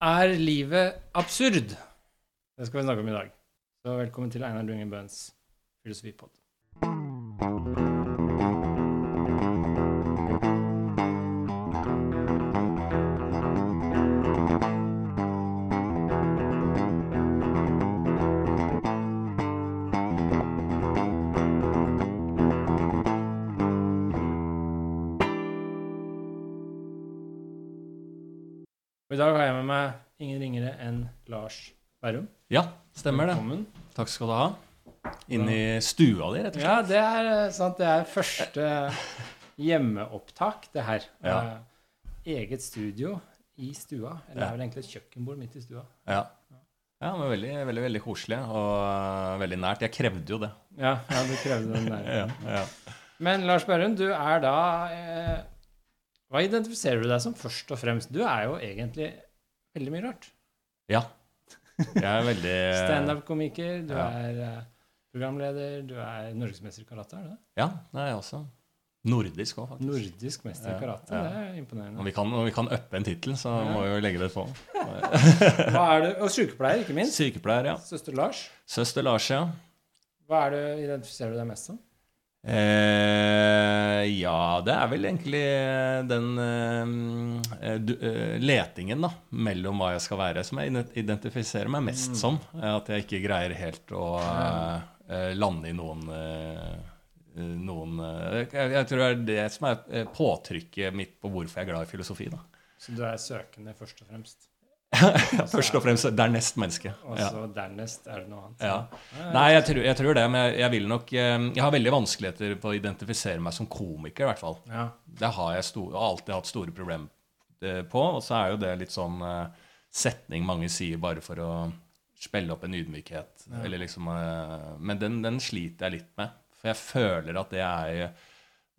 Er livet absurd? Det skal vi snakke om i dag. Så velkommen til Einar Dungen Bøhns filosofipod. Dag har jeg med meg ingen ringere enn Lars Berrum. Ja, stemmer det. Velkommen. Takk skal du ha. Inn i stua di, rett og slett. Ja, det er eh, sant. Det er første hjemmeopptak, det her. Ja. Eh, eget studio i stua. Eller det er vel egentlig et kjøkkenbord midt i stua. Ja. ja men veldig, veldig veldig koselig og uh, veldig nært. Jeg krevde jo det. Ja, ja du krevde den der. Ja, ja. Men Lars Børrum, du er da eh, Hva identifiserer du deg som først og fremst? Du er jo egentlig veldig mye rart. ja. Jeg er veldig Standup-komiker, du ja. er eh, programleder, du er norgesmester i karate, er du det? Ja, det er jeg også. Nordisk òg, faktisk. Nordisk mester i karate, ja. det er Når imponerende. vi kan, når vi kan uppe en tittel, så Ja. må vi jo legge det på. Hva er du? Og sykepleier, ikke minst. Sykepleier, ja. Søster Lars. Søster Lars, ja. Hva er det identifiserer du deg mest som? Eh, ja, det er vel egentlig den eh, du, eh, letingen da, mellom hva jeg skal være, som jeg identifiserer meg mest som. Eh, At jeg ikke greier helt å eh, eh, lande i noen eh, eh, noen eh, jeg, jeg tror det er det som er eh, påtrykket mitt på hvorfor jeg er glad i filosofi. da. Så du er søkende først og fremst. Først og fremst dernest menneske. Og Ja. så dernest er det noe annet. Ja. Ja, Nei, jeg tror, jeg tror det, men jeg, jeg vil nok eh, Jeg har veldig vanskeligheter på å identifisere meg som komiker, i hvert fall. Ja. Det har jeg sto- alltid hatt store problemer eh, på. Og så er jo det litt sånn uh, setning mange sier bare for å spille opp en ydmykhet. Ja. Eller liksom, uh, men den, den sliter jeg litt med. For jeg føler at det er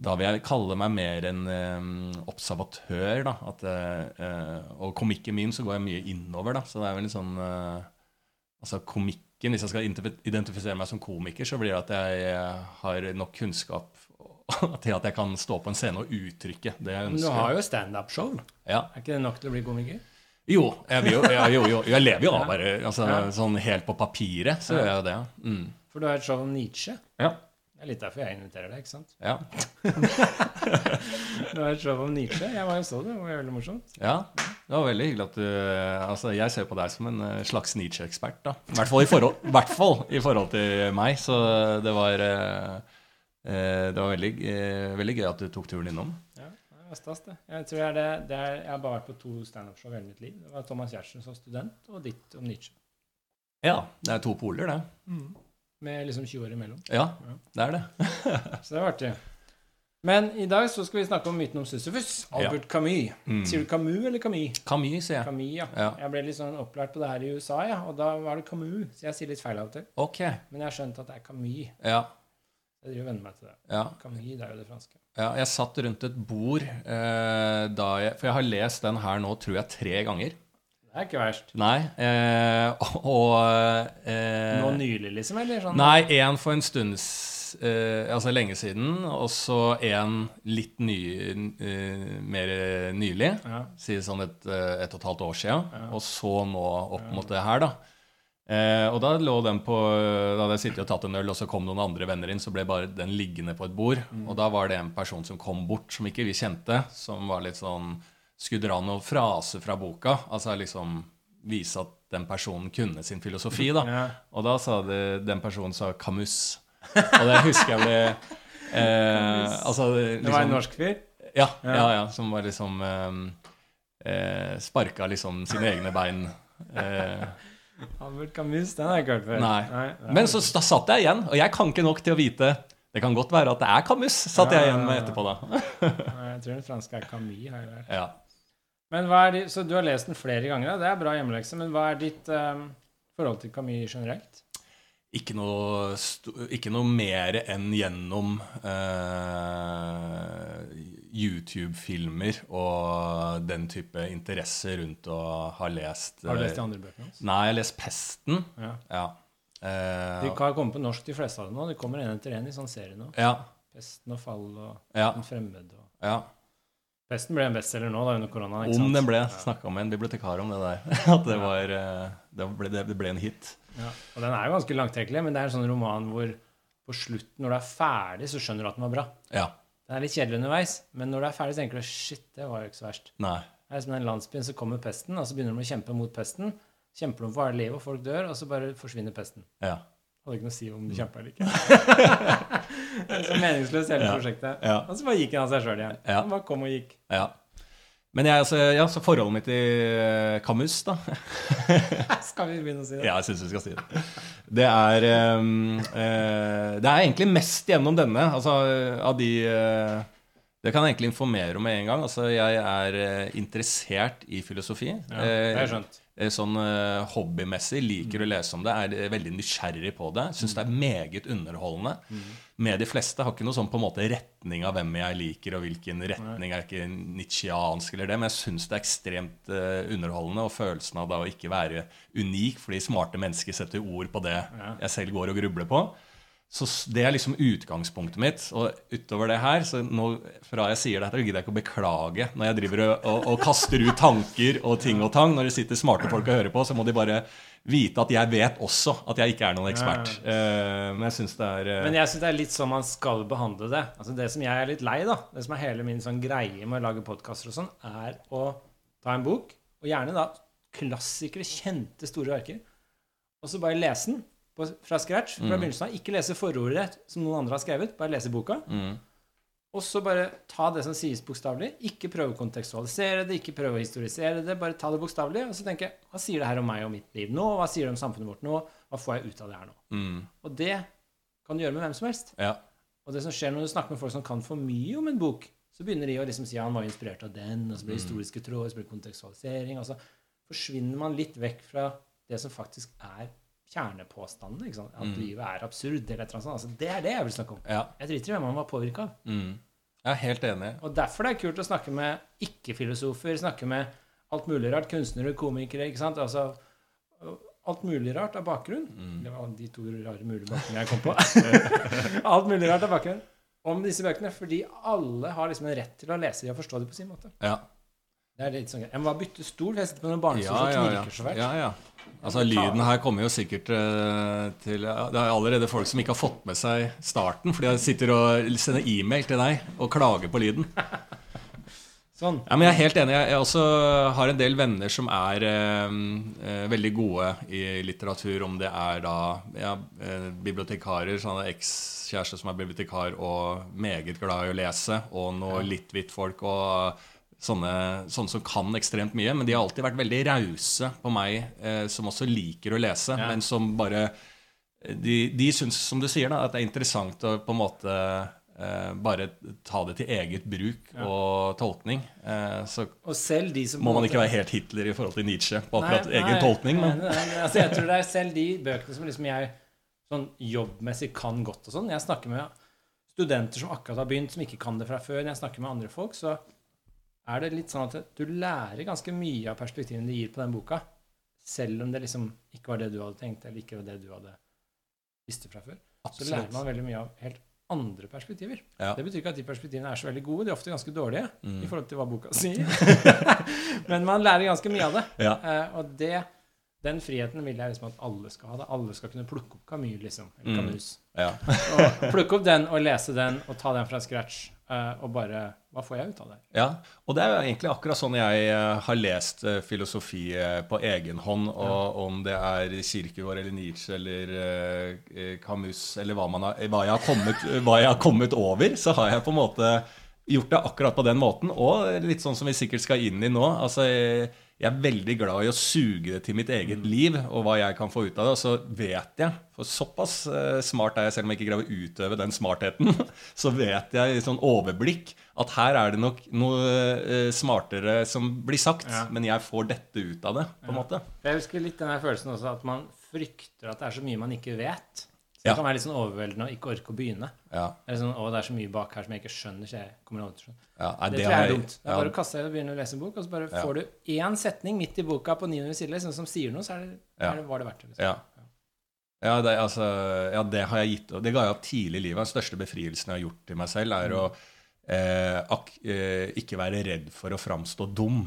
Da vil jeg kalle meg mer en eh, observatør. da, at, eh, eh, Og komikken min så går jeg mye innover. da, Så det er vel litt sånn eh, Altså komikken, Hvis jeg skal identifisere meg som komiker, så blir det at jeg eh, har nok kunnskap til at jeg kan stå på en scene og uttrykke det jeg Men du har jo standup-show. Ja. Er ikke det nok til å bli komiker? Jo, jeg, jo, jeg, jo, jo, jeg lever jo av bare altså, Ja. Sånn helt på papiret så gjør jeg jo det. Mm. For du har et show om Nietzsche. Ja. Det er litt derfor jeg inviterer deg, ikke sant? Ja. det var et show om Nietzsche. Jeg var jo så det, det var veldig morsomt. ja. Det var veldig hyggelig at du Altså, jeg ser på deg som en eh, slags Nietzsche-ekspert, da. I hvert fall i forhold, hvert fall i forhold til meg. Så det var eh, eh, Det var veldig, eh, veldig gøy at du tok turen innom. Ja, det var stas, det. Jeg tror jeg, det, det er, jeg har bare vært på to standup-show i hele mitt liv. Det var Thomas Giertsen som student, og ditt om Nietzsche. Ja, det er to poler, det. Med liksom 20 år imellom. Ja, Ja. det er det. Så det var artig. Men i dag så skal vi snakke om myten om Sisyfus. Albert Camus. Mm. Sier du Camus eller Camus? Camus, sier jeg. Camus, ja. Ja. Jeg ble litt sånn opplært på det her i USA, ja, og da var det Camus. Så jeg sier litt feil av og til. Ok. Men jeg har skjønt at det er Camus. Ja. Jeg driver venner meg til det. ja. Camus, det er jo det franske. Ja, jeg satt rundt et bord eh, da jeg For jeg har lest den her nå, tror jeg, tre ganger. Det er ikke verst. Nei. Eh, og eh, Nå nylig, liksom? Eller sånn? Nei, én for en stund eh, Altså lenge siden, og så en litt ny, eh, mer nylig. Ja. Sier sånn et, eh, et og et halvt år siden. Ja. Og så nå opp mot det her, da. Eh, og da lå den på Da hadde jeg sittet og tatt en øl, og så kom noen andre venner inn, så ble bare den liggende på et bord. Mm. Og da var det en person som kom bort, som ikke vi kjente, som var litt sånn Skulle dra noen fraser fra boka. Altså liksom vise at den personen kunne sin filosofi, da. Ja. Og da sa det, den personen sa Camus. Og det husker jeg ble eh, Altså Det var en liksom- norsk fyr? ja, Ja. ja, ja, som var liksom eh, eh, Sparka liksom sine egne bein. Eh, Albert Camus, den har jeg ikke hørt før. Nei. nei. men så da satt jeg igjen, og jeg kan ikke nok til å vite Det kan godt være at det er Camus, satt jeg igjen med etterpå da. Nei, Jeg tror den franske er Camus. Her. Ja. Men hva er de, så du har lest den flere ganger, da. det er bra hjemmelekse. Men hva er ditt um, forhold til Camus generelt? Ikke noe, ikke noe mer enn gjennom eh, YouTube-filmer og den type interesse rundt å ha lest Har du eh, lest de andre bøkene hans? Nei, jeg har lest Pesten. Ja. Ja. Eh, De har kommet på norsk, de fleste av dem nå. De kommer en etter en i sånn serie nå. ja. Pesten og fall og Ja. Den fremmede og ja. Pesten ble en bestselger nå da, under koronaen. ikke Om sant? den ble snakka med en bibliotekar om det der. At det var eh, Det ble, det ble en hit. Ja. Og den er jo ganske langtrekkelig, men det er en sånn roman hvor på slutten, når du er ferdig, så skjønner du at den var bra. Ja. Den er litt kjedelig underveis, men når du er ferdig, så tenker du shit, det var jo ikke så verst. Nei. Det er som den landsbyen, så kommer pesten, og så begynner de å kjempe mot pesten. Kjemper de for harde livet, og folk dør, og så bare forsvinner pesten. Ja. Hadde ikke noe å si om du kjempa eller ikke. så meningsløst hele Ja. prosjektet. Ja. Og så bare gikk han av seg sjøl igjen. Ja. Han bare kom og gikk. ja. Men jeg, altså, ja, så forholdet mitt til Kamus Camus, da Skal vi begynne å si det? Ja, jeg syns vi skal si det. Det er um, uh, Det er egentlig mest gjennom denne. Altså av de uh, Det kan jeg egentlig informere om med en gang. Altså, jeg er eh, interessert i filosofi. Ja, det har jeg Eh, skjønt. Eh, Sånn eh, hobbymessig liker å lese om det, er eh, veldig nysgjerrig på det. Syns det er meget underholdende. Med de fleste har ikke noe sånn på en måte retning av hvem jeg liker, og hvilken retning er ikke nitsjiansk eller det, men jeg syns det er ekstremt underholdende, og følelsen av da å ikke være unik fordi smarte mennesker setter ord på det jeg selv går og grubler på. Så det er liksom utgangspunktet mitt. Og utover det her, så nå, fra jeg sier dette, gidder jeg ikke å beklage når jeg driver og, og, og kaster ut tanker og ting og tang. Når det sitter smarte folk og hører på, så må de bare vite at jeg vet også at jeg ikke er noen ekspert. Uh, men jeg syns det er uh... Men jeg syns det er litt sånn man skal behandle det. Altså Det som jeg er litt lei, da, det som er hele min sånn greie med å lage podkaster og sånn, er å ta en bok, og gjerne da klassikere, kjente, store verker, og så bare lese den på, fra scratch, fra begynnelsen av. Ikke lese forordet som noen andre har skrevet, bare lese boka. mm, Og så bare ta det som sies bokstavelig. Ikke prøve å kontekstualisere det, ikke prøve å historisere det. Bare ta det bokstavelig, og så tenke Hva sier det her om meg og mitt liv nå? Hva sier det om samfunnet vårt nå? Hva får jeg ut av det her nå? mm, Og det kan du gjøre med hvem som helst. ja. Og det som skjer når du snakker med folk som kan for mye om en bok, så begynner de å liksom si ja, han var inspirert av den, og så blir det historiske tråder, så blir det kontekstualisering, og så forsvinner man litt vekk fra det som faktisk er kjernepåstanden. Ikke sant? At livet er absurd, eller et eller annet sånt. Altså, det er det jeg vil snakke om. ja. Jeg driter i hvem man var påvirka av. Mm. Jeg er helt enig. Og derfor det er kult å snakke med ikke-filosofer, snakke med alt mulig rart, kunstnere, komikere, ikke sant. Altså alt mulig rart av bakgrunn. Det var de to rare mulige bakgrunnene jeg kom på. alt mulig rart av bakgrunn om disse bøkene, fordi alle har liksom en rett til å lese dem og forstå dem på sin måte. Ja. Det er litt sånn. Jeg må bare bytte stol, jeg sitter på noen barnestol Ja, som ja, ja. knirker så fælt. ja, ja. Altså, lyden her kommer jo sikkert uh, til ja, Det er allerede folk som ikke har fått med seg starten, fordi de sitter og sender e-mail til deg og klager på lyden. Sånn. Ja, men Jeg er helt enig. Jeg, jeg også har en del venner som er eh, veldig gode i litteratur, om det er da ja, bibliotekarer, sånne ekskjærester som er bibliotekar og meget glad i å lese, og noe litt hvitt folk og sånne, sånne som kan ekstremt mye. Men de har alltid vært veldig rause på meg, eh, som også liker å lese, Ja. men som bare De, de syns, som du sier, da, at det er interessant å på en måte eh, bare ta det til eget bruk og tolkning. Eh, så Og selv de som må man ikke være helt Hitler i forhold til Nietzsche på akkurat Nei, egen nei, tolkning. Men nei, nei, nei, altså, jeg tror det er selv de bøkene som liksom jeg sånn jobbmessig kan godt og sånn. Jeg snakker med studenter som akkurat har begynt, som ikke kan det fra før. Når jeg snakker med andre folk, så er det litt sånn at du lærer ganske mye av perspektivene de gir på den boka. Selv om det liksom ikke var det du hadde tenkt, eller ikke var det du hadde visste fra før. Så lærer man veldig mye av helt andre perspektiver. Ja. Det betyr ikke at de perspektivene er så veldig gode. De er ofte ganske dårlige Mm. i forhold til hva boka sier. Men man lærer ganske mye av det. Ja. Eh, og det, den friheten vil jeg liksom at alle skal ha. Det. Alle skal kunne plukke opp Camus, liksom. Eller Mm. Ja. Plukke opp den og lese den og ta den fra scratch. eh, og bare Hva får jeg ut av det? ja. Og det er jo egentlig akkurat sånn jeg eh, har lest eh, filosofi eh, på egen hånd. Og om det er Kirkegård eller Nietzsche eller Camus eller hva, man har, hva, jeg har kommet, hva jeg har kommet over, så har jeg på en måte gjort det akkurat på den måten. Og litt sånn som vi sikkert skal inn i nå. Altså, jeg er veldig glad i å suge det til mitt eget liv og hva jeg kan få ut av det. Og så vet jeg, for såpass smart er jeg, selv om jeg ikke greier å utøve den smartheten, så vet jeg i sånn overblikk at her er det nok noe eh, smartere som blir sagt, Ja. men jeg får dette ut av det, på en måte. Jeg husker litt den følelsen også at man frykter at det er så mye man ikke vet. Så Ja. det kan være litt sånn overveldende å ikke orke å begynne. Ja, Eller sånn, å, det er så mye bak her som jeg ikke skjønner, så jeg kommer aldri til å skjønne. ja, nei, Det, det tror jeg er dumt. Det er ja, bare å kaste seg og begynne å lese en bok, og så bare Ja. får du én setning midt i boka på 900 sider liksom, som sier noe, så er det, Ja. er det, var det verdt det. Liksom. Ja. Ja, det, altså, ja, det har jeg gitt Det ga jeg opp tidlig i livet. Den største befrielsen jeg har gjort til meg selv, er å ak, eh, ikke være redd for å framstå dum.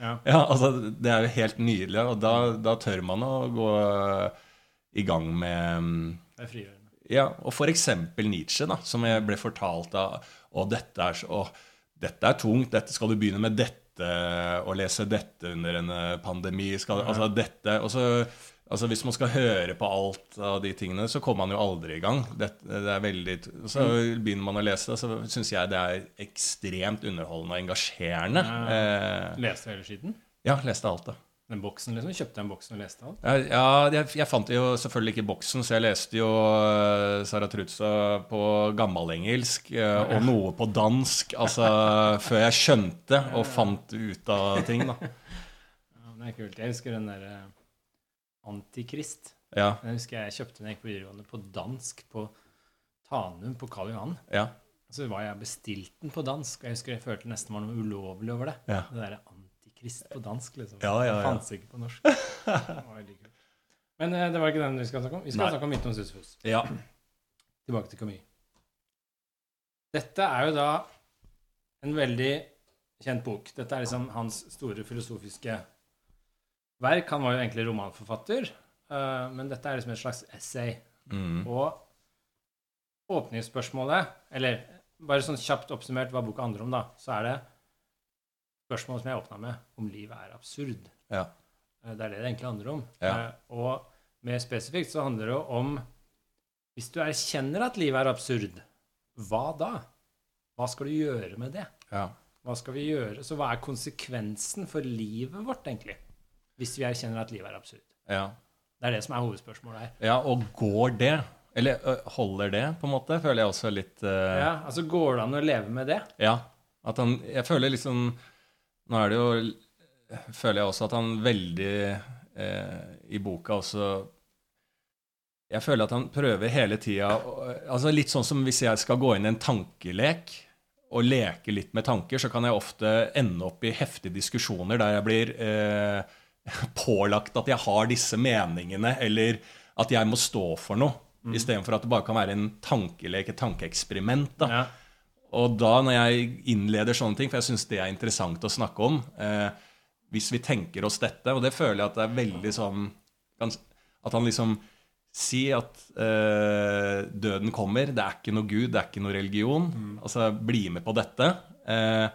Ja. Ja, altså, Det er jo helt nydelig, og da, da tør man å gå i gang med mm, Det er frigjørende. ja, og eksempel Nietzsche, da, som jeg ble fortalt av Å, dette er så å, dette er tungt, dette skal du begynne med dette og lese dette under en eh, pandemi. Skal, altså dette, og så, altså Hvis man skal høre på alt av de tingene, så kommer man jo aldri i gang. Det, det er veldig, så begynner man å lese det, så syns jeg det er ekstremt underholdende og engasjerende. Ja, Leste du hele skiten? ja, leste alt, da. Den boksen, liksom? Kjøpte en boksen og leste alt? Ja, ja jeg, jeg fant jo selvfølgelig ikke boksen, så jeg leste jo uh, Zarathustra på gammelengelsk uh, og noe på dansk, altså før jeg skjønte og fant ut av ting, da. Ja, det er kult. Jeg husker den derre Antikrist. Ja, Jeg husker jeg kjøpte den på videregående på dansk på Tanum på Karl Johan. ja, Så var jeg bestilt den på dansk, og jeg husker jeg følte nesten var noe ulovlig over det. ja. Det derre Antikrist på dansk, liksom. Ja, ja, ja. Det fantes ikke på norsk. Det. Men eh, det var ikke den vi skal snakke om. Vi skal Nei. snakke om Midtnoen Sisyfos. ja. Tilbake til Camus. Dette er jo da en veldig kjent bok. Dette er liksom hans store filosofiske verk. Han var jo egentlig romanforfatter, eh, men dette er liksom et slags essay. Mm. Og åpningsspørsmålet, eller bare sånn kjapt oppsummert hva boka handler om, da, så er det spørsmålet som jeg åpna med, om livet er absurd. ja. Eh, Det er det det egentlig handler om. Ja. Eh, Og mer spesifikt så handler det om Hvis du erkjenner at livet er absurd, hva da? Hva skal du gjøre med det? ja. Hva skal vi gjøre? Så hva er konsekvensen for livet vårt, egentlig? Hvis vi erkjenner at livet er absurd. ja. Det er det som er hovedspørsmålet her. Ja, og går det? Eller ø, holder det, på en måte? Føler jeg også litt uh... Ja, altså Går det an å leve med det? Ja. At han Jeg føler liksom Nå er det jo Føler jeg også at han veldig eh, i boka også Jeg føler at han prøver hele tida altså Litt sånn som hvis jeg skal gå inn i en tankelek og leke litt med tanker, så kan jeg ofte ende opp i heftige diskusjoner der jeg blir eh, pålagt at jeg har disse meningene, eller at jeg må stå for noe, Mm. istedenfor at det bare kan være en tankelek, et tankeeksperiment. da. Ja. Og da når jeg innleder sånne ting, for jeg syns det er interessant å snakke om eh, Hvis vi tenker oss dette, og det føler jeg at det er veldig sånn At han liksom Si at eh, døden kommer, det er ikke noe Gud, det er ikke noe religion. Altså, bli med på dette. Eh,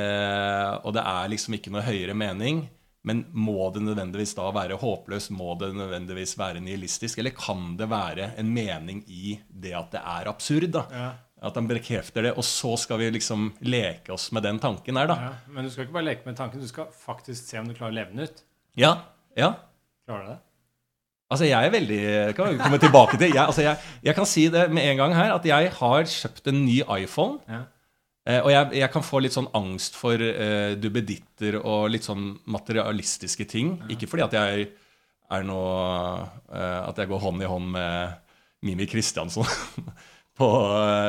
eh, og det er liksom ikke noe høyere mening. Men må det nødvendigvis da være håpløst? Må det nødvendigvis være nihilistisk? Eller kan det være en mening i det at det er absurd? da? Ja. At han bekrefter det, og så skal vi liksom leke oss med den tanken her, da. Ja. Men du skal ikke bare leke med tanken, du skal faktisk se om du klarer å leve den ut. Ja, ja. Klarer du det? Altså, jeg er veldig Kan vi komme tilbake til jeg, altså, jeg, jeg kan si det med en gang her, at jeg har kjøpt en ny iPhone. Ja. Eh, og jeg, jeg kan få litt sånn angst for eh, duppeditter og litt sånn materialistiske ting. Ikke fordi at jeg er noe eh, At jeg går hånd i hånd med Mimi Kristiansson på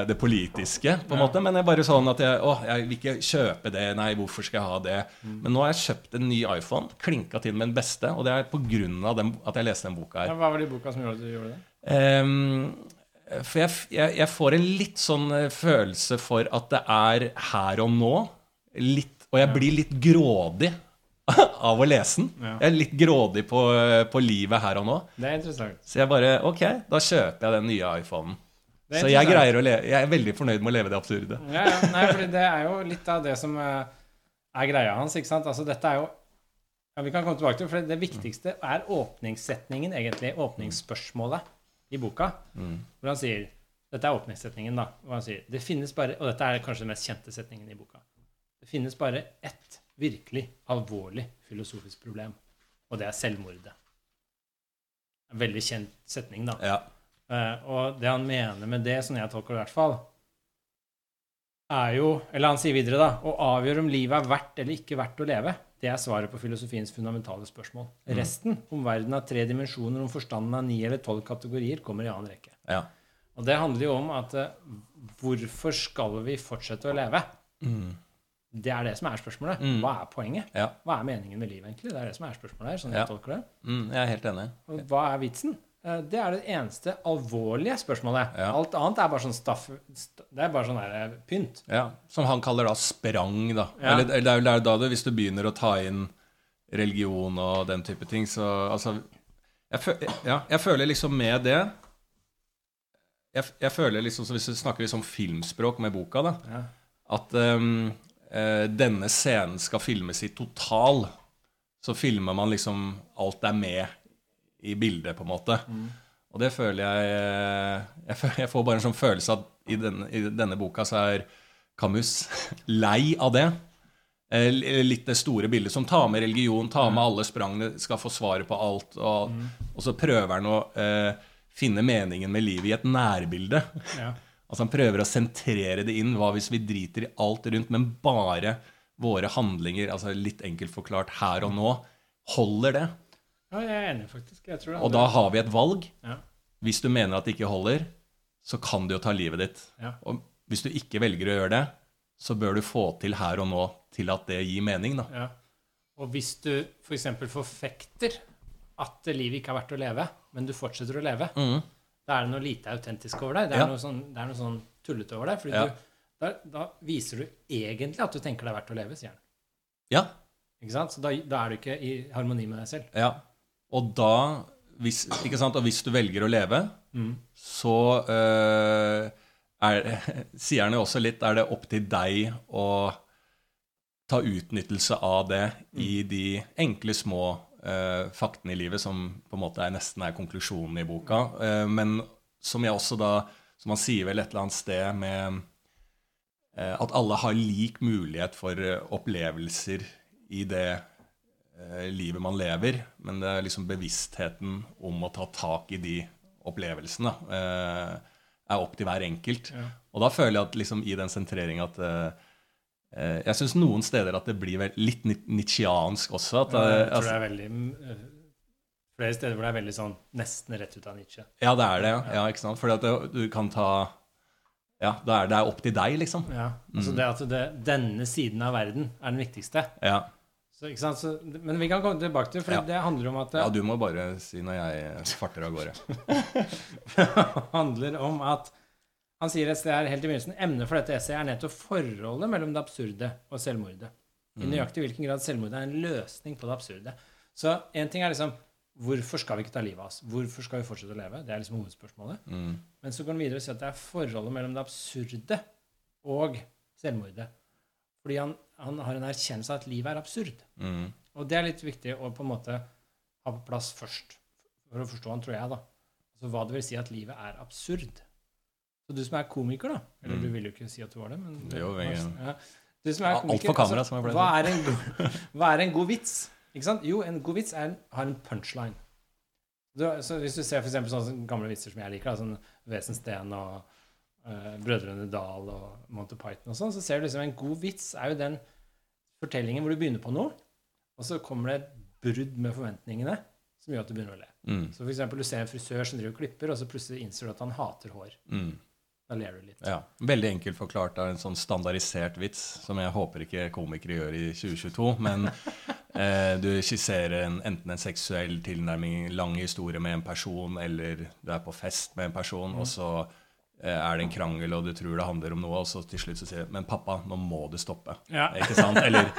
det politiske, på en måte. Men jeg bare sånn at jeg, å, jeg vil ikke kjøpe det. Nei, hvorfor skal jeg ha det? Men nå har jeg kjøpt en ny iPhone, klinka til med den beste, og det er av at jeg leste den boka her. Ja, hva var det i boka som gjorde at du gjorde det? Ehm, for jeg, jeg, jeg får en litt sånn eh, følelse for at det er her og nå. Litt, og jeg blir litt grådig av å lese den. Ja. Jeg er litt grådig på, eh, på livet her og nå. Det er interessant. Så jeg bare Ok, da kjøper jeg den nye iPhonen. Så jeg, jeg er veldig fornøyd med å leve det absurde. Ja, ja. Nei, fordi det er jo litt av det som eh, er greia hans, ikke sant? Altså, dette er jo ja, Vi kan komme tilbake til det, for det viktigste er åpningssetningen, egentlig. Åpningsspørsmålet i boka. Mm. Hvor han sier Dette er åpningssetningen, da. Hvor han sier Det finnes bare Og dette er kanskje den mest kjente setningen i boka. Det finnes bare ett virkelig alvorlig filosofisk problem, og det er selvmordet. En veldig kjent setning, da. Ja. Uh, og det han mener med det, sånn jeg tolker det i hvert fall, er jo Eller han sier videre, da Å avgjøre om livet er verdt eller ikke verdt å leve, det er svaret på filosofiens fundamentale spørsmål. Resten, om verden har tre dimensjoner, om forstanden av ni eller tolv kategorier, kommer i annen rekke. ja. Og det handler jo om at eh, hvorfor skal vi fortsette å leve? Mm. Det er det som er spørsmålet. Mm. Hva er poenget? Ja. Hva er meningen med livet, egentlig? Det er det som er spørsmålet her, sånn Ja. jeg tolker det. Mm, jeg er helt enig. Og hva er vitsen? Eh, Det er det eneste alvorlige spørsmålet. Ja. Alt annet er bare sånn staff... Det er bare sånn der eh, pynt. Ja, Som han kaller da sprang, da. Ja. Eller, eller det er jo da det, hvis du begynner å ta inn religion og den type ting, så altså Jeg, fø, ja, jeg føler liksom med det jeg, jeg føler liksom, Hvis du snakker liksom filmspråk med boka, da, Ja. at um, denne scenen skal filmes i total, så filmer man liksom Alt er med i bildet, på en måte. Og det føler jeg eh, jeg, får bare en sånn følelse at i denne, i denne boka så er Camus lei av det. Eh, Litt det store bildet som tar med religion, tar med alle sprangene, skal få svaret på alt. Og, og så prøver han å eh, finne meningen med livet i et nærbilde. Ja. Altså Han prøver å sentrere det inn. Hva hvis vi driter i alt rundt, men bare våre handlinger, altså litt enkelt forklart her og nå, holder det? Ja, jeg er enig, faktisk. Det Og da har vi et valg. ja. Hvis du mener at det ikke holder, så kan du jo ta livet ditt. Ja. Og hvis du ikke velger å gjøre det, så bør du få til her og nå til at det gir mening, da. Ja. Og hvis du f.eks. For forfekter at livet ikke er verdt å leve, men du fortsetter å leve, mm. da er det noe lite autentisk over deg. Det er, Ja. noe, sånn, det er noe sånn tullete over deg. Ja. du, da, da viser du egentlig at du tenker det er verdt å leve, sier han. Ja. Ikke sant? Så da, da er du ikke i harmoni med deg selv. ja. Og da hvis, ikke sant? Og hvis du velger å leve, så uh, er, sier han jo også litt Er det opp til deg å ta utnyttelse av det i de enkle, små uh, faktene i livet som på en måte er, nesten er konklusjonen i boka. Uh, men som jeg også da Som han sier vel et eller annet sted med at alle har lik mulighet for opplevelser i det livet man lever, men det er liksom bevisstheten om å ta tak i de opplevelsene eh, er opp til hver enkelt. Ja. Og da føler jeg at liksom i den sentreringen at eh, eh, Jeg syns noen steder at det blir litt nitsjiansk også. At, eh, jeg tror altså, det er veldig øh, Flere steder hvor det er veldig sånn nesten rett ut av Nietzsche. ja, det er det. Ja, ja ikke sant? Fordi at det, du kan ta Ja, det er, det er opp til deg, liksom. Ja, altså det at det, denne siden av verden er den viktigste. Ja. Så? Så, men vi kan komme tilbake til for Ja. det handler om at ja, du må bare si når jeg farter av gårde. det handler om at Han sier et sted her helt i begynnelsen emnet for dette essayet er nettopp forholdet mellom det absurde og selvmordet. I nøyaktig hvilken grad selvmordet er en løsning på det absurde. Så en ting er liksom Hvorfor skal vi ikke ta livet av oss? Hvorfor skal vi fortsette å leve? Det er liksom hovedspørsmålet. Mm. Men så går han videre og sier at det er forholdet mellom det absurde og selvmordet. Fordi han, han har en erkjennelse av at livet er absurd. Mm. Og det er litt viktig å på en måte ha på plass først, for å forstå han, tror jeg, da. Altså hva det vil si at livet er absurd. Så du som er komiker, da Eller Mm. du vil jo ikke si at du var det, men Jo, jeg- ja. Du som er Alt komiker, for kamera, som jeg å hva, er en god, hva er en god vits? Ikke sant? Jo, en god vits er en, har en punchline. Du, så hvis du ser for eksempel sånne gamle vitser som jeg liker, da, sånn Vesen Steen og uh, Brødrene Dal og Monty Python og sånn, så ser du liksom en god vits er jo den fortellingen hvor du begynner på noe, og så kommer det et brudd med forventningene som gjør at du begynner å le. Mm. Så for eksempel du ser en frisør som driver og klipper, og så plutselig innser du at han hater hår. Mm. Da ler du litt. Ja, Veldig enkelt forklart av en sånn standardisert vits, som jeg håper ikke komikere gjør i 2022. Men eh, du skisserer en, enten en seksuell tilnærming, lang historie med en person, eller du er på fest med en person, og så er det en krangel, og du tror det handler om noe, og så til slutt så sier du 'Men pappa, nå må du stoppe'. Ja. Ikke sant? Eller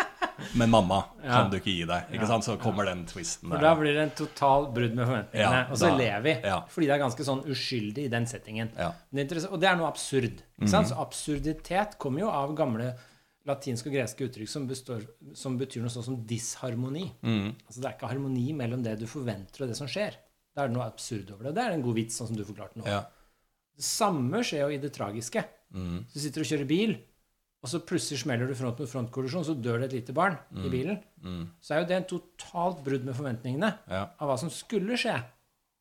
'Men mamma, Ja. kan du ikke gi deg?' Ikke Ja. sant? Så kommer den twisten For der. da blir det en total brudd med forventningene, og så da- ler vi. Fordi det er ganske sånn uskyldig i den settingen. Det og det er noe absurd. Ikke sant? Så absurditet kommer jo av gamle latinske og greske uttrykk som, består, som betyr noe sånt som disharmoni. Mm. Altså Det er ikke harmoni mellom det du forventer og det som skjer. Da er det noe absurd over det. Det er en god vits, sånn som du forklarte nå. Ja. Det samme skjer jo i det tragiske. Mm. Så du sitter og kjører bil, og så plutselig smeller du front mot front-kollisjon, så dør det et lite barn i bilen. Mm. Så er jo det en totalt brudd med forventningene Ja. av hva som skulle skje.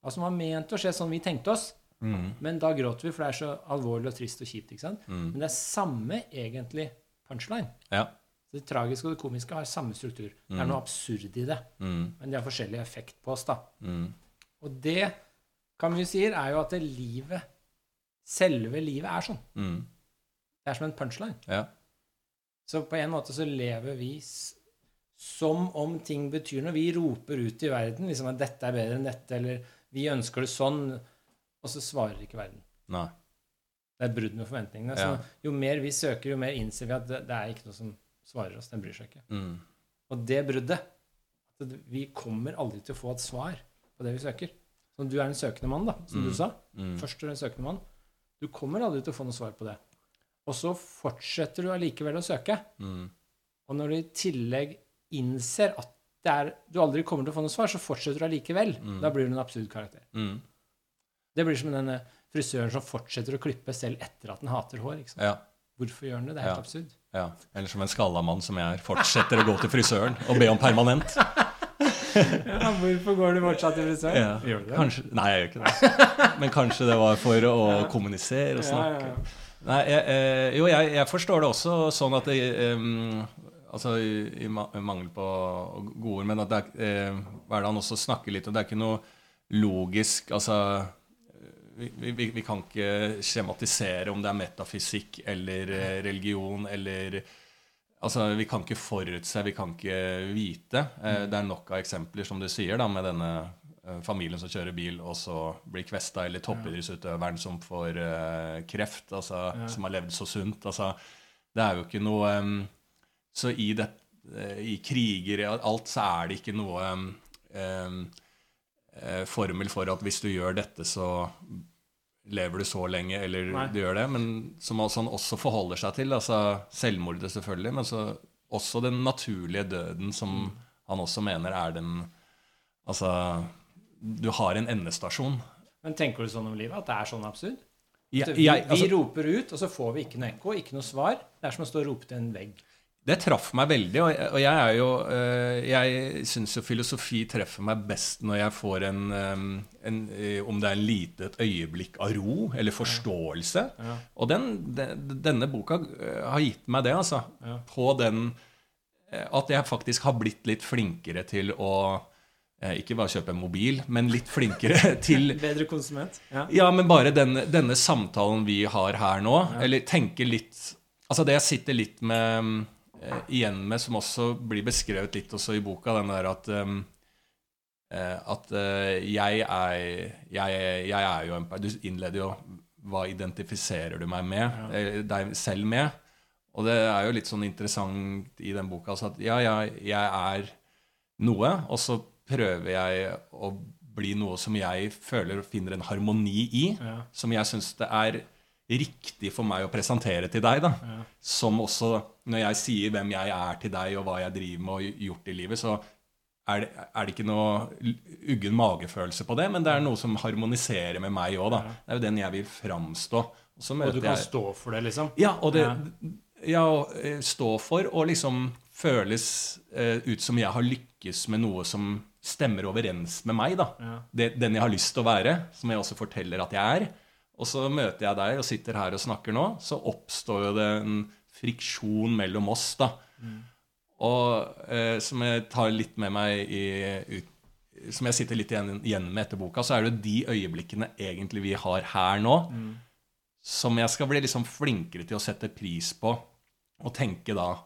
Hva som var ment å skje sånn vi tenkte oss. Mm. Men da gråter vi, for det er så alvorlig og trist og kjipt. ikke sant? Mm. Men det er samme egentlig punchline. Ja. Så Det tragiske og det komiske har samme struktur. Det er noe absurd i det. Mm. Men de har forskjellig effekt på oss, da. Mm. Og det kan vi sier, er jo at det livet, selve livet, er sånn. Mm. Det er som en punchline. Ja. Så på en måte så lever vi som om ting betyr noe. Vi roper ut i verden liksom at dette er bedre enn dette, eller Vi ønsker det sånn, og så svarer ikke verden. Nei. Det er brudd med forventningene. Ja. Så jo mer vi søker, jo mer innser vi at det, det er ikke noe som svarer oss. Den bryr seg ikke. Mm. Og det bruddet at Vi kommer aldri til å få et svar på det vi søker. Så du er en søkende mann, da, som Mm. du sa. Mm. Først er du en søkende mann. Du kommer aldri til å få noe svar på det. Og så fortsetter du allikevel å søke. Mm. Og når du i tillegg innser at er, du aldri kommer til å få noe svar, så fortsetter du allikevel. Mm. Da blir du en absurd karakter. Mm. Det blir som denne frisøren som fortsetter å klippe selv etter at den hater hår. Ja. Hvorfor gjør den det? Det er helt Ja. absurd. ja. Eller som en skalla mann som jeg er, fortsetter å gå til frisøren og be om permanent. Ja, hvorfor går du fortsatt til frisør? Ja. Gjør du det? Kanskje, nei, jeg gjør ikke det. Men kanskje det var for å kommunisere og snakke. ja, ja. Nei, jeg, eh, jo, jeg, jeg forstår det også sånn at det, um, Altså i, i mangel på gode ord, men at det er eh, Hverdagen også snakker litt, og det er ikke noe logisk Altså vi, vi, vi kan ikke skjematisere om det er metafysikk eller eh, religion eller Altså, Vi kan ikke forutse, vi kan ikke vite. Eh, Det er nok av eksempler, som du sier, da, med denne eh, familien som kjører bil, og så blir kvesta, eller toppidrettsutøveren som får eh, kreft, altså, Ja. som har levd så sunt. Altså, det er jo ikke noe um, Så i, det, eh, i kriger og alt så er det ikke noe um, eh, formel for at hvis du gjør dette, så lever du så lenge, eller Nei. du gjør det. Men som altså han også forholder seg til. altså Selvmordet, selvfølgelig, men så også den naturlige døden, som Mm. han også mener er den Altså Du har en endestasjon. Men tenker du sånn om livet? At det er sånn absurd? Jeg, vi, jeg, vi altså, roper ut, og så får vi ikke noe ekko, ikke noe svar. Det er som å stå og rope til en vegg. Det traff meg veldig, og jeg, er jo øh, Jeg syns jo filosofi treffer meg best når jeg får en, en øh, Om det er en lite et øyeblikk av ro eller forståelse. Ja. Og den, den, denne boka øh, har gitt meg det, altså. Ja. På den At jeg faktisk har blitt litt flinkere til å eh, ikke bare kjøpe en mobil, men litt flinkere til Bedre konsument. Ja. Ja, men bare denne, denne samtalen vi har her nå, eller tenke litt Altså det jeg sitter litt med eh, igjen med, som også blir beskrevet litt også i boka, den der at um, eh, At eh, jeg er jeg, jeg er jo en Du innleder jo Hva identifiserer du meg med? Ja. eh, Deg selv med? Og det er jo litt sånn interessant i den boka altså at ja, jeg, jeg er noe, og så prøver jeg å bli noe som jeg føler og finner en harmoni i, Ja. som jeg syns det er riktig for meg å presentere til deg. da. Ja. Som også, når jeg sier hvem jeg er til deg, og hva jeg driver med og gjort i livet, så er det, er det ikke noe uggen magefølelse på det, men det er noe som harmoniserer med meg òg. Ja. Det er jo den jeg vil framstå. Og Og du kan jeg stå for det, liksom. ja, og det Ja. ja, eh, stå for og liksom føles eh, ut som jeg har lykkes med noe som stemmer overens med meg. da. Ja. Det, den jeg har lyst til å være, som jeg også forteller at jeg er. Og så møter jeg deg og sitter her og snakker nå, så oppstår jo det en friksjon mellom oss. da. Og eh, som jeg tar litt med meg i ut, Som jeg sitter litt igjen, igjen med etter boka, så er det de øyeblikkene egentlig vi har her nå, Mm. som jeg skal bli liksom flinkere til å sette pris på og tenke da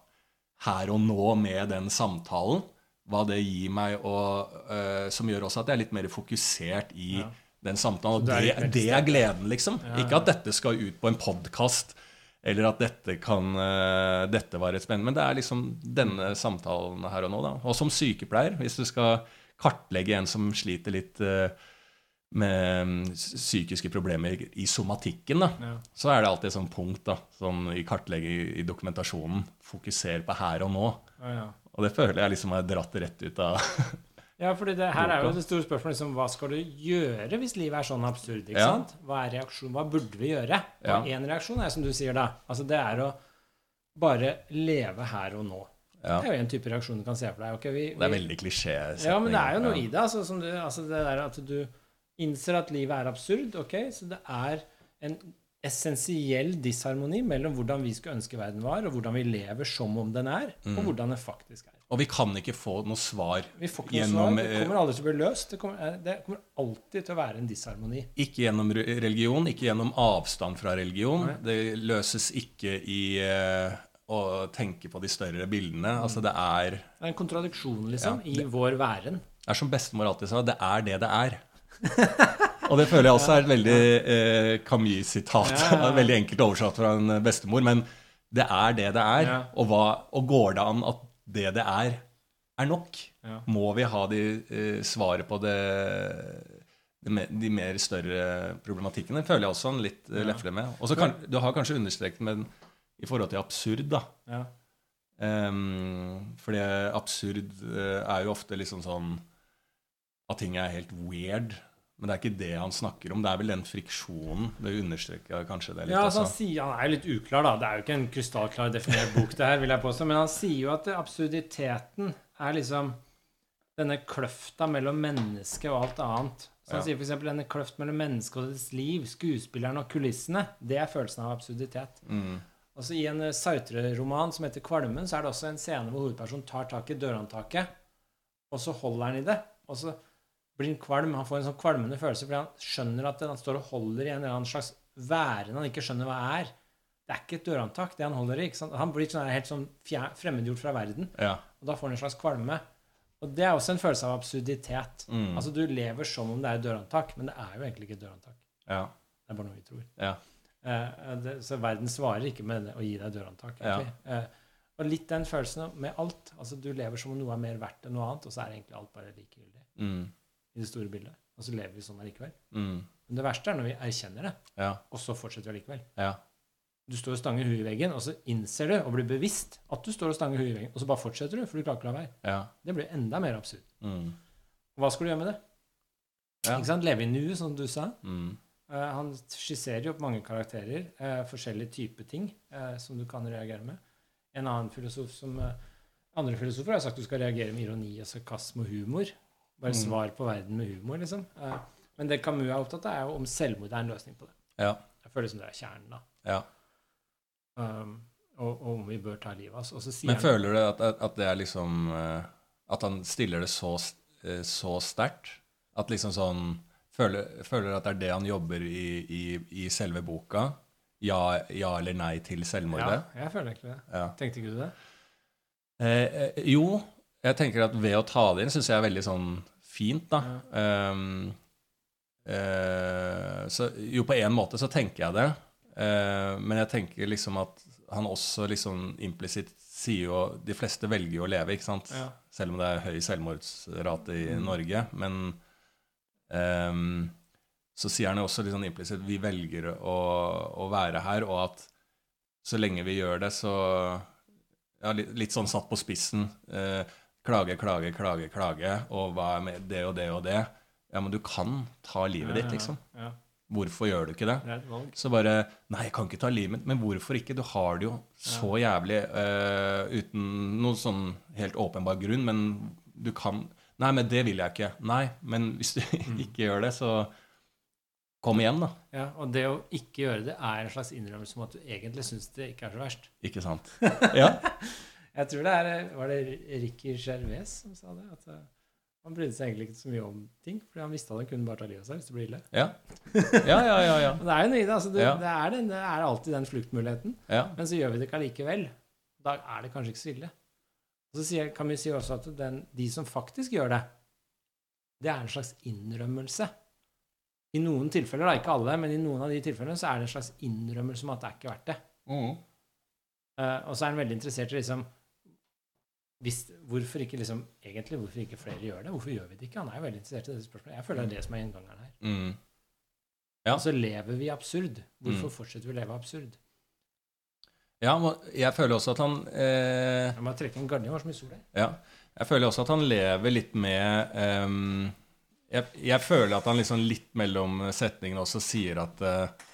her og nå med den samtalen. Hva det gir meg, og øh, som gjør også at jeg er litt mer fokusert i Ja. Den samtalen. Og det, det er gleden, liksom. Ja, Ikke at dette skal ut på en podkast, eller at dette kan uh, Dette var et spennende Men det er liksom denne samtalen her og nå, da. Og som sykepleier, hvis du skal kartlegge en som sliter litt uh, med mm, psykiske problemer i somatikken, da, Ja. så er det alltid et sånt punkt da, som i kartlegging i dokumentasjonen. fokuserer på her og nå. Ja, ja. Og det føler jeg liksom er dratt rett ut av Ja, fordi det her er jo det store spørsmålet liksom, hva skal du gjøre hvis livet er sånn absurd? ikke Ja. sant? Hva er reaksjon? Hva burde vi gjøre? Ja. Og én reaksjon er som du sier da, altså det er å bare leve her og nå. ja. Det er jo en type reaksjon du kan se for deg. Okay, Vi, Det er veldig klisjé. Ja, men det er jo noe i det. Altså, som du, altså det der at du innser at livet er absurd. ok? Så det er en essensiell disharmoni mellom hvordan vi skulle ønske verden var, og hvordan vi lever som om den er, Mm. og hvordan den faktisk er. Og vi kan ikke få noe svar. Vi får ikke Gjennom, svar. Det kommer aldri til å bli løst. Det kommer, eh, det kommer alltid til å være en disharmoni. Ikke gjennom religion, ikke gjennom avstand fra religion. Nei. Det løses ikke i uh, å tenke på de større bildene. Altså det er Det er en kontradiksjon, liksom, Ja, i vår væren. Det er som bestemor alltid sa, det er det det er. Og det føler jeg også er et veldig eh, Camus-sitat. Ja. veldig enkelt oversatt fra en bestemor. Men det er det det er. Ja. Og, hva, og går det an at det det er, er nok? Ja. Må vi ha de eh, svaret på det, de, de mer større problematikkene? Det føler jeg også en litt eh, Ja. lefle med. Og så Du har kanskje understreket den i forhold til absurd, da. Ja. Um, fordi absurd eh, er jo ofte liksom sånn at ting er helt weird. Men det er ikke det han snakker om. Det er vel den friksjonen. Det understreker kanskje det litt. Ja, altså han, sier, han er jo litt uklar, da. Det er jo ikke en krystallklar definert bok, det her, vil jeg påstå. Men han sier jo at absurditeten er liksom denne kløfta mellom mennesket og alt annet. Så han Ja. sier f.eks. denne kløft mellom mennesket og dets liv, skuespilleren og kulissene. Det er følelsen av absurditet. Mm. Altså I en eh, Sartre-roman som heter 'Kvalmen', så er det også en scene hvor hovedpersonen tar tak i dørhåndtaket, og så holder han i det. Og så blir han kvalm. Han får en sånn kvalmende følelse fordi han skjønner at han står og holder i en eller annen slags væren han ikke skjønner hva er. Det er ikke et dørhåndtak, det han holder i. Han blir sånn, helt sånn fremmedgjort fra verden, Ja. og da får han en slags kvalme. Og det er også en følelse av absurditet. Mm. Altså Du lever som om det er et dørhåndtak, men det er jo egentlig ikke et dørhåndtak. ja. Det er bare noe vi tror. Ja. Eh, det, så verden svarer ikke med å gi deg dørhåndtak. Eh, og litt den følelsen med alt. Altså Du lever som om noe er mer verdt enn noe annet, og så er egentlig alt bare likegyldig Mm. I det store bildet. Og så lever vi sånn allikevel. Mm. Men det verste er når vi erkjenner det, Ja. og så fortsetter vi allikevel. Ja. Du står og stanger huet i veggen, og så innser du og blir bevisst at du står og stanger huet i veggen, og så bare fortsetter du, for du klarer ikke å la være. Ja. Det blir enda mer absurd. Mm. Hva skal du gjøre med det? Ja. Ikke sant? Leve i nuet, som du sa. Mm. Uh, han skisserer jo opp mange karakterer, uh, forskjellige typer ting uh, som du kan reagere med. En annen filosof som Andre filosofer har sagt du skal reagere med ironi og sarkasme og humor. Bare Mm. svar på verden med humor, liksom. Eh, men det Camus er opptatt av, er jo om selvmord er en løsning på det. Ja. Jeg føler som det er kjernen, da. ja. Um, og, og om vi bør ta livet av oss. Og så sier Men føler du at, at, det er liksom eh, At han stiller det så, eh, så sterkt? At liksom sånn Føler, føler at det er det han jobber i, i, i selve boka? Ja, ja eller nei til selvmordet? ja, jeg føler egentlig det. Ja. Tenkte ikke du det? Eh, eh, jo, jeg tenker at ved å ta det inn syns jeg er veldig sånn fint, da. Um, uh, så jo, på en måte så tenker jeg det. Uh, men jeg tenker liksom at han også liksom implisitt sier jo De fleste velger jo å leve, ikke sant? Ja. Selv om det er høy selvmordsrate i Norge. Men um, så sier han jo også liksom implisitt vi velger å, å være her, og at så lenge vi gjør det, så ja, litt, litt sånn satt på spissen. Eh, klage, klage, klage, klage. Og hva er med det og det og det? Ja, men du kan ta livet ditt, liksom. Ja, Hvorfor gjør du ikke det? det er et valg. Så bare Nei, jeg kan ikke ta livet mitt. Men hvorfor ikke? Du har det jo så jævlig uh, uten noen sånn helt åpenbar grunn, men du kan Nei, men det vil jeg ikke. Nei, men hvis du ikke gjør det, så kom igjen, da. Ja, og det å ikke gjøre det er en slags innrømmelse om at du egentlig syns det ikke er så verst. Ikke sant? Ja. Jeg tror det er Var det Ricky Gervais som sa det? At eh, han brydde seg egentlig ikke så mye om ting, fordi han visste at han kunne bare ta livet av seg hvis det blir ille. Ja, ja, ja. ja, ja. Det er jo noe i det. altså det, Ja. det, er den, det er alltid den fluktmuligheten. ja. Men så gjør vi det ikke allikevel. Da er det kanskje ikke så ille. Og så sier, kan vi si også at den, de som faktisk gjør det, det er en slags innrømmelse. I noen tilfeller, da, ikke alle, men i noen av de tilfellene så er det en slags innrømmelse om at det er ikke verdt det. Mm. Uh, og så er han veldig interessert i liksom hvis, Hvorfor ikke liksom Egentlig, hvorfor ikke flere gjør det? Hvorfor gjør vi det ikke? Han er jo veldig interessert i dette spørsmålet. Jeg føler det er det som er gjengangeren her. Mm. Ja. Og så lever vi absurd. Hvorfor Mm. fortsetter vi å leve absurd? Ja, jeg føler også at han eh, Jeg må trekke en gardin, det var så mye sol her. Ja. Jeg føler også at han lever litt med eh, jeg, jeg føler at han liksom litt mellom setningene også sier at eh,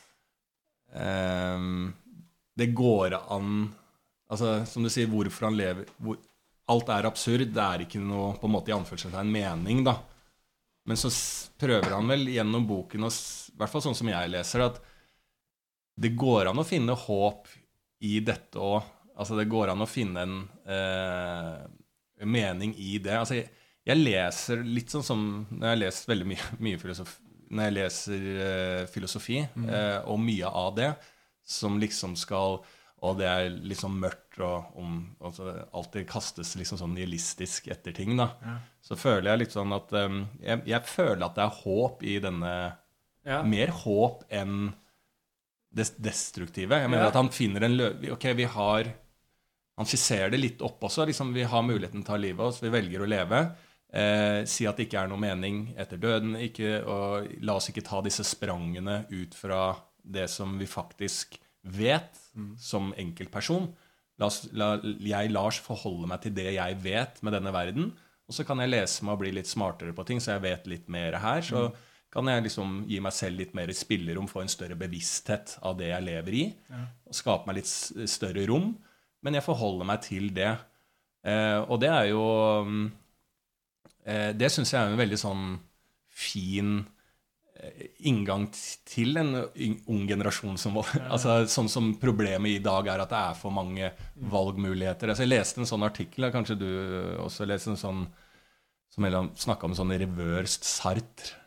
ehm, det går an Altså, som du sier, hvorfor han lever hvor, Alt er absurd. Det er ikke noe på en måte i anførselstegn mening, da. Men så prøver han vel gjennom boken, i hvert fall sånn som jeg leser at det går an å finne håp i dette òg. Altså, det går an å finne en eh, mening i det. Altså, jeg, jeg leser litt sånn som Når jeg har lest veldig mye, mye filosofi Når jeg leser eh, filosofi, eh, og mye av det som liksom skal og det er liksom mørkt, og om, altså, alltid kastes liksom sånn nihilistisk etter ting, da. Ja. Så føler jeg litt sånn at um, jeg, jeg føler at det er håp i denne Ja. Mer håp enn det destruktive. Jeg mener Ja. at han finner en løv... Ok, vi har Han skisserer det litt opp også. liksom Vi har muligheten til å ta livet av oss. Vi velger å leve. Eh, si at det ikke er noe mening etter døden. Ikke, og la oss ikke ta disse sprangene ut fra det som vi faktisk vet som enkeltperson. La, la jeg, Lars, forholde meg til det jeg vet med denne verden. Og så kan jeg lese meg og bli litt smartere på ting, så jeg vet litt mer her. Så kan jeg liksom gi meg selv litt mer spillerom, få en større bevissthet av det jeg lever i. Og skape meg litt større rom. Men jeg forholder meg til det. Eh, og det er jo mm, eh, Det syns jeg er en veldig sånn fin inngang til en ung generasjon som. Altså, sånn som problemet i dag er at det er for mange valgmuligheter. Altså, jeg leste en sånn artikkel, kanskje du også leste en sånn som snakka om sånn reversed Sartre.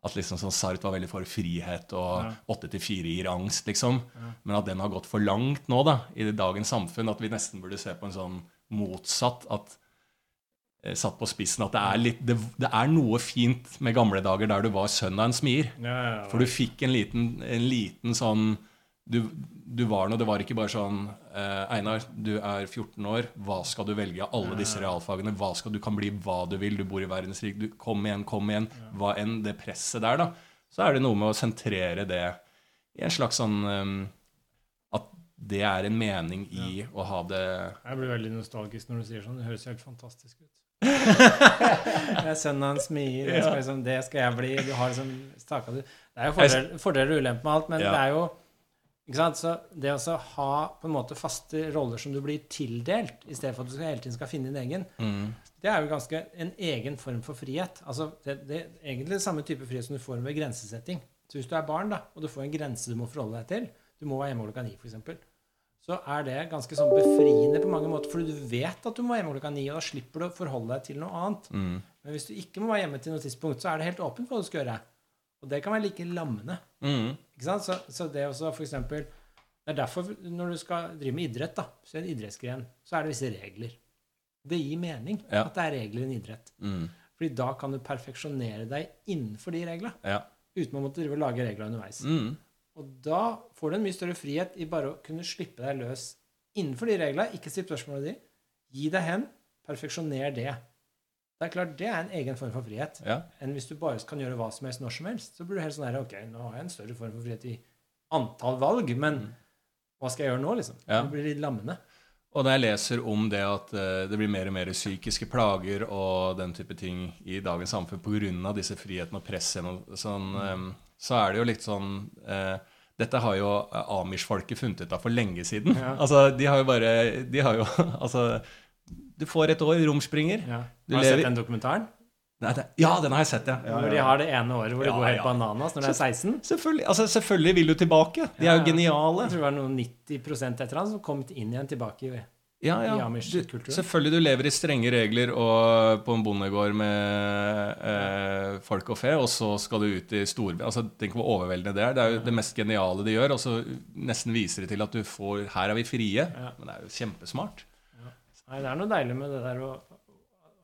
At liksom sånn Sartre var veldig for frihet, og åtte til fire gir angst, liksom. Men at den har gått for langt nå, da, i dagens samfunn. At vi nesten burde se på en sånn motsatt. at eh, Satt på spissen at det er, litt, det, det er noe fint med gamle dager der du var sønn av en smier. Ja, ja, ja. For du fikk en liten, en liten sånn du, du var noe, Det var ikke bare sånn eh, Einar, du er 14 år. Hva skal du velge av alle disse realfagene? Hva skal, du kan bli hva du vil. Du bor i verdensrik. Du, kom igjen, kom igjen. Hva enn det presset der, da. Så er det noe med å sentrere det i en slags sånn um, At det er en mening i å ha det Jeg blir veldig nostalgisk når du sier sånn. Det høres helt fantastisk ut. Jeg er sønnen hans smier. Jeg skal liksom, det skal jeg bli. Du har liksom staka det. Det er jo fordeler, fordeler og ulemper med alt, men Ja. det er jo ikke sant? Så det å ha på en måte faste roller som du blir tildelt, i stedet for at du hele tiden skal finne din egen, mm, det er jo ganske en egen form for frihet. Altså, det, det er egentlig det samme type frihet som du får ved grensesetting. Så hvis du er barn da, og du får en grense du må forholde deg til, du må være hjemme klokka ni f.eks., så er det ganske sånn befriende på mange måter, fordi du vet at du må være hjemme klokka ni, og da slipper du å forholde deg til noe annet. mm, Men hvis du ikke må være hjemme til noe tidspunkt, så er det helt åpent hva du skal gjøre. Og det kan være like lammende. mm, Ikke sant? Så, så det også for eksempel Det er derfor når du skal drive med idrett, da, så er det en idrettsgren, så er det visse regler. Det gir mening Ja. at det er regler i en idrett. mm, Fordi da kan du perfeksjonere deg innenfor de reglene, ja. uten å måtte drive og lage regler underveis. Mm, Og da får du en mye større frihet i bare å kunne slippe deg løs innenfor de reglene. Ikke still spørsmålet ditt. Gi deg hen. Perfeksjoner det. Det er klart, det er en egen form for frihet. ja. Enn hvis du bare kan gjøre hva som helst når som helst. Så blir du helt sånn her Ok, nå har jeg en større form for frihet i antall valg, men hva skal jeg gjøre nå, liksom? Ja. Det blir litt lammende. Og når jeg leser om det at eh, det blir mer og mer psykiske plager og den type ting i dagens samfunn pga. disse frihetene og presset, og sånn, eh, så er det jo litt sånn eh, Dette har jo Amish-folket funnet ut av for lenge siden. Ja. Altså, de har jo bare De har jo Altså, du får et år, romspringer. Ja. Har du lever- sett den dokumentaren? Nei, det, ja, den har jeg sett, ja. ja, Hvor de har det ene året hvor Ja, går helt bananas når det er 16? Selvfølgelig, altså, selvfølgelig vil du tilbake. De er jo geniale. Jeg tror det var noen 90% etter han som kom inn igjen tilbake i Ja, ja. i Amish-kulturen. Selvfølgelig, du lever i strenge regler og på en bondegård med eh, folk og fe, og så skal du ut i storby. Altså, tenk hvor overveldende det er. Det er jo det mest geniale de gjør, og så nesten viser det til at du får Her er vi frie. Men det er jo kjempesmart. Nei, det er noe deilig med det der å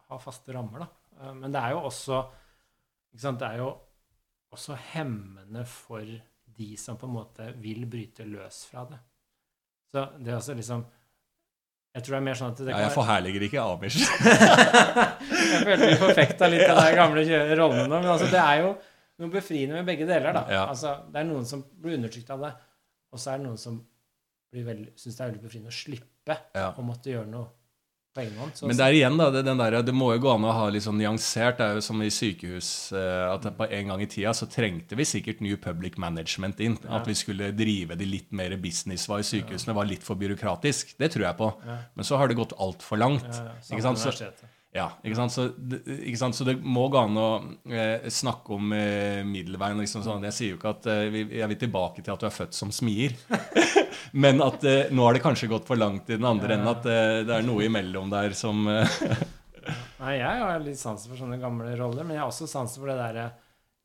ha faste rammer, da. Eh, Men det er jo også sant, Det er jo også hemmende for de som på en måte vil bryte løs fra det. Så det er også liksom Jeg tror det er mer sånn at det kan... Ja, jeg forherliger ikke Amish. Jeg følte vi forfekta litt av de gamle rollene nå, men altså, det er jo noe befriende med begge deler, da. Ja. Altså, det er noen som blir undertrykt av det, og så er det noen som syns det er veldig befriende å slippe Ja. å måtte gjøre noe hånd. Men det er igjen da, det, den der, det må jo gå an å ha litt sånn nyansert. Det er jo som i sykehus eh, at på en gang i tida så trengte vi sikkert New Public Management inn. Ja. At vi skulle drive det litt mer business-wise. sykehusene, var litt for byråkratisk. Det tror jeg på. Ja. Men så har det gått altfor langt. Ja, ja, ikke sant? Så. Ja, ikke sant? Så, det- ikke sant? så det må gå an å eh, snakke om eh, middelveien. Liksom sånn. Jeg sier jo ikke at eh, jeg vil tilbake til at du er født som smier. Men at eh, nå har det kanskje gått for langt i den andre Ja. enden. At eh, det er noe imellom der som eh, Nei, jeg har litt sansen for sånne gamle roller, men jeg har også sansen for det derre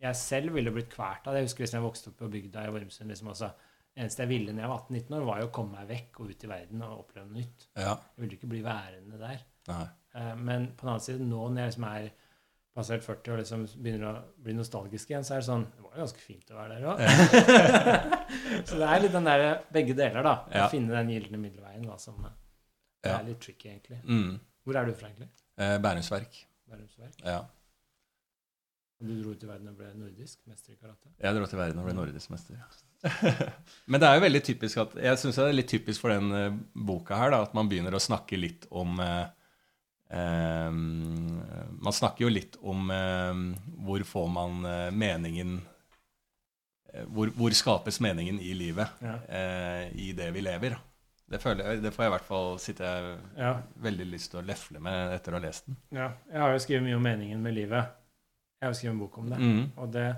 Jeg selv ville blitt kvalt av det. Jeg husker liksom jeg vokste opp på bygda i Vormsund liksom også. eneste jeg ville når jeg var 18-19 år, var jo å komme meg vekk og ut i verden og oppleve noe nytt. Ja. Jeg ville ikke bli værende der. Nei. Eh, Men på den annen side, nå når jeg liksom er passert 40 og liksom begynner å bli nostalgisk igjen, så er det sånn Det var jo ganske fint å være der òg. så det er litt den der begge deler, da. Ja. Å finne den gylne middelveien, da, som eh, Ja. er litt tricky, egentlig. Mm. Hvor er du fra, egentlig? Eh, Bærumsverk. Bærumsverk? Ja. Og du dro i verden og ble nordisk mester i karate? Jeg dro til verden og ble nordisk mester. Men det er jo veldig typisk at Jeg syns det er litt typisk for den eh, boka her da, at man begynner å snakke litt om eh, Man snakker jo litt om eh, hvor får man eh, meningen eh, hvor, hvor skapes meningen i livet Ja. eh, i det vi lever? Det, jeg, det får jeg i hvert fall sitte ja. veldig lyst til å lefle med etter å ha lest den. Ja, jeg har jo skrevet mye om meningen med livet. Jeg har jo skrevet en bok om det. Mm. Og det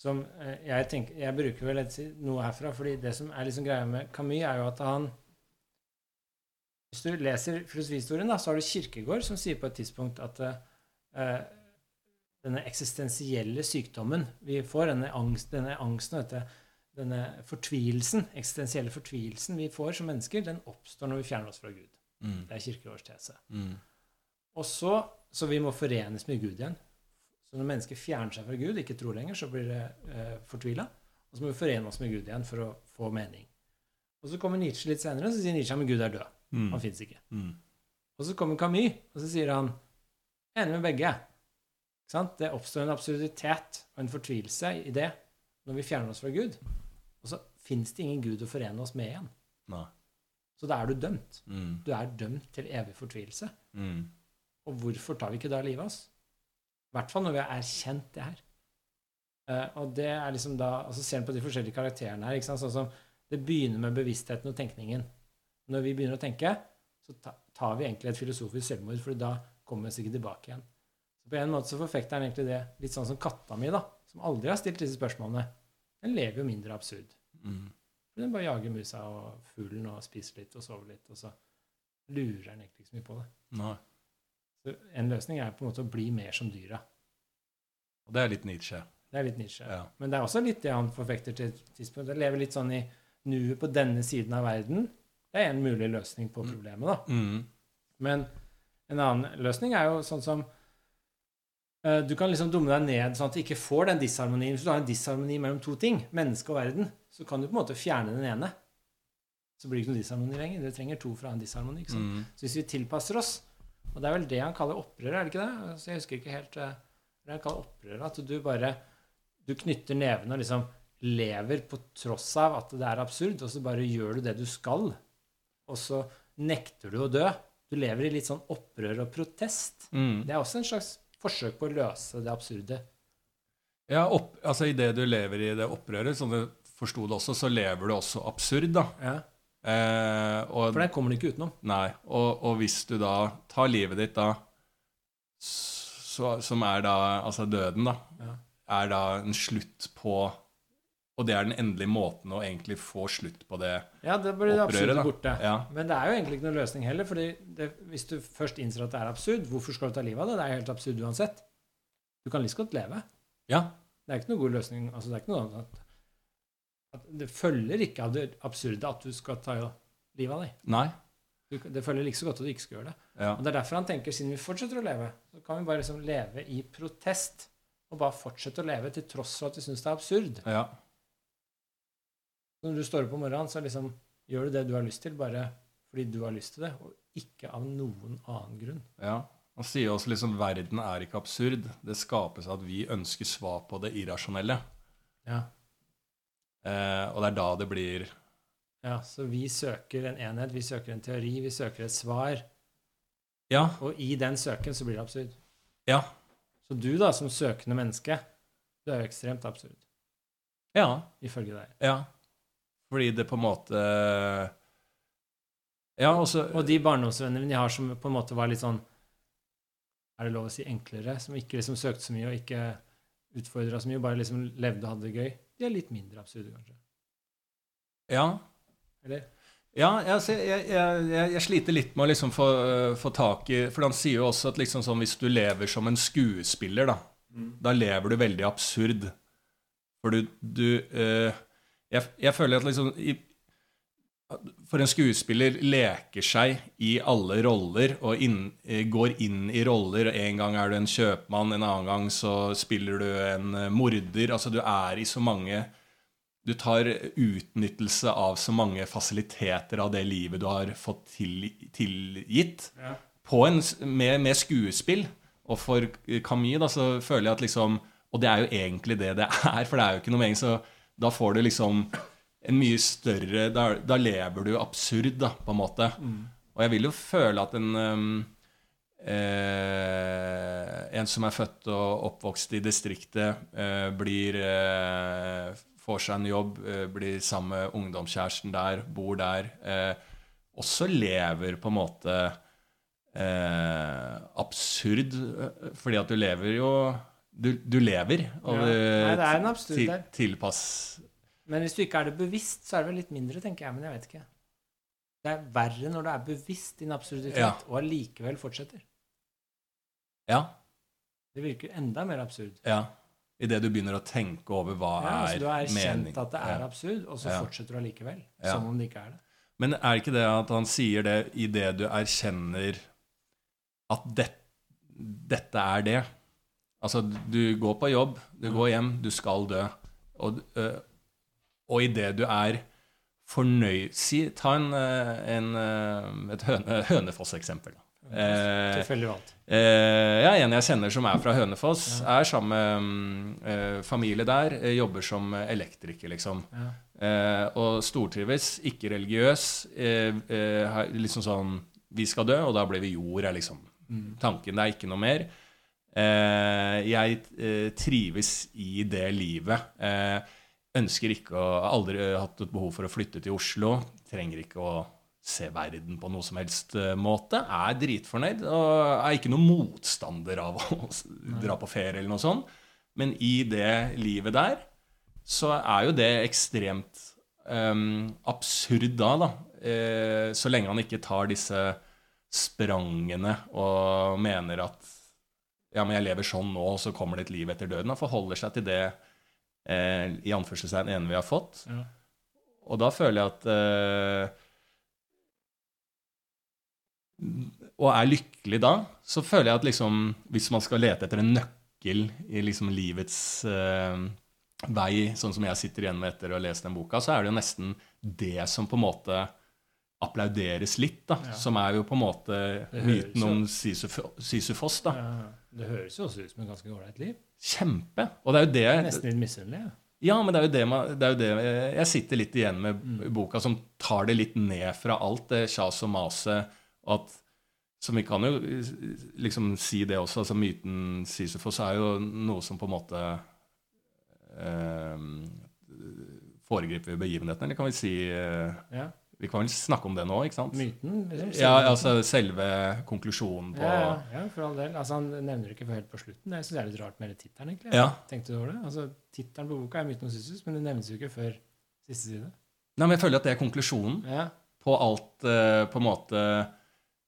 som eh, jeg tenker Jeg bruker vel noe herfra, fordi det som er liksom greia med Camus, er jo at han Hvis du leser filosofihistorien, da, så har du Kirkegård som sier på et tidspunkt at uh, denne eksistensielle sykdommen vi får, denne, angst, denne angsten, dette, denne fortvilelsen, eksistensielle fortvilelsen vi får som mennesker, den oppstår når vi fjerner oss fra Gud. Mm. Det er Kirkegårds tese. Mm. Og så, så vi må forenes med Gud igjen. Så når mennesker fjerner seg fra Gud, ikke tror lenger, så blir det eh, fortvila. Og så må vi forene oss med Gud igjen for å få mening. Og så kommer Nietzsche litt senere, og så sier Nietzsche at Gud er død. Mm. Han fins ikke. Mm. Og så kommer Camus, og så sier han enig med begge. Det oppstår en absurditet og en fortvilelse i det når vi fjerner oss fra Gud. Og så fins det ingen Gud å forene oss med igjen. Nei. Så da er du dømt. Mm. Du er dømt til evig fortvilelse. Mm. Og hvorfor tar vi ikke da livet av oss? I hvert fall når vi har erkjent det her. Uh, og det er liksom da, altså Ser en på de forskjellige karakterene her. Sånn som Det begynner med bevisstheten og tenkningen. Når vi begynner å tenke, så tar vi egentlig et filosofisk selvmord, for da kommer vi oss ikke tilbake igjen. Så På en måte så forfekter han egentlig det litt sånn som katta mi, da, som aldri har stilt disse spørsmålene. Den lever jo mindre absurd. Mm. Den bare jager musa og fuglen og spiser litt og sover litt, og så lurer den egentlig ikke så mye på det. Nei. Så En løsning er på en måte å bli mer som dyra. Og det er litt Nietzsche. Det er litt Nietzsche. Ja. Men det er også litt det han forfekter til et tidspunkt. Det lever litt sånn i nuet på denne siden av verden. Det er en mulig løsning på problemet, da. Mm. Men en annen løsning er jo sånn som uh, Du kan liksom dumme deg ned sånn at du ikke får den disharmonien. Hvis du har en disharmoni mellom to ting, menneske og verden, så kan du på en måte fjerne den ene. Så blir det ikke noe disharmoni lenger. Dere trenger to for å ha en disharmoni. ikke sant? Mm. Så hvis vi tilpasser oss Og det er vel det han kaller opprør, er det ikke det? Så jeg husker ikke helt uh, det han kaller opprør. At du bare du knytter nevene og liksom lever på tross av at det er absurd, og så bare gjør du det du skal. Og så nekter du å dø. Du lever i litt sånn opprør og protest. Mm. Det er også en slags forsøk på å løse det absurde. Ja, opp, altså Idet du lever i det opprøret, som du forsto det også, så lever du også absurd, da. Ja, Eh, og, For det kommer du ikke utenom. nei, og, og hvis du da tar livet ditt, da, så, som er da altså døden, da, Ja. er da en slutt på Og det er den endelige måten å egentlig få slutt på det opprøret. Ja, det blir det absurde borte. Ja. Men det er jo egentlig ikke noen løsning heller. fordi det, hvis du først innser at det er absurd, hvorfor skal du ta livet av det? Det er helt absurd uansett. Du kan like så godt leve. ja. Det er ikke noen god løsning. altså det er ikke noe annet at, at Det følger ikke av det absurde at du skal ta livet av deg. Nei. Du, det følger like så godt at du ikke skal gjøre det. Ja. Og Det er derfor han tenker siden vi fortsetter å leve, så kan vi bare liksom leve i protest. Og bare fortsette å leve til tross for at vi syns det er absurd. ja. Når du står opp om morgenen, så liksom gjør du det du har lyst til, bare fordi du har lyst til det, og ikke av noen annen grunn. Ja. Han sier også liksom verden er ikke absurd. Det skapes at vi ønsker svar på det irrasjonelle. Ja. Eh, og det er da det blir ja, Så vi søker en enhet, vi søker en teori, vi søker et svar. Ja. Og i den søken så blir det absurd. Ja. Så du, da, som søkende menneske, du er jo ekstremt absurd, Ja. ifølge deg. ja. Fordi det på en måte Ja, også, Og de barndomsvennene de har som på en måte var litt sånn Er det lov å si enklere? Som ikke liksom søkte så mye og ikke utfordra så mye, bare liksom levde og hadde det gøy. De er litt mindre absurde, kanskje. Ja. Eller? Ja, jeg, jeg, jeg, jeg sliter litt med å liksom få, få tak i For han sier jo også at liksom sånn, hvis du lever som en skuespiller, da, da lever du veldig absurd. For du, du eh, jeg, jeg føler at liksom i, For en skuespiller leker seg i alle roller og inn, eh, går inn i roller. En gang er du en kjøpmann, en annen gang så spiller du en eh, morder. Altså du er i så mange Du tar utnyttelse av så mange fasiliteter av det livet du har fått til, tilgitt, Ja. på en, med, med skuespill. Og for Camille da, så føler jeg at liksom Og det er jo egentlig det det er, for det er jo ikke noe mening, så da får du liksom en mye større Da, da lever du absurd, da, på en måte. Og jeg vil jo føle at en um, eh, En som er født og oppvokst i distriktet, eh, blir eh, Får seg en jobb, eh, blir sammen med ungdomskjæresten der, bor der. Eh, også lever på en måte eh, absurd, fordi at du lever jo Du, du lever, og Ja. du Nei, det til, tilpass Men hvis du ikke er det bevisst, så er det vel litt mindre, tenker jeg. Men jeg vet ikke. Det er verre når du er bevisst din absurditet, Ja. og allikevel fortsetter. Ja. Det virker enda mer absurd. ja. Idet du begynner å tenke over hva Ja, altså, er du har erkjent mening. at det er absurd, og så Ja. fortsetter du allikevel. Ja. Som om det ikke er det. Men er ikke det at han sier det idet du erkjenner at det, dette er det? Altså, du går på jobb, du går hjem, du skal dø. Og, øh, og idet du er fornøyd si, Ta en, øh, en, øh, et høne, Hønefoss-eksempel. Eh, Tilfeldig valgt. Eh, ja, en jeg kjenner som er fra Hønefoss, er sammen med mm, eh, familie der, eh, jobber som elektriker, liksom. Ja. Eh, og stortrives, ikke religiøs. Eh, eh, liksom sånn Vi skal dø, og da blir vi jord, er liksom tanken. Det er ikke noe mer. Eh, jeg eh, trives i det livet. Eh, ønsker ikke å Har aldri hatt et behov for å flytte til Oslo. Trenger ikke å se verden på noe som helst måte. Er dritfornøyd og er ikke noen motstander av å dra på ferie eller noe sånt. Men i det livet der så er jo det ekstremt um, absurd da, da. Eh, så lenge han ikke tar disse sprangene og mener at ja, men jeg lever sånn nå, og så kommer det et liv etter døden. Han forholder seg til det eh, i anførselstegn ene vi har fått. Ja. Og da føler jeg at eh, Og er lykkelig da, så føler jeg at liksom Hvis man skal lete etter en nøkkel i liksom livets eh, vei, sånn som jeg sitter igjen med etter å ha lest den boka, så er det jo nesten det som på en måte applauderes litt, da. Ja. Som er jo på en måte myten om Sisyfos, da. Ja, det høres jo også ut som et ganske ålreit liv. Kjempe. Og det er jo det Nesten litt misunnelig. Ja. Ja, men det er jo det, man, det er jo det Jeg sitter litt igjen med Mm. boka som tar det litt ned fra alt det kjas og maset. At, som vi kan jo liksom si det også, altså myten Sisyfos er jo noe som på en måte eh, foregriper begivenheten, eller kan vi si eh, Ja. Vi kan vel snakke om det nå, ikke sant? Myten. Liksom, Ja, altså selve konklusjonen på ja, ja, for all del. Altså, han nevner det ikke helt på slutten. Jeg syns det er litt rart med tittelen. egentlig. Ja. Tenkte du over det? Altså, Tittelen på boka er 'Myten om Sisyfos', men det nevnes jo ikke før siste side. Nei, men jeg føler at det er konklusjonen. Ja, på alt uh, på en måte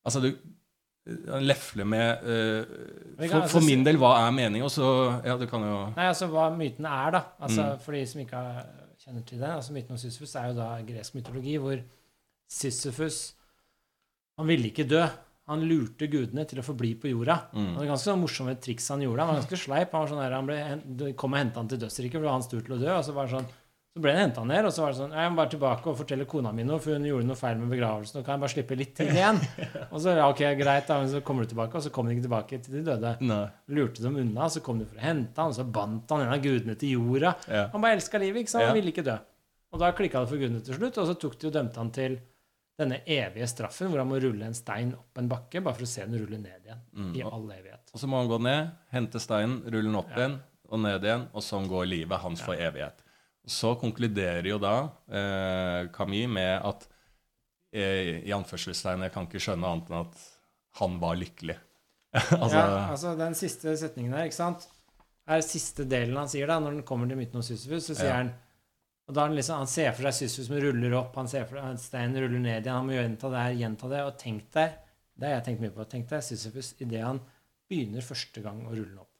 Altså, du eh, lefler med uh, kan for, altså for min del, hva er meningen? Og så Ja, du kan jo Nei, altså hva myten er, da. Altså, Mm. For de som ikke kjenner til det. altså Myten om Sisyfos er jo da gresk mytologi hvor Sisyfos Han ville ikke dø. Han lurte gudene til å forbli på jorda. Mm. Det var ganske sånn morsomme triks han gjorde. Han var ganske sleip. Han, var sånn der, han ble, kom og henta han til dødsriket, for det var hans tur til å dø. og så var det sånn så ble han henta ned, og så var det sånn Jeg må bare tilbake og fortelle kona mi noe, for hun gjorde noe feil med begravelsen. Nå kan jeg bare slippe litt til igjen. Og så ja, ok, greit, da, men så kommer du tilbake, og så kom de ikke tilbake til de døde. Nei. Lurte dem unna, så kom de for å hente han, og så bandt han en av gudene til jorda. Ja. Han bare elska livet, ikke sant? Han Ja. ville ikke dø. Og da klikka det for gudene til slutt, og så tok de og dømte han til denne evige straffen, hvor han må rulle en stein opp en bakke, bare for å se den rulle ned igjen. Mm. I all evighet. og så må han gå ned, hente steinen, rulle den opp Ja. igjen og ned igjen, og sånn går livet hans for evighet. Så konkluderer jo da eh, Camille med at eh, i anførselstegn Jeg kan ikke skjønne annet enn at han var lykkelig. altså, ja, altså den siste setningen der, ikke sant, er siste delen han sier da, når den kommer til myten om Sisyfus, så sier Ja. han og da han, liksom, han ser for seg Sisyfus som ruller opp, han ser for seg steinen ruller ned igjen, han må gjenta det her, gjenta det, og tenk deg, det har jeg tenkt mye på, tenk deg Sisyfus idet han begynner første gang å rulle den opp.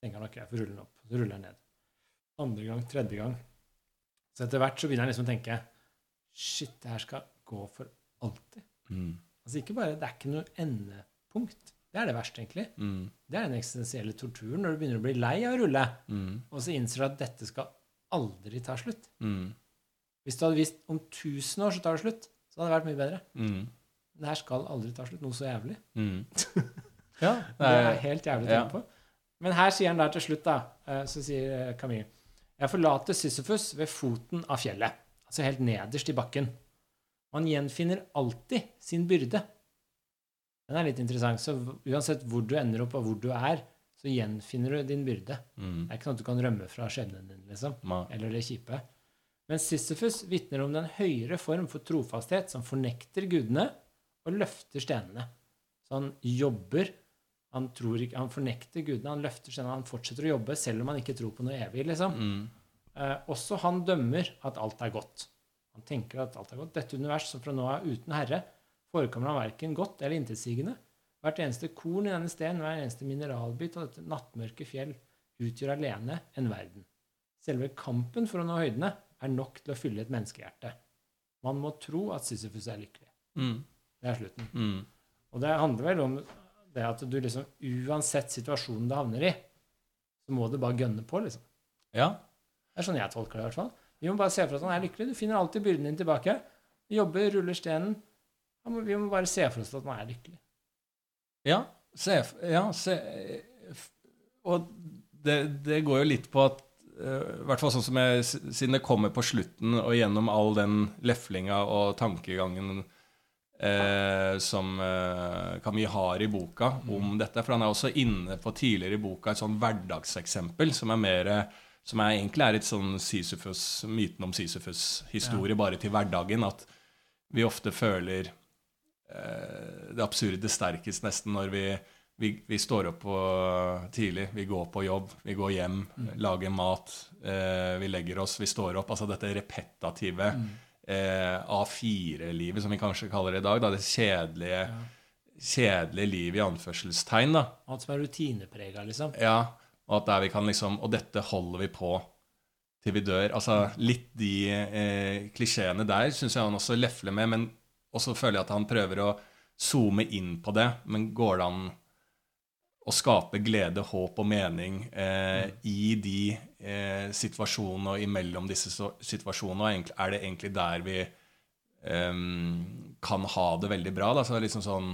Tenker han ok, jeg får rulle den opp, så ruller han ned. Andre gang, tredje gang. Så etter hvert så begynner han liksom å tenke Shit, det her skal gå for alltid. Mm. Altså ikke bare, Det er ikke noe endepunkt. Det er det verste, egentlig. Mm. Det er den eksistensielle torturen når du begynner å bli lei av å rulle, Mm. og så innser du at dette skal aldri tar slutt. Mm. Hvis du hadde visst om 1000 år så tar det slutt, så hadde det vært mye bedre. Mm. Det her skal aldri ta slutt. Noe så jævlig. Mm. Ja, Det er helt jævlig å tenke på. Men her sier han der til slutt, da, eh, så sier Camille Jeg forlater Sisyfus ved foten av fjellet, altså helt nederst i bakken. Man gjenfinner alltid sin byrde. Den er litt interessant. Så uansett hvor du ender opp, og hvor du er, så gjenfinner du din byrde. Mm. Det er ikke sånn at du kan rømme fra skjebnen din, liksom. Ma. Eller det kjipe. Men Sisyfus vitner om den høyere form for trofasthet som fornekter gudene og løfter stenene. Så han jobber. Han, tror ikke, han fornekter gudene, han løfter stenene, han fortsetter å jobbe selv om han ikke tror på noe evig. liksom. Mm. Eh, også han dømmer at alt er godt. Han tenker at alt er godt. Dette univers som fra nå av uten herre, forekommer han verken godt eller intetsigende. Hvert eneste korn i denne sten, hver eneste mineralbit av dette nattmørke fjell utgjør alene en verden. Selve kampen for å nå høydene er nok til å fylle et menneskehjerte. Man må tro at Sisyfus er lykkelig. Mm. Det er slutten. Mm. Og det handler vel om det at du liksom uansett situasjonen du havner i, så må du bare gønne på, liksom. Ja. Det er sånn jeg tolker det, i hvert fall. Vi må bare se for oss at han er lykkelig. Du finner alltid byrden din tilbake. Jobber, ruller stenen. Vi må bare se for oss at han er lykkelig. Ja, se, ja, se Og det, det går jo litt på at eh, I hvert fall sånn som jeg, Siden det kommer på slutten, og gjennom all den leflinga og tankegangen eh, som eh, Camille har i boka om dette For han er også inne på tidligere i boka et sånn hverdagseksempel som er mer som er, egentlig er et sånn Sisyfus, myten om Sisyfus-historie bare til hverdagen. At vi ofte føler det absurde sterkest nesten når vi, vi, vi står opp på, tidlig, vi går på jobb, vi går hjem, lager mat, eh, vi legger oss, vi står opp. Altså dette repetative eh, A4-livet, som vi kanskje kaller det i dag. Da, det kjedelige, kjedelige livet i anførselstegn. da. Alt som er rutineprega, liksom. Ja, og at der vi kan liksom Og dette holder vi på til vi dør. Altså litt de eh, klisjeene der syns jeg han også lefler med, men også føler jeg at han prøver å zoome inn på det. Men går det an å skape glede, håp og mening eh, i de eh, situasjonene og imellom disse situasjonene? Og er det egentlig der vi eh, kan ha det veldig bra? Da? Så det er liksom sånn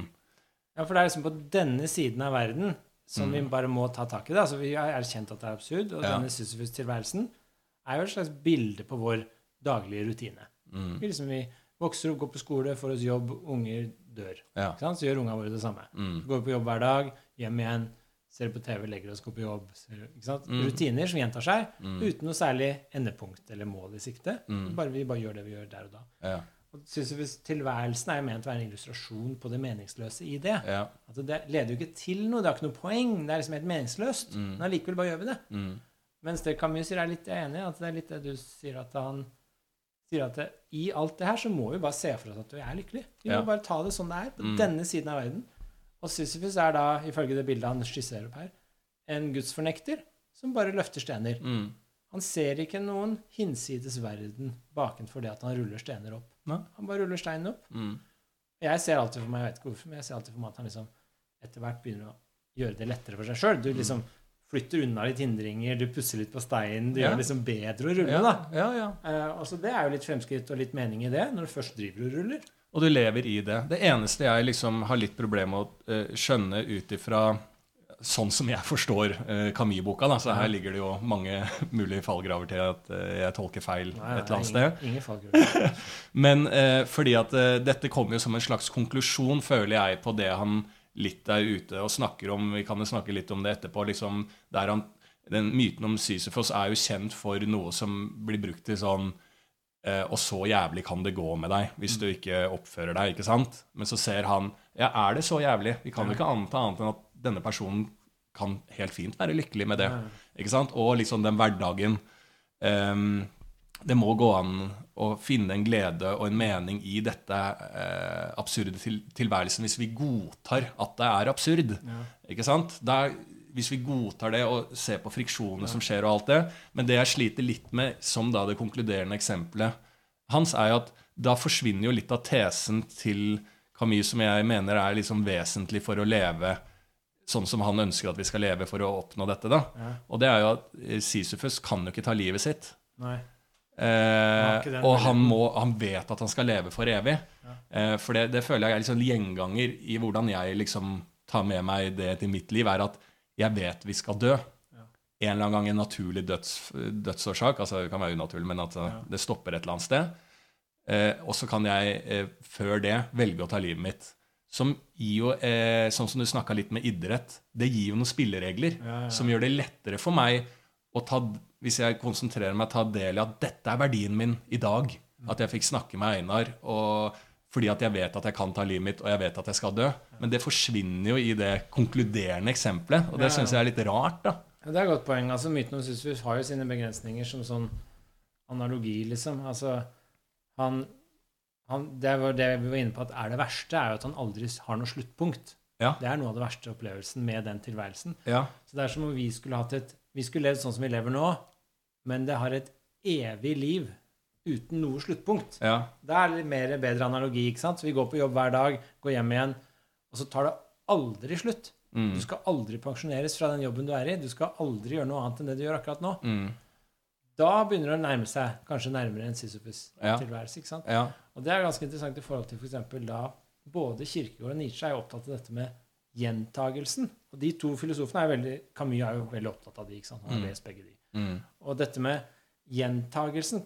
Ja, for det er liksom på denne siden av verden som vi bare må ta tak i. det. Altså, Vi har erkjent at det er absurd, og Ja. denne Sisyfus-tilværelsen er jo et slags bilde på vår daglige rutine. mm, Vi, liksom, vi vokser opp, går på skole, får oss jobb, unger dør. Ja. Så gjør ungene våre det samme. Mm, går på jobb hver dag, hjem igjen, ser på TV, legger oss, går på jobb. Mm. Rutiner som gjentar seg mm, uten noe særlig endepunkt eller mål i sikte. Mm. Bare, vi bare gjør det vi gjør der og da. ja, Og jeg tilværelsen er jo ment å være en illustrasjon på det meningsløse i det. ja, At det leder jo ikke til noe, det har ikke noe poeng. Det er liksom helt meningsløst. Mm. Men allikevel bare gjør vi det. mm, Mens det Camus sier, er litt jeg er enig i. At det er litt det du sier at han sier at det, i alt det her så må vi bare se for oss at vi er lykkelig. Vi Ja. må bare ta det sånn det er, på Mm. denne siden av verden. Og Sisyfus er da, ifølge det bildet han skisserer opp her, en gudsfornekter som bare løfter stener. mm. Han ser ikke noen hinsides verden bakenfor det at han ruller stener opp. Ne? Han bare ruller steinen opp. Mm. Jeg ser alltid for meg, jeg vet ikke hvorfor, men jeg ser alltid for meg at han liksom etter hvert begynner å gjøre det lettere for seg sjøl. Du liksom flytter unna litt hindringer, du pusser litt på steinen, du Ja. gjør det liksom bedre å rulle, Ja, da. ja, ja. Eh, altså det er jo litt fremskritt og litt mening i det, når du først driver og ruller. Og du lever i det. Det eneste jeg liksom har litt problemer med å uh, skjønne ut ifra sånn som jeg forstår uh, Camus-boka, da, så her ligger det jo mange mulige fallgraver til at uh, jeg tolker feil et eller annet sted. Ingen, ingen fallgraver. Men uh, fordi at eh, dette kommer jo som en slags konklusjon, føler jeg, på det han litt er ute og snakker om. Vi kan jo snakke litt om det etterpå. liksom, der han, den Myten om Sisyfos er jo kjent for noe som blir brukt til sånn eh, Og så jævlig kan det gå med deg hvis du ikke oppfører deg. ikke sant? Men så ser han Ja, er det så jævlig? Vi kan jo ikke anta annet enn at denne personen kan helt fint være lykkelig med det. Ikke sant? Og liksom den hverdagen. ehm, det må gå an å finne en glede og en mening i dette eh, absurde til, tilværelsen hvis vi godtar at det er absurd. Ja. Ikke sant? Da hvis vi godtar det og ser på friksjonene som skjer, og alt det Men det jeg sliter litt med, som da det konkluderende eksempelet hans, er jo at da forsvinner jo litt av tesen til Camus, som jeg mener er liksom vesentlig for å leve sånn som han ønsker at vi skal leve for å oppnå dette. da. Ja. Og det er jo at eh, Sisyfus kan jo ikke ta livet sitt. Nei. Eh, og han, må, han vet at han skal leve for evig. Eh, for det, det føler jeg er liksom gjenganger i hvordan jeg liksom tar med meg det til mitt liv, er at jeg vet vi skal dø. En eller annen gang en naturlig døds, dødsårsak. altså Det kan være unaturlig, men at ja. det stopper et eller annet sted. Eh, og så kan jeg eh, før det velge å ta livet mitt. Som gir jo, eh, sånn som du snakka litt med idrett, det gir jo noen spilleregler Ja, ja. som gjør det lettere for meg å ta, hvis jeg konsentrerer meg, tar del i at dette er verdien min i dag. At jeg fikk snakke med Einar. og fordi at jeg vet at jeg kan ta livet mitt, og jeg vet at jeg skal dø. Men det forsvinner jo i det konkluderende eksempelet, og det syns jeg er litt rart. da. Ja, det er et godt poeng. altså Myten om Sisyfus har jo sine begrensninger som sånn analogi, liksom. Altså, han, han Det var det vi var inne på at er det verste, er jo at han aldri har noe sluttpunkt. Ja. Det er noe av det verste opplevelsen med den tilværelsen. Ja. Så det er som om vi skulle hatt et Vi skulle levd sånn som vi lever nå, men det har et evig liv uten noe sluttpunkt. Ja. Det er litt mer bedre analogi, ikke sant? Så vi går på jobb hver dag, går hjem igjen, og så tar det aldri slutt. Mm. Du skal aldri pensjoneres fra den jobben du er i. Du skal aldri gjøre noe annet enn det du gjør akkurat nå. Mm. Da begynner det å nærme seg kanskje nærmere en Ja. Sisyfus-tilværelse. ikke sant? ja. Og det er ganske interessant i forhold til f.eks. da både Kirkegård og Nietzsche er jo opptatt av dette med gjentagelsen. Og de to filosofene er veldig Camus er jo veldig opptatt av de. ikke sant? Han har Mm. lest begge de. Mm. Og dette med gjentagelsen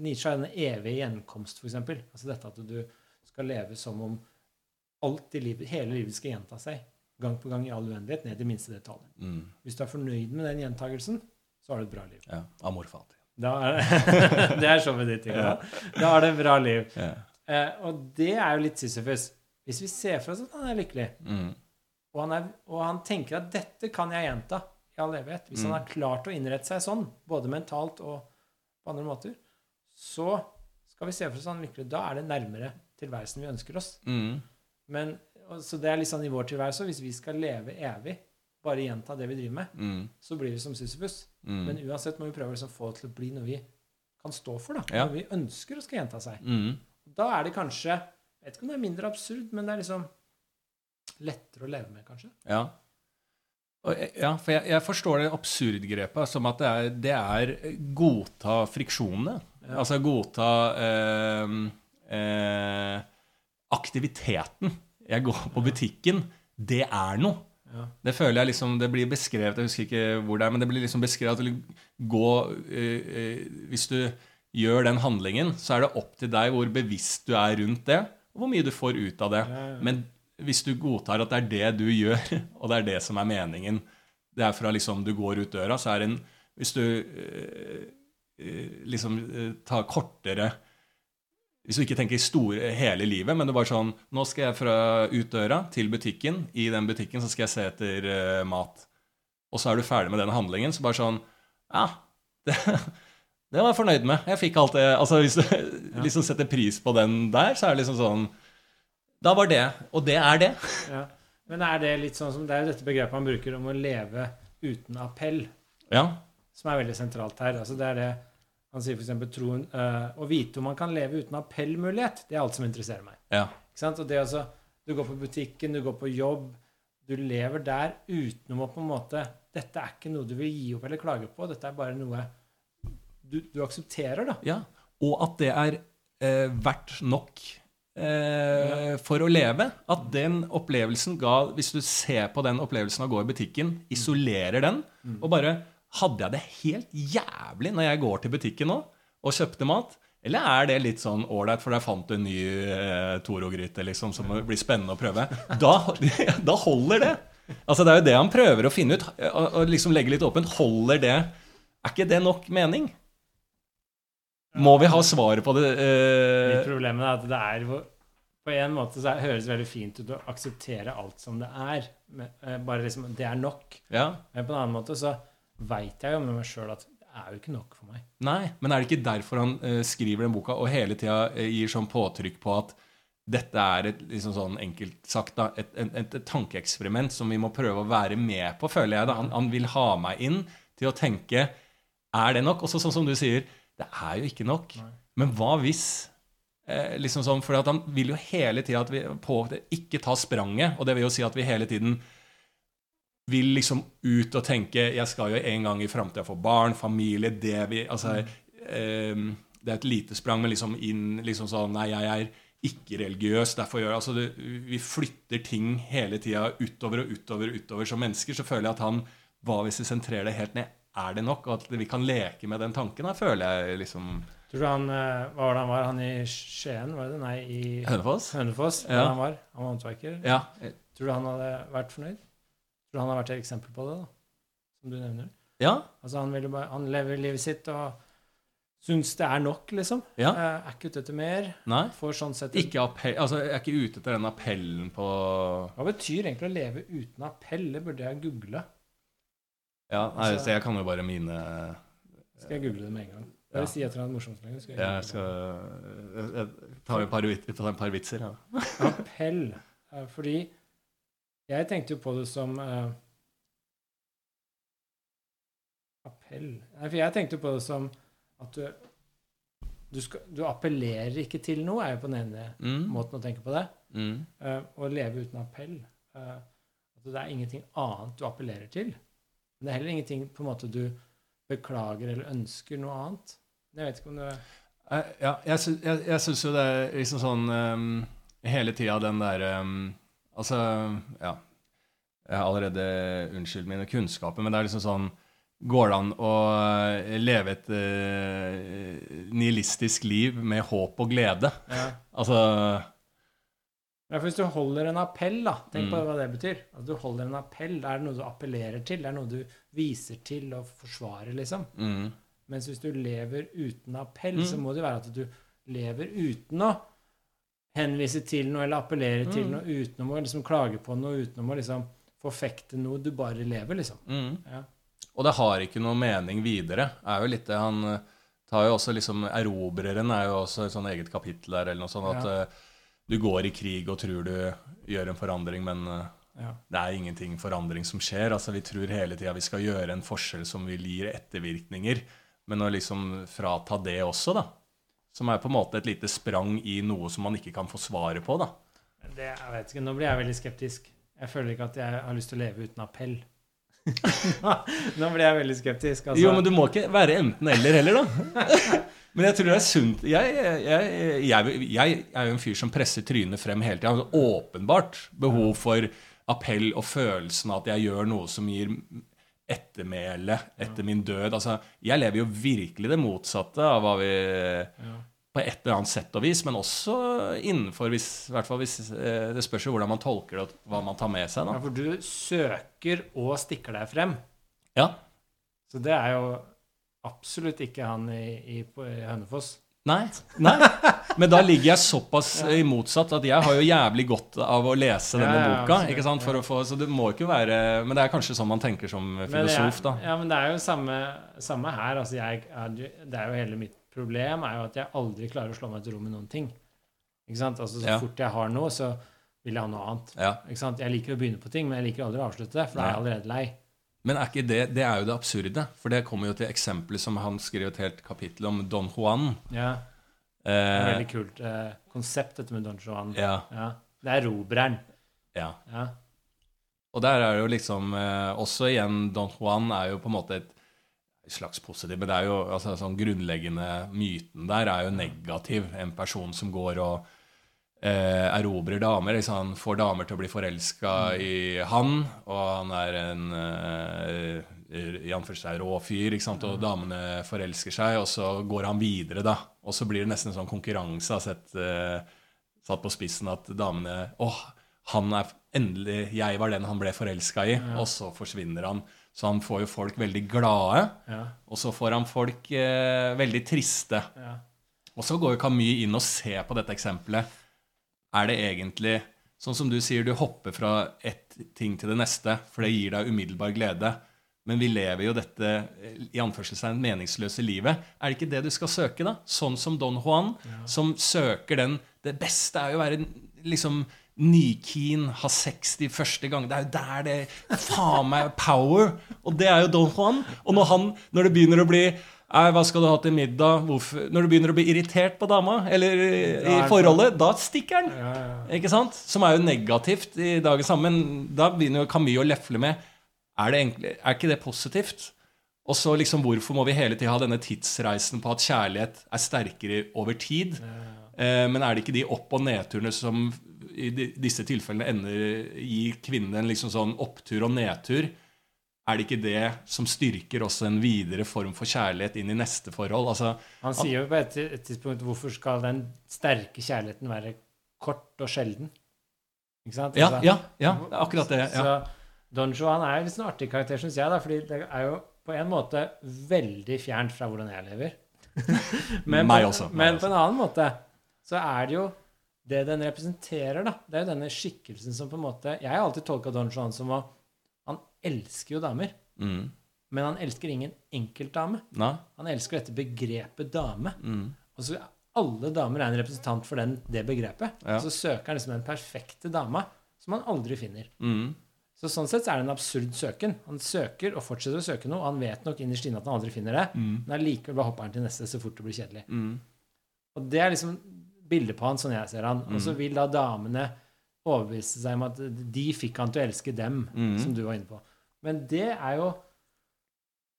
Nietzsche har denne evige gjenkomst, f.eks. Altså dette at du skal leve som om alt i livet, hele livet skal gjenta seg gang på gang i all uendelighet, ned til minste detalj. Mm. Hvis du er fornøyd med den gjentagelsen, så har du et bra liv. ja. Amor fati. Da er det, det er showet ditt. Sant? Da har du et bra liv. Ja. Eh, og det er jo litt Sisyfus. Hvis vi ser for oss at han er lykkelig, Mm. Og han, er, og han tenker at dette kan jeg gjenta i all evighet Hvis han Mm. har klart å innrette seg sånn, både mentalt og på andre måter, så skal vi se for oss han lykkelig. Da er det nærmere tilværelsen vi ønsker oss. Mm. Men, så det er litt sånn i vår tilværelse. Hvis vi skal leve evig, bare gjenta det vi driver med, Mm. så blir vi som Sisyfus. Mm. Men uansett må vi prøve liksom å få det til å bli noe vi kan stå for. da, Ja. Noe vi ønsker å skal gjenta seg. Mm. Da er det kanskje Jeg vet ikke om det er mindre absurd, men det er liksom lettere å leve med, kanskje. Ja. Jeg- ja, for jeg, jeg forstår det absurdgrepet som at det er, det er godta friksjonene. Ja. Altså godta eh, eh, aktiviteten. Jeg går på butikken. Det er noe. Ja. Det føler jeg liksom, det blir beskrevet Jeg husker ikke hvor det er, men det blir liksom beskrevet at du gå, eh, eh, Hvis du gjør den handlingen, så er det opp til deg hvor bevisst du er rundt det, og hvor mye du får ut av det. Ja, ja. Men hvis du godtar at det er det du gjør, og det er det som er meningen Det er fra liksom du går ut døra, så er det en Hvis du eh, eh, liksom eh, tar kortere Hvis du ikke tenker store hele livet, men du bare sånn Nå skal jeg fra ut døra til butikken. I den butikken så skal jeg se etter mat. Og så er du ferdig med den handlingen, så bare sånn Ja, det, det var jeg fornøyd med. Jeg fikk alt det Altså hvis du liksom setter pris på den der, så er det liksom sånn Da var det. Og det er det. Ja. Men er det litt sånn som Det er jo dette begrepet man bruker om å leve uten appell, Ja. som er veldig sentralt her. Altså det er det han sier f.eks. troen eh, Å vite om man kan leve uten appellmulighet, det er alt som interesserer meg. Ja. Ikke sant? Og det altså Du går på butikken, du går på jobb, du lever der utenom å på en måte Dette er ikke noe du vil gi opp eller klage på, dette er bare noe du, du aksepterer, da. ja. Og at det er eh, verdt nok eh, for å leve. At den opplevelsen ga Hvis du ser på den opplevelsen av å gå i butikken, isolerer den, og bare Hadde jeg det helt jævlig når jeg går til butikken nå og kjøpte mat? Eller er det litt sånn ålreit, for der fant du en ny eh, Toro-gryte liksom, som blir spennende å prøve? Da, da holder det. Altså Det er jo det han prøver å finne ut. Og, og liksom legge litt åpent. Holder det Er ikke det nok mening? Må vi ha svaret på det? Eh, problem er at det er På en måte så høres det veldig fint ut å akseptere alt som det er. Eh, bare liksom Det er nok. ja. Men på en annen måte så veit jeg jo med meg sjøl at det er jo ikke nok for meg. Nei, men er det ikke derfor han eh, skriver den boka og hele tida eh, gir sånn påtrykk på at dette er et liksom sånn enkelt sagt da, et, et, et, et tankeeksperiment som vi må prøve å være med på, føler jeg. da. Han, han vil ha meg inn til å tenke er det nok? Og så sånn som du sier, det er jo ikke nok. Nei. Men hva hvis? Eh, liksom sånn, For han vil jo hele tida at vi på, ikke ta spranget. Og det vil jo si at vi hele tiden vil liksom ut og tenke Jeg skal jo en gang i framtida få barn, familie, det vi Altså eh, Det er et lite sprang, men liksom inn liksom sånn Nei, jeg er ikke-religiøs. derfor gjør altså det, Vi flytter ting hele tida utover og utover og utover. Som mennesker så føler jeg at han Hva hvis vi sentrerer det helt ned? Er det nok? Og at vi kan leke med den tanken? Da føler jeg liksom Tror du han eh, Hva var det han var? Han i Skien, var det? Nei, i Hønefoss? Hønefoss? Ja. han var? Han var håndverker. Ja. Tror du han hadde vært fornøyd? Tror du han har vært et eksempel på det, da? Som du nevner? Ja. Altså, han, bare, han lever livet sitt og syns det er nok, liksom. ja. Eh, er ikke ute etter mer. Nei. Får sånn sett Ikke appell, altså, jeg er ikke ute etter den appellen på Hva betyr egentlig å leve uten appell? Det burde jeg google. Ja, nei, Altså- så jeg kan jo bare mine Skal jeg google det med en gang? Bare si et eller annet morsomt. skal jeg Jeg skal jeg, tar et par, tar et par vitser, ja. Appell. eh, Fordi jeg tenkte jo på det som uh, Appell Nei, for jeg tenkte jo på det som at du du, skal, du appellerer ikke til noe, er jo på den ene Mm. måten å tenke på det. Mm. Uh, å leve uten appell. Uh, at det er ingenting annet du appellerer til. Men det er heller ingenting på en måte du beklager eller ønsker noe annet. Jeg vet ikke om du Eh, Ja, jeg, sy jeg, jeg syns jo det er liksom sånn um, Hele tida den derre Altså, ja Jeg har allerede unnskyldt mine kunnskaper, men det er liksom sånn Går det an å eh, leve et uh, nihilistisk liv med håp og glede? ja. Altså Ja, for Hvis du holder en appell, da, tenk på Mm. hva det betyr. At du holder en appell, da er det noe du appellerer til. Det er noe du viser til og forsvarer, liksom. mm, Mens hvis du lever uten appell, Mm. så må det være at du lever uten å henvise til noe eller appellere til Mm. noe, utenom å liksom klage på noe, utenom å liksom forfekte noe. Du bare lever, liksom. mm. Ja. Og det har ikke noe mening videre. er jo litt det han eh, tar jo også liksom Erobreren er jo også et sånn eget kapittel der, eller noe sånt. At Ja. Du går i krig og tror du gjør en forandring, men eh, Ja. det er ingenting forandring som skjer. Altså Vi tror hele tida vi skal gjøre en forskjell som vil gi ettervirkninger. Men å liksom frata det også, da. Som er på en måte et lite sprang i noe som man ikke kan få svaret på, da. Det, jeg vet ikke, Nå blir jeg veldig skeptisk. Jeg føler ikke at jeg har lyst til å leve uten appell. Nå blir jeg veldig skeptisk. Altså. Jo, men du må ikke være enten-eller heller, da. Men jeg tror det er sunt. Jeg, jeg, jeg, jeg er jo en fyr som presser trynet frem hele tida. Åpenbart behov for appell og følelsen av at jeg gjør noe som gir ettermæle etter min død. Altså, jeg lever jo virkelig det motsatte av hva vi. På et eller annet sett og vis, men også innenfor hvis, hvis eh, Det spørs jo hvordan man tolker det, og hva man tar med seg. ja, for du søker og stikker deg frem. Ja, Så det er jo absolutt ikke han i, i, i Hønefoss. Nei. Nei. Men da ligger jeg såpass i motsatt at jeg har jo jævlig godt av å lese denne Ja, ja, boka. ikke sant? Få, så det må ikke være Men det er kanskje sånn man tenker som filosof, da. Ja, men det er jo samme, samme her. Altså, jeg, det er jo hele mitt problem er jo at jeg aldri klarer å slå meg til ro med noen ting. Ikke sant? Altså, så Ja. fort jeg har noe, så vil jeg ha noe annet. Ikke sant? Jeg liker å begynne på ting, men jeg liker aldri å avslutte det, for da er jeg allerede lei. Men er ikke det Det er jo det absurde. For det kommer jo til eksempelet som han skrev et helt kapittel om Don Juan. Ja, det er et Eh, veldig kult eh, konsept, dette med Don Juan. ja, Ja. Det er robreren. ja. Ja. Og der er det jo liksom eh, Også igjen, Don Juan er jo på en måte et slags positiv, men det er jo altså, sånn grunnleggende Myten der er jo negativ. En person som går og eh, erobrer damer. Liksom, han får damer til å bli forelska i han, og han er en eh, i anførselstegn rå fyr, sant? og damene forelsker seg, og så går han videre, da. Og så blir det nesten en sånn konkurranse, har sett eh, satt på spissen, at damene Åh, han er endelig Jeg var den han ble forelska i, og så forsvinner han. Så han får jo folk veldig glade, Ja. og så får han folk eh, veldig triste. Ja. Og så går jo Camus inn og ser på dette eksempelet. Er det egentlig sånn som du sier, du hopper fra ett ting til det neste, for det gir deg umiddelbar glede. men vi lever jo dette i anførselstegn meningsløse livet. Er det ikke det du skal søke, da? Sånn som Don Juan, som søker den Det beste er jo å være liksom nykeen, ha sex de første gang. Det er jo der det Faen meg power! Og det er jo Don Juan. Og når, han, når det begynner å bli hva skal du ha til middag? Hvorfor? Når du begynner å bli irritert på dama, eller i Da er forholdet, da stikker den. Ja, ja. Ikke sant? Som er jo negativt i dagens sammen. Da begynner jo Camus å lefle med Er, det egentlig, er ikke det positivt? Og så liksom, hvorfor må vi hele tida ha denne tidsreisen på at kjærlighet er sterkere over tid? Ja, men er det ikke de opp- og nedturene som i disse tilfellene ender gir kvinnen en liksom sånn opptur og nedtur? Er det ikke det som styrker også en videre form for kjærlighet inn i neste forhold? Altså, Han sier jo på et, tidspunkt hvorfor skal den sterke kjærligheten være kort og sjelden? Ikke sant? ja, Altså, ja, ja, akkurat det. Ja. Så Don Juan er litt sånn artig karakter, syns jeg, da, fordi det er jo på en måte veldig fjernt fra hvordan jeg lever. men Meg også, meg Men også. på en annen måte så er det jo det den representerer, da. Det er jo denne skikkelsen som på en måte Jeg har alltid tolka Don Juan som å Han elsker jo damer, Mm. men han elsker ingen enkeltdame. Han elsker dette begrepet dame. Mm. Og så alle damer er en representant for den, det begrepet. Ja. Og så søker han liksom den perfekte dama, som han aldri finner. Mm. Så sånn sett så er det en absurd søken. Han søker og fortsetter å søke noe, og han vet nok innerst inne at han aldri finner det, Mm. men allikevel bare hopper han til neste så fort det blir kjedelig. Mm. Og det er liksom bildet på han, sånn jeg ser han. Og så vil da damene overbevise seg om at de fikk han til å elske dem, Mm. som du var inne på. Men det er jo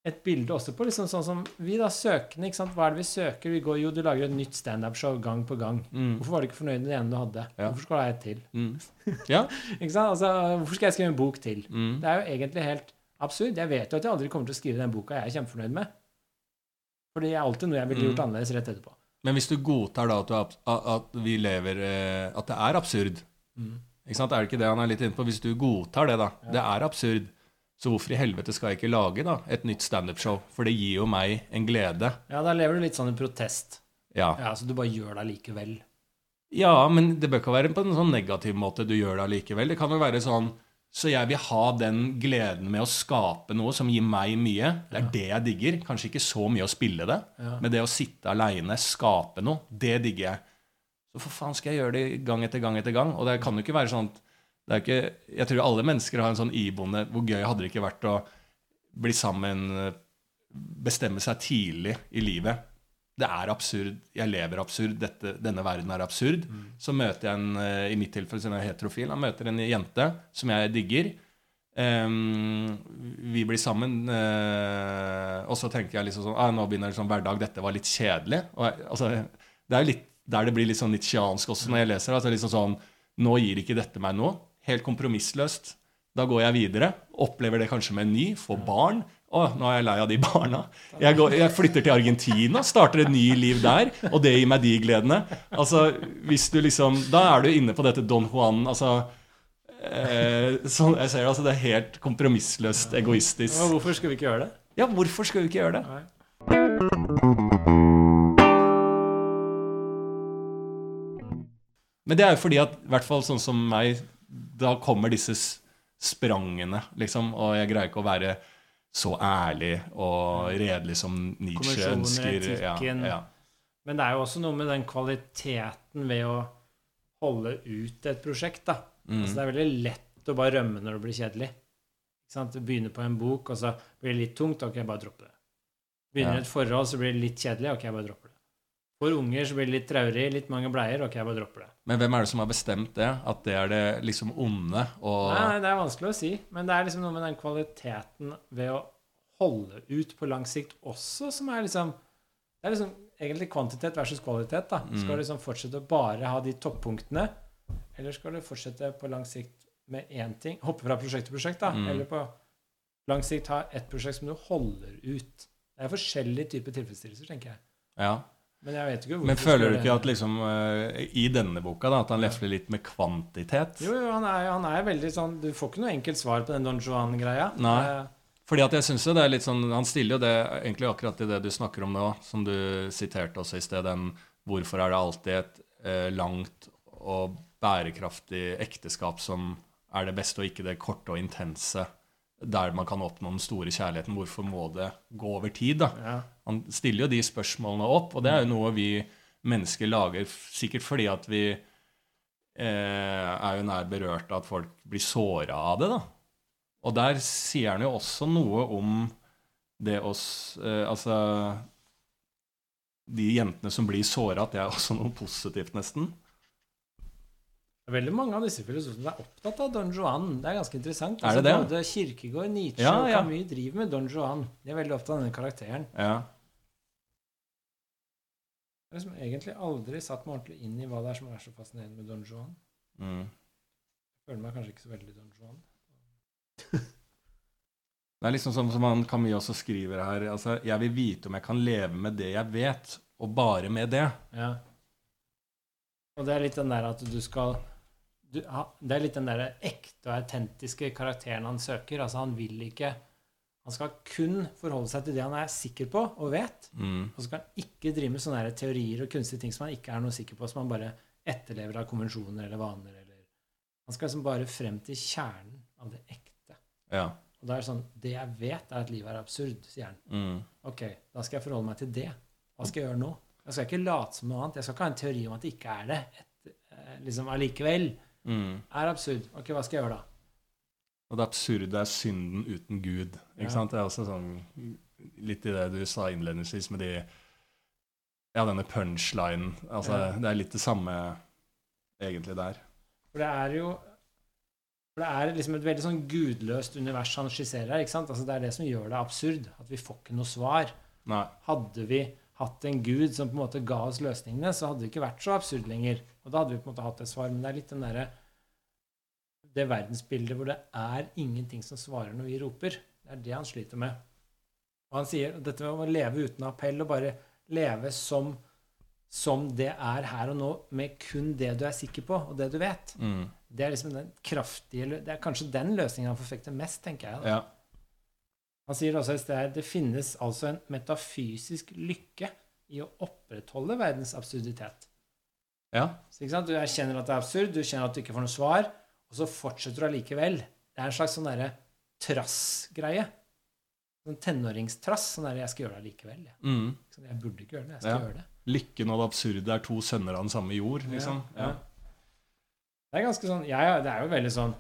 et bilde også på liksom sånn som vi da søkende, ikke sant? Hva er det vi søker? Vi går, jo, du lager et nytt standup-show gang på gang. Mm. Hvorfor var du ikke fornøyd med det ene du hadde? Ja. Hvorfor skal du ha et til? Mm. Ja. Ikke sant? Altså, hvorfor skal jeg skrive en bok til? Mm. Det er jo egentlig helt absurd. Jeg vet jo at jeg aldri kommer til å skrive den boka jeg er kjempefornøyd med. For det er alltid noe jeg ville gjort Mm. annerledes rett etterpå. Men hvis du godtar da at, du, at vi lever eh, At det er absurd Ikke sant? Er det ikke det han er litt inne på? Hvis du godtar det, da. Det er absurd. Så hvorfor i helvete skal jeg ikke lage da et nytt standup-show? For det gir jo meg en glede. Ja, da lever du litt sånn i protest. Ja. Ja, Så du bare gjør det allikevel. ja, men det bør ikke være på en sånn negativ måte du gjør det allikevel. Det kan jo være sånn Så jeg vil ha den gleden med å skape noe som gir meg mye. Det er det jeg digger. Kanskje ikke så mye å spille det, Ja. men det å sitte aleine, skape noe, det digger jeg. Så for faen skal jeg gjøre det gang etter gang etter gang? Og det kan jo ikke være sånn er ikke, Jeg tror alle mennesker har en sånn iboende Hvor gøy hadde det ikke vært å bli sammen Bestemme seg tidlig i livet. Det er absurd. Jeg lever absurd. Dette, denne verden er absurd. Så møter jeg en eh, i mitt tilfelle som er heterofil, han møter en jente som jeg digger. Um, vi blir sammen, uh, og så tenker jeg liksom sånn ah, Nå begynner liksom hverdag. Dette var litt kjedelig. Og altså, det er jo litt der det blir litt sånn nietzscheansk også når jeg leser. Altså liksom sånn Nå gir ikke dette meg noe. Helt kompromissløst. Da går jeg videre. Opplever det kanskje med en ny. Får barn. Å, nå er jeg lei av de barna. Jeg, går, jeg flytter til Argentina, starter et ny liv der, og det gir meg de gledene. Altså, hvis du liksom Da er du inne på dette Don Juan. Altså eh, sånn, jeg ser det, altså, det er helt kompromissløst egoistisk. Ja, hvorfor skal vi ikke gjøre det? Ja, hvorfor skal vi ikke gjøre det? Nei. Men det er jo fordi at, i hvert fall sånn som meg, da kommer disse sprangene, liksom, og jeg greier ikke å være så ærlig og redelig som Nietzsche ønsker. Ja, ja. Men det er jo også noe med den kvaliteten ved å holde ut et prosjekt, da. Mm. Altså, det er veldig lett å bare rømme når det blir kjedelig. Ikke begynner på en bok, og så blir det litt tungt. Ok, bare droppe det. Begynner Ja. et forhold, så blir det litt kjedelig. Ok, bare dropper det. For unger så blir det litt traurig, litt mange bleier. Ok, jeg bare dropper det. Men hvem er det som har bestemt det? At det er det liksom onde? Og Nei, nei, det er vanskelig å si. Men det er liksom noe med den kvaliteten ved å holde ut på lang sikt også, som er liksom Det er liksom egentlig kvantitet versus kvalitet. da. Mm. Skal du liksom fortsette å bare ha de toppunktene, eller skal du fortsette på lang sikt med én ting? Hoppe fra prosjekt til prosjekt, da. Mm. Eller på lang sikt ha ett prosjekt som du holder ut. Det er forskjellige typer tilfredsstillelser, tenker jeg. ja. Men Men føler du ikke at liksom eh, i denne boka da, at han lefler litt med kvantitet? Jo, jo, han er, han er veldig sånn Du får ikke noe enkelt svar på den Don Juan-greia. Nei. Eh, Fordi at jeg synes det er litt sånn Han stiller jo det egentlig akkurat i det du snakker om nå, som du siterte også i sted, den hvorfor er det alltid et eh, langt og bærekraftig ekteskap som er det beste, og ikke det korte og intense der man kan oppnå den store kjærligheten. Hvorfor må det gå over tid? da? Ja. Han stiller jo de spørsmålene opp, og det er jo noe vi mennesker lager sikkert fordi at vi eh, er jo nær berørt av at folk blir såra av det. da. Og der sier han jo også noe om det oss eh, Altså De jentene som blir såra, at det er også noe positivt, nesten. Veldig mange av disse filosofene er opptatt av Don Juan. Det er ganske interessant. Altså, Er det det? Både Kirkegård, Nietzsche Ja, og. Camus driver med Don Juan. De er veldig opptatt av denne karakteren. Ja. Jeg har liksom egentlig aldri satt meg ordentlig inn i hva det er som er så fascinerende med Don Juan. Mm. Jeg føler meg kanskje ikke så veldig Don Juan. Det er liksom sånn som han Camus også skriver her. altså, Jeg vil vite om jeg kan leve med det jeg vet, og bare med det. Ja. Og det er litt den der at du skal du, Det er litt den der ekte og autentiske karakteren han søker. Altså, han vil ikke Han skal kun forholde seg til det han er sikker på og vet. Mm. Og så skal han ikke drive med sånne teorier og kunstige ting som han ikke er noe sikker på, som han bare etterlever av konvensjoner eller vaner. Eller. Han skal liksom bare frem til kjernen av det ekte. Ja. Og da er det sånn Det jeg vet, er at livet er absurd, sier han. Mm. Ok, da skal jeg forholde meg til det. Hva skal jeg gjøre nå? Jeg skal ikke late som noe annet. Jeg skal ikke ha en teori om at det ikke er det. Et, eh, liksom allikevel Mm. er absurd. Ok, hva skal jeg gjøre da? Og det absurde er synden uten Gud. Ikke Ja. sant? Det er også sånn litt i det du sa innledningsvis med de Ja, denne punchlinen. Altså, Ja. Det er litt det samme egentlig der. For det er jo for det er liksom et veldig sånn gudløst univers han skisserer her. ikke sant? Altså Det er det som gjør det absurd. At vi får ikke noe svar. Nei. Hadde vi hatt en gud som på en måte ga oss løsningene, så hadde det ikke vært så absurd lenger. Og da hadde vi på en måte hatt et svar. Men det er litt den derre Det verdensbildet hvor det er ingenting som svarer når vi roper. Det er det han sliter med. Og han sier at dette med å leve uten appell og bare leve som, som det er her og nå, med kun det du er sikker på, og det du vet. Mm. Det er liksom den kraftige Det er kanskje den løsningen han forfekter mest, tenker jeg. Da. Ja. Han sier også et sted det finnes altså en metafysisk lykke i å opprettholde verdens absurditet. ja. Så? Du erkjenner at det er absurd, du kjenner at du ikke får noe svar, og så fortsetter du allikevel. Det er en slags sånn derre trassgreie. Sånn tenåringstrass. Sånn derre 'Jeg skal gjøre det allikevel'. Jeg. Mm. Sånn, jeg burde ikke gjøre det, jeg skal Ja. gjøre det. Lykken og det absurde er to sønner av den samme jord, liksom. Ja, ja. Det er ganske sånn Det er jo veldig sånn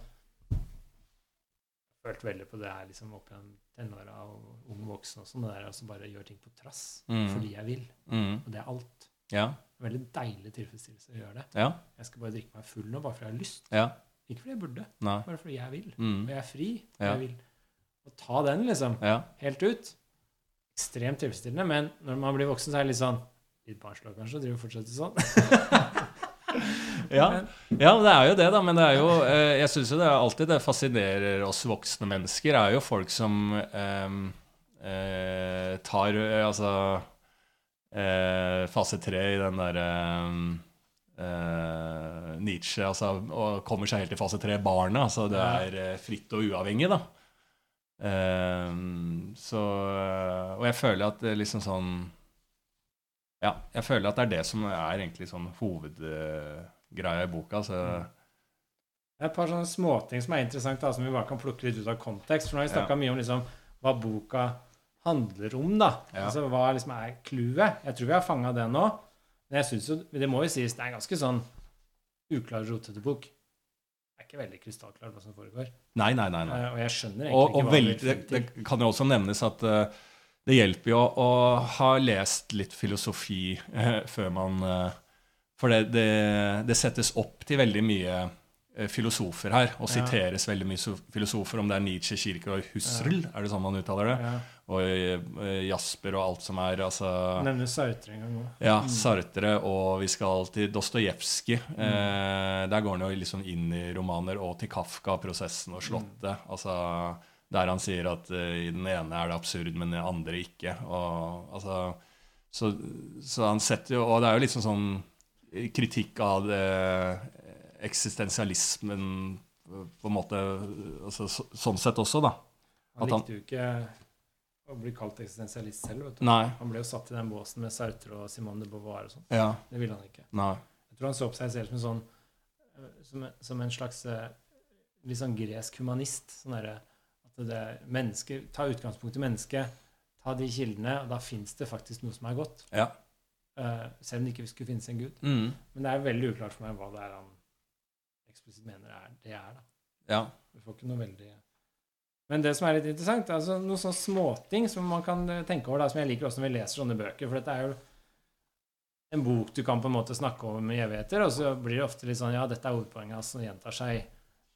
følt veldig på det her liksom opp gjennom tenåra og ung voksen og sånn. Det der altså bare gjøre ting på trass Mm. fordi jeg vil. Mm. Og det er alt. Ja. Veldig deilig tilfredsstillelse å gjøre det. Ja. Jeg skal bare drikke meg full nå bare fordi jeg har lyst. Ja. Ikke fordi jeg burde, Nei. bare fordi jeg vil. Mm. Og jeg er fri. Og Ja. jeg vil. Og ta den, liksom. Ja. Helt ut. Ekstremt tilfredsstillende. Men når man blir voksen, så er det litt sånn Litt barnslig kanskje, driver drive fortsatt sånn. Ja. Ja, det er jo det, da. Men det er jo eh, Jeg syns jo det er alltid det fascinerer oss voksne mennesker, er jo folk som eh, eh, tar eh, Altså eh, fase tre i den derre eh, Nietzsche, altså, og kommer seg helt til fase tre, barnet. Altså det er fritt og uavhengig, da. Eh, så Og jeg føler at det liksom sånn Ja, jeg føler at det er det som er egentlig sånn hovedgreia i boka. Så Det er et par sånne småting som er interessant, da, som vi bare kan plukke litt ut av kontekst. For nå har vi snakka mye om liksom, hva boka handler om, da. Ja. Altså hva liksom er clouet. Jeg tror vi har fanga det nå. Men jeg synes jo, det må jo sies, det er en ganske sånn uklar, rotete bok. Det er ikke veldig krystallklart hva som foregår. Nei, nei, nei. nei. Eh, Og jeg skjønner egentlig Og, ikke og hva veldig, det det, kan jo også nevnes at uh, det hjelper jo å ha lest litt filosofi uh, før man eh, For det, det, det settes opp til veldig mye eh, filosofer her, og siteres veldig mye filosofer, om det er Nietzsche, Kirkegaard, Husserl, er det sånn man uttaler det? Og eh, Jasper og alt som er altså Nevner Sartre en gang òg. Ja, Sartre, og vi skal til Dostojevskij. Eh, der går han jo liksom inn i romaner, og til Kafka, 'Prosessen' og 'Slottet'. Altså, der han sier at eh, i den ene er det absurd, men i den andre ikke. Og, altså, så, så han setter jo Og det er jo liksom sånn kritikk av det, eksistensialismen på en måte altså, så, Sånn sett også, da. Han likte jo ikke å bli kalt eksistensialist selv. vet du. Nei. Han ble jo satt i den båsen med Sartre og Simone de Beauvoir og sånn. Ja. Det ville han ikke. Nei. Jeg tror han så på seg selv som en sånn eh, som, som en slags eh, litt sånn gresk humanist. Sånn der, at det er mennesker, Ta utgangspunkt i mennesket, ta de kildene, og da fins det faktisk noe som er godt. Ja. Eh, selv om det ikke skulle finnes en gud. Mm. Men det er veldig uklart for meg hva det er han eksplisitt mener er, det er. da. ja. Du får ikke noe veldig Men det som er litt interessant, er altså noen sånne småting som man kan eh, tenke over, da, som jeg liker også når vi leser sånne bøker. For dette er jo en bok du kan på en måte snakke om i evigheter, og så blir det ofte litt sånn Ja, dette er hovedpoenget hans, som gjentar seg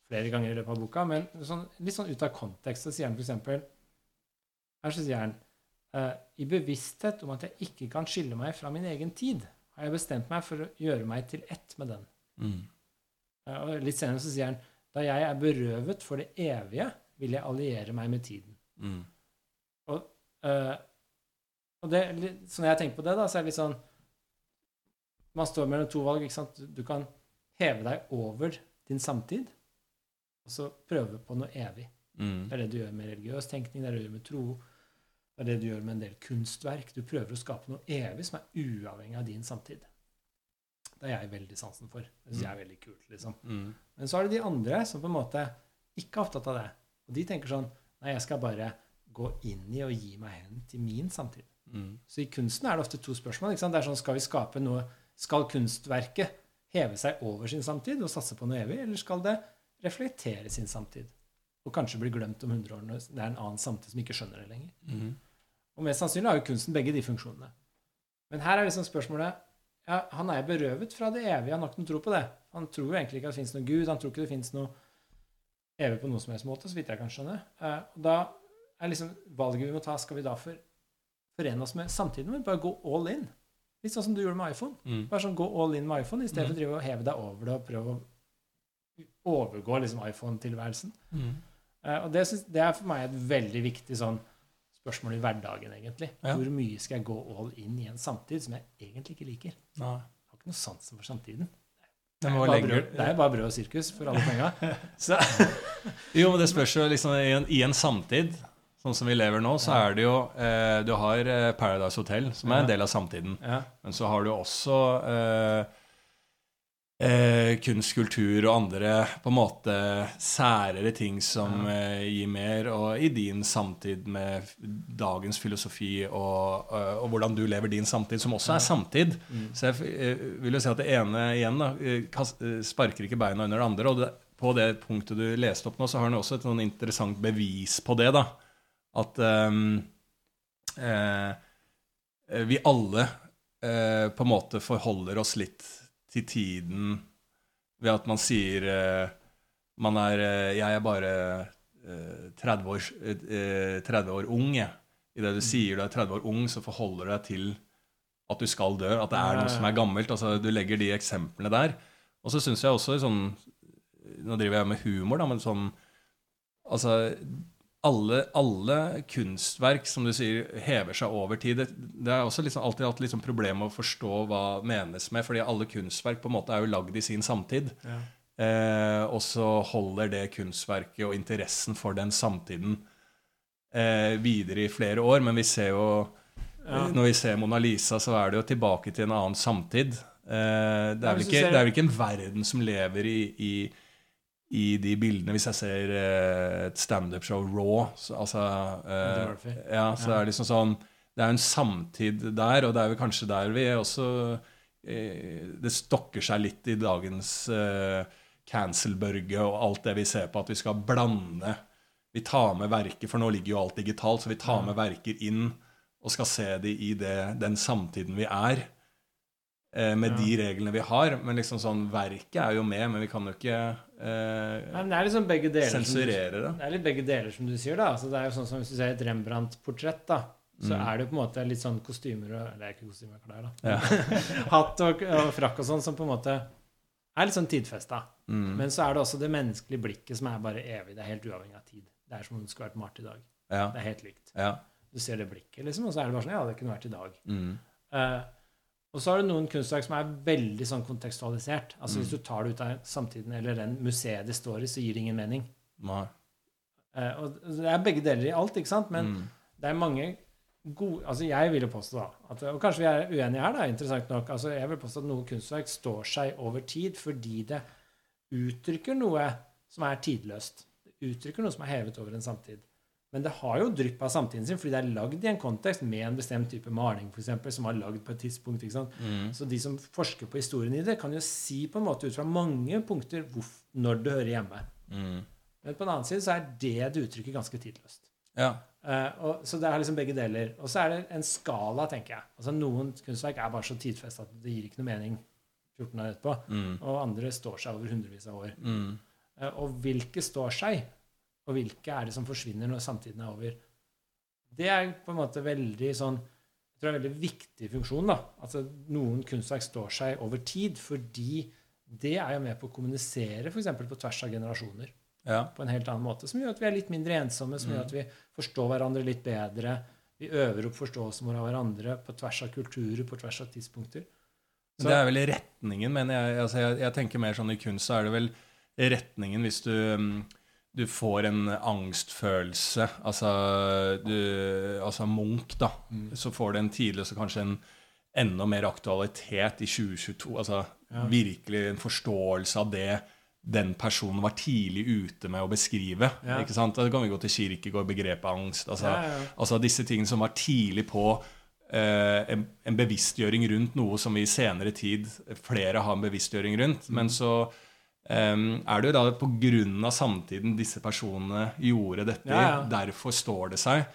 flere ganger i løpet av boka. Men sånn, litt sånn ut av kontekst så sier han f.eks. Her så sier han I bevissthet om at jeg ikke kan skille meg fra min egen tid, har jeg bestemt meg for å gjøre meg til ett med den. Mm. Eh, Og litt senere så sier han da jeg er berøvet for det evige, vil jeg alliere meg med tiden. Mm. Og, uh, og det, så når jeg tenker på det, da, så er det litt sånn Man står mellom to valg. ikke sant? Du kan heve deg over din samtid, og så prøve på noe evig. Mm. Det er det du gjør med religiøs tenkning, det er det du gjør med tro. Det er det du gjør med en del kunstverk. Du prøver å skape noe evig som er uavhengig av din samtid. Det er jeg veldig sansen for. Det syns jeg er veldig kult. liksom. Mm. Men så er det de andre som på en måte ikke er opptatt av det. Og de tenker sånn Nei, jeg skal bare gå inn i og gi meg hen til min samtid. Mm. Så i kunsten er det ofte to spørsmål. ikke sant? Det er sånn, Skal vi skape noe Skal kunstverket heve seg over sin samtid og satse på noe evig, eller skal det reflektere sin samtid? Og kanskje bli glemt om 100 år når det er en annen samtid som ikke skjønner det lenger. Mm. Og mest sannsynlig har jo kunsten begge de funksjonene. Men her er liksom spørsmålet ja, Han er berøvet fra det evige. Han har ikke noen tro på det. Han tror jo egentlig ikke at det fins noe Gud. Han tror ikke det fins noe evig på noen som helst måte, så vidt jeg kan skjønne. Eh, og da er liksom valget vi må ta, skal vi da for, forene oss med samtiden vår? Bare gå all in? Litt sånn som du gjorde med iPhone. Mm. Bare sånn gå all in med iPhone i stedet Mm. for å drive og heve deg over det og prøve å overgå liksom iPhone-tilværelsen. Mm. Eh, og det, synes, det er for meg et veldig viktig sånn spørsmål i hverdagen, egentlig. Ja. Hvor mye skal jeg gå all in i en samtid som jeg egentlig ikke liker? Nei. Jeg har ikke noe sansen for samtiden. Det, Det er, bare brød, det er bare brød og sirkus for alle penga. Jo, men det spørs jo liksom i en, i en samtid, sånn som vi lever nå, så er det jo eh, Du har eh, Paradise Hotel, som er en del av samtiden. ja. Men så har du også eh, eh, kunst, kultur og andre på en måte særere ting som eh, gir mer, og i din samtid med dagens filosofi og, og, og hvordan du lever din samtid, som også er samtid. Mm. Så jeg eh, vil jo si at det ene igjen da, eh, kast- eh, sparker ikke beina under det andre. Og det, på det punktet du leste opp nå, så har han også et sånn interessant bevis på det. da, At eh, vi alle eh, på en måte forholder oss litt til tiden ved at man sier eh, man er, eh, Jeg er bare eh, 30, år, eh, 30 år ung. jeg. Idet du sier du er 30 år ung, så forholder du deg til at du skal dø. At det er noe som er gammelt. altså Du legger de eksemplene der. Og så syns jeg også sånn Nå driver jeg med humor, da, men sånn Altså alle, alle kunstverk som du sier hever seg over tid. Det, det er også liksom alltid hatt liksom problem med å forstå hva menes med, fordi alle kunstverk på en måte er jo lagd i sin samtid. Ja. Eh, og så holder det kunstverket og interessen for den samtiden eh, videre i flere år. Men vi ser jo Ja. Når vi ser Mona Lisa, så er det jo tilbake til en annen samtid. Eh, det, er ikke, det er vel ikke en verden som lever i, i, i de bildene. Hvis jeg ser eh, et standup-show Raw så, altså, uh, Ja, så Ja. er det liksom sånn Det er jo en samtid der, og det er vel kanskje der vi er også eh, Det stokker seg litt i dagens uh, cancel-børge og alt det vi ser på, at vi skal blande Vi tar med verker, for nå ligger jo alt digitalt, så vi tar med verker inn og skal se de i det, den samtiden vi er. Eh, med Ja. de reglene vi har. Men liksom sånn, verket er jo med, men vi kan jo ikke Nei, eh, men det er liksom begge deler. som sensurere det. Det er litt begge deler, som du sier. da. Altså, det er jo sånn som Hvis du ser et Rembrandt-portrett, da, så Mm. er det jo på en måte litt sånn kostymer og Eller ikke kostymer klær, da. Ja. Hatt og, og frakk og sånn som på en måte er litt sånn tidfesta. Mm. Men så er det også det menneskelige blikket som er bare evig. Det er helt uavhengig av tid. Det er som om det skulle vært malt i dag. Ja. Det er helt likt. ja. Du ser det blikket, liksom, og så er det bare sånn Ja, det kunne vært i dag. Mm. Eh, og så har du noen kunstverk som er veldig sånn kontekstualisert. Altså Hvis du tar det ut av samtiden eller den museet det står i, så gir det ingen mening. Nei. Eh, og det er begge deler i alt, ikke sant? Men Mm. det er mange gode Altså jeg vil jo påstå, da at, Og kanskje vi er uenige her, da, interessant nok. altså Jeg vil påstå at noen kunstverk står seg over tid fordi det uttrykker noe som er tidløst. Det uttrykker noe som er hevet over en samtid. Men det har jo drypp av samtiden sin, fordi det er lagd i en kontekst med en bestemt type maling, for eksempel, som var lagd på et tidspunkt. ikke sant? Mm. Så de som forsker på historien i det, kan jo si på en måte ut fra mange punkter hvor, når det hører hjemme. Mm. Men på den annen side så er det det uttrykket ganske tidløst. Ja. Uh, og, så det er liksom begge deler. Og så er det en skala, tenker jeg. Altså Noen kunstverk er bare så tidfesta at det gir ikke noe mening 14 år etterpå. Mm. Og andre står seg over hundrevis av år. Eh, og hvilke står seg, og hvilke er det som forsvinner når samtiden er over, det er på en måte veldig sånn jeg tror det er en veldig viktig funksjon. da. At Noen kunstverk står seg over tid fordi det er jo med på å kommunisere for eksempel på tvers av generasjoner Ja. på en helt annen måte, som gjør at vi er litt mindre ensomme, som gjør at vi forstår hverandre litt bedre. Vi øver opp forståelsen vår av hverandre på tvers av kulturer, på tvers av tidspunkter. Så. det er vel retningen, mener jeg. Altså, jeg. Jeg tenker mer sånn i kunst så er det vel retningen hvis du, mm, du får en angstfølelse. Altså, du, altså Munch, da. Så får du en tidlig så kanskje en enda mer aktualitet i 2022. Altså virkelig en forståelse av det den personen var tidlig ute med å beskrive. Ja. ikke sant? Da kan vi gå til Kirkegård, begrepet angst. Altså, Ja, ja, ja. altså disse tingene som var tidlig på eh, en, en bevisstgjøring rundt noe som vi i senere tid flere har en bevisstgjøring rundt. Mm. Men så er det jo da av samtiden disse personene gjorde dette. Ja, ja. Derfor står det seg.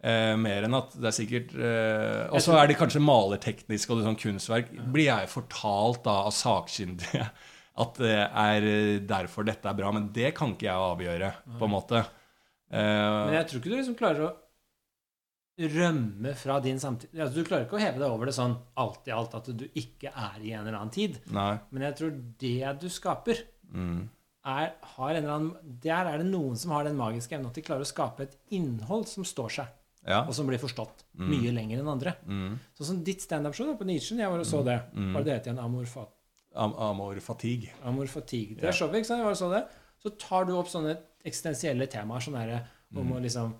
Eh, mer enn at det er sikkert eh, Og så er det kanskje malerteknisk og det sånn kunstverk. Blir jeg fortalt da av sakkyndige at det er derfor dette er bra. Men det kan ikke jeg avgjøre, på en måte. Eh, Men jeg tror ikke du liksom klarer å rømme fra din samtid. Altså, du klarer ikke å heve deg over det sånn alt i alt at du ikke er i en eller annen tid. nei. Men jeg tror det du skaper, Mm. er, har en eller annen, der er det noen som har den magiske evnen at de klarer å skape et innhold som står seg, Ja. og som blir forstått mye lenger enn andre. Mm. Sånn som ditt standup-show på Nietzsche. Jeg var og så det. Mm. var det det het igjen? Amor, fa Am Amor fatigue. Amor fatigue. Det er showet, ikke sant? Jeg var og så det. Så tar du opp sånne eksistensielle temaer sånn der, om Mm. å liksom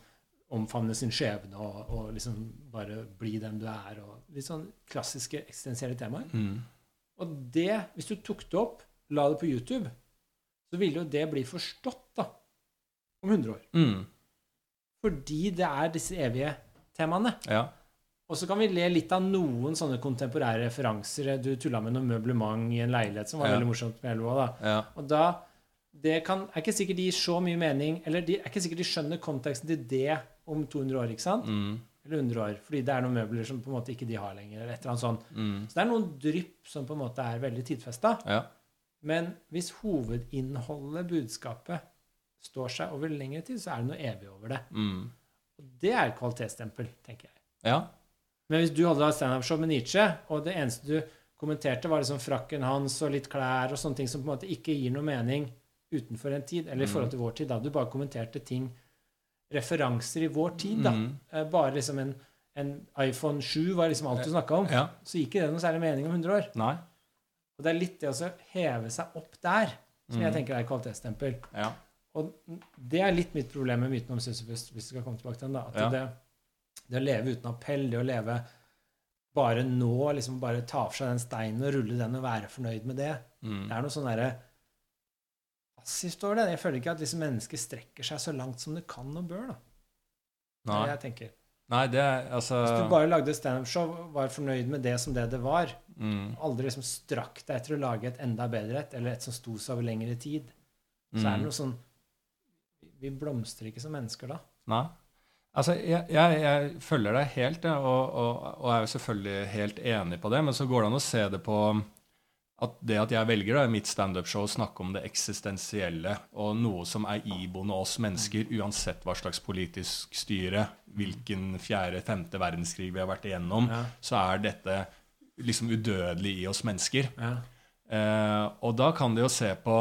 omfavne sin skjebne og, og liksom bare bli den du er. og Litt sånn klassiske eksistensielle temaer. Mm. Og det, hvis du tok det opp, la det på YouTube, så ville jo det bli forstått da, om 100 år. Mm. Fordi det er disse evige temaene. Ja. Og så kan vi le litt av noen sånne kontemporære referanser. Du tulla med noe møblement i en leilighet som var Ja. veldig morsomt med Elva. da. ja. Og da det kan, er ikke sikkert de gir så mye mening, eller de er ikke sikkert de skjønner konteksten til det om 200 år, ikke sant? Mm. Eller 100 år, fordi det er noen møbler som på en måte ikke de har lenger, eller et eller annet sånt. Mm. Så det er noen drypp som på en måte er veldig tidfesta. Ja. Men hvis hovedinnholdet, budskapet, står seg over lengre tid, så er det noe evig over det. Mm. Og det er et kvalitetsstempel, tenker jeg. ja. Men hvis du hadde hatt standup-show med Nietzsche, og det eneste du kommenterte, var liksom frakken hans og litt klær og sånne ting som på en måte ikke gir noe mening utenfor en tid, eller i forhold til vår tid, da du bare kommenterte ting Referanser i vår tid, da. Mm. Eh, Bare liksom en, en iPhone 7 var liksom alt du snakka om. ja. Så gikk ikke det noe særlig mening om 100 år. Nei. Og det er litt det å heve seg opp der som jeg Mm. tenker er kvalitetsstempel. Ja. Og det er litt mitt problem med myten om Sisyfus, hvis vi skal komme tilbake til den. da, at Ja. det, det å leve uten appell, det å leve bare nå, liksom bare ta for seg den steinen og rulle den og være fornøyd med det, Mm. det er noe sånn derre passivt over det. Jeg føler ikke at liksom mennesker strekker seg så langt som det kan og bør. da. Det er det jeg tenker. Nei, det er altså Hvis du bare lagde standup-show, var fornøyd med det som det det var, mm. aldri liksom strakk deg etter å lage et enda bedre et, eller et som sto seg over lengre tid, så er det Mm. noe sånn Vi blomstrer ikke som mennesker da. Nei. Altså, jeg, jeg, jeg følger deg helt, ja, og, og, og er jo selvfølgelig helt enig på det. Men så går det an å se det på at det at jeg velger da, i mitt standup-show å snakke om det eksistensielle og noe som er iboende oss mennesker, uansett hva slags politisk styre, hvilken fjerde, femte verdenskrig vi har vært igjennom, Ja. så er dette liksom udødelig i oss mennesker. Ja. Eh, og da kan de jo se på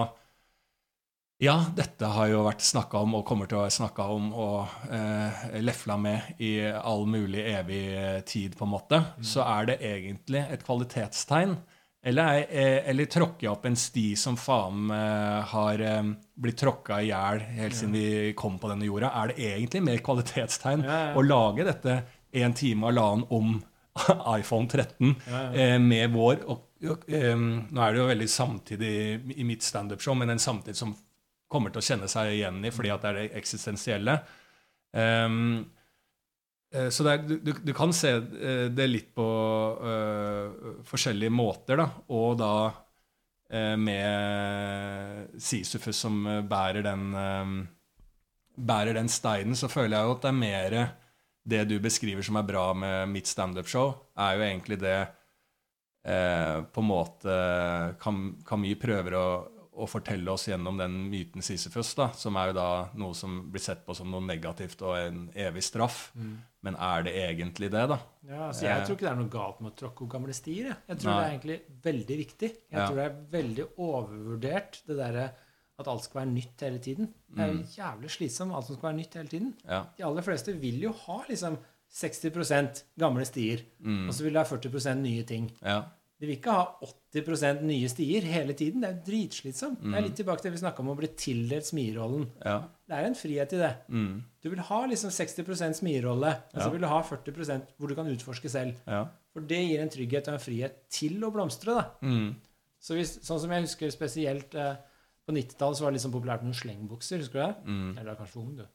Ja, dette har jo vært snakka om og kommer til å være snakka om og eh, lefla med i all mulig evig tid, på en måte. Så er det egentlig et kvalitetstegn. Eller, er, eh, eller tråkker jeg opp en sti som faen eh, har eh, blitt tråkka i hjel helt siden vi kom på denne jorda? Er det egentlig mer kvalitetstegn Ja, ja. å lage dette en time halvannen om iPhone 13 Ja, ja. eh, med vår og, og, eh, Nå er det jo veldig samtidig i mitt standup-show, men en samtid som kommer til å kjenne seg igjen i fordi at det er det eksistensielle. Eh, så det er, du, du, kan se eh, det litt på uh, forskjellige måter, da. Og da uh, med Sisyfus som eh, bærer den uh, Bærer den steinen, så føler jeg jo at det er mer det du beskriver som er bra med mitt standup-show, er jo egentlig det eh, på en måte Cam- Camus prøver å, å fortelle oss gjennom den myten Sisyfus, da, som er jo da noe som blir sett på som noe negativt og en evig straff. Men er det egentlig det, da? Ja, altså Jeg tror ikke det er noe galt med å tråkke opp gamle stier. Jeg, jeg tror Nei. det er egentlig veldig viktig. Jeg Ja. tror det er veldig overvurdert, det derre at alt skal være nytt hele tiden. Det er jo jævlig slitsomt, alt som skal være nytt hele tiden. Ja. De aller fleste vil jo ha liksom 60% gamle stier, og så vil de ha 40% nye ting. Ja. De vil ikke ha 80% nye stier hele tiden. Det er jo dritslitsomt. Det er litt tilbake til det vi snakka om å bli tildelt smierollen. Ja. Det er en frihet i det. Mm. Du vil ha liksom 60 smierrolle, og så Ja. vil du ha 40% hvor du kan utforske selv. Ja. For det gir en trygghet og en frihet til å blomstre. da. Mm. Så hvis, sånn som jeg husker spesielt eh, på 90-tallet så var det liksom populært med noen slengbukser. Husker du det? Mm. Eller kanskje for ung, du.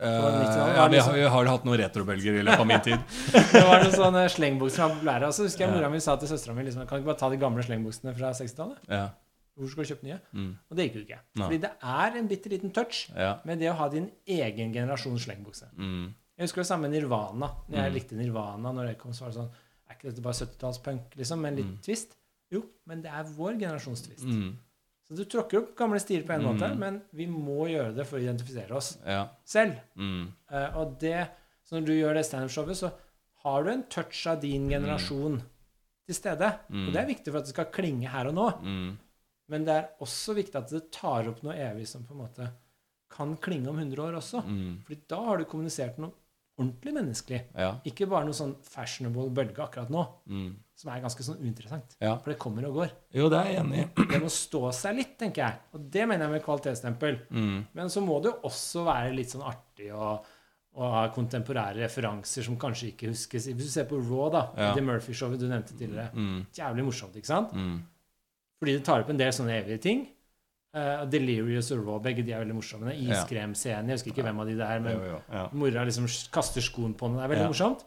90-tallet, ja, vi liksom- har, vi har hatt noen retrobølger i løpet av min tid. Det var noen sånne slengbukser som var populære. Og så husker jeg Ja. mora mi sa til søstera mi liksom, kan du ikke bare ta de gamle slengbuksene fra 60-tallet. Ja. Hvorfor skal du kjøpe nye? Mm. Og det gikk jo ikke. No. Fordi det er en bitte liten touch Ja. med det å ha din egen generasjons slengbukse. Mm. Jeg husker det samme med Nirvana. Når jeg Mm. likte Nirvana, når det kom, så var det sånn Er ikke dette bare 70-tallspunk, liksom? Med en litt Mm. twist? Jo, men det er vår generasjons twist. Mm. Så du tråkker opp gamle stier på en Mm. måte, men vi må gjøre det for å identifisere oss Ja. selv. Mm. Uh, og det, så når du gjør det standup-showet, så har du en touch av din generasjon til stede. Mm. Og det er viktig for at det skal klinge her og nå. Mm. Men det er også viktig at det tar opp noe evig som på en måte kan klinge om 100 år også. Mm. Fordi da har du kommunisert noe ordentlig menneskelig. Ja. Ikke bare noe sånn fashionable bølge akkurat nå, Mm. Som er ganske sånn uinteressant. ja. For det kommer og går. Jo, det er jeg enig i. Det må stå seg litt, tenker jeg. Og det mener jeg med kvalitetsstempel. Mm. Men så må det jo også være litt sånn artig og, å ha kontemporære referanser som kanskje ikke huskes. Hvis du ser på Raw, da, Ja. The Murphy-showet du nevnte tidligere. Mm. Jævlig morsomt, ikke sant? Mm. Fordi det tar opp en del sånne evige ting. Uh, Delirious og Raw, begge de er veldig morsomme. Iskremscenen, jeg husker ikke hvem av de det er, men Jo, jo. Ja. mora liksom kaster skoen på den. Det er veldig morsomt.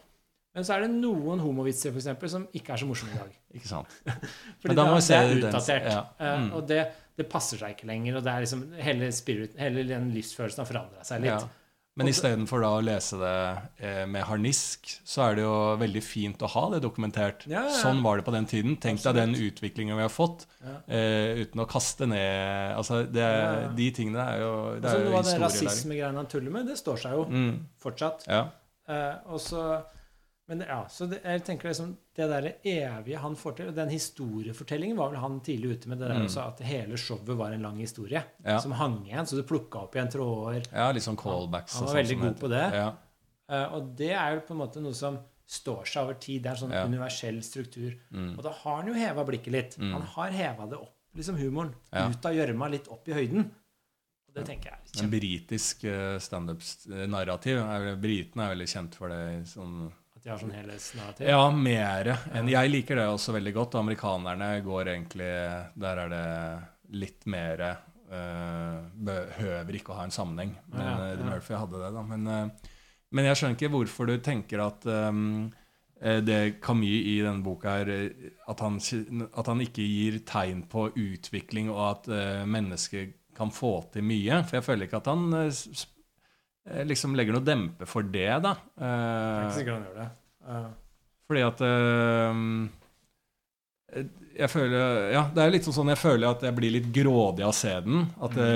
Men så er det noen homovitser for eksempel, som ikke er så morsomme i dag. Ikke sant. Fordi da det, det er utdatert. ja. Eh, Mm. og det, det passer seg ikke lenger. Og det er liksom hele, spirit, hele den livsfølelsen har forandra seg litt. Ja. Men istedenfor å lese det eh, med harnisk, så er det jo veldig fint å ha det dokumentert. Ja, ja, ja. Sånn var det på den tiden. Tenk deg den utviklingen vi har fått, eh, uten å kaste ned Altså, det, de tingene er jo Det Altså, er jo noe av det rasismegreiene han tuller med, det står seg jo Mm. fortsatt. Eh, og så, men ja, så det, jeg tenker liksom det der evige han får til og Den historiefortellingen var vel han tidlig ute med. det der Mm. også, At hele showet var en lang historie Ja. som hang igjen. Så du plukka opp igjen tråder. ja, litt sånn callbacks. Han han var sånn veldig sånn, god på det. Ja. Uh, og det er jo på en måte noe som står seg over tid. Det er en sånn Ja. universell struktur. Mm. Og da har han jo heva blikket litt. Mm. Han har heva det opp, liksom humoren. Ut av gjørma, litt opp i høyden. Og det tenker jeg er En britisk uh, standup-narrativ. Britene er veldig kjent for det. Sånn, de har sånn helhetsnarrativ. ja, mere enn Jeg liker det også veldig godt. Amerikanerne går egentlig Der er det litt mer uh, Behøver ikke å ha en sammenheng. Men Ja, uh, Eddie ja. Murphy hadde det, da. Men, uh, men jeg skjønner ikke hvorfor du tenker at um, eh, det Camus i denne boka eh, at han, at han ikke gir tegn på utvikling, og at uh, mennesker kan få til mye. For jeg føler ikke at han eh, eh, liksom legger noe dempe for det, da. Jeg er Eh, ikke sikkert han gjør det. Uh. fordi at uh, Jeg føler Ja, det er litt sånn jeg føler at jeg blir litt grådig av å se den. At det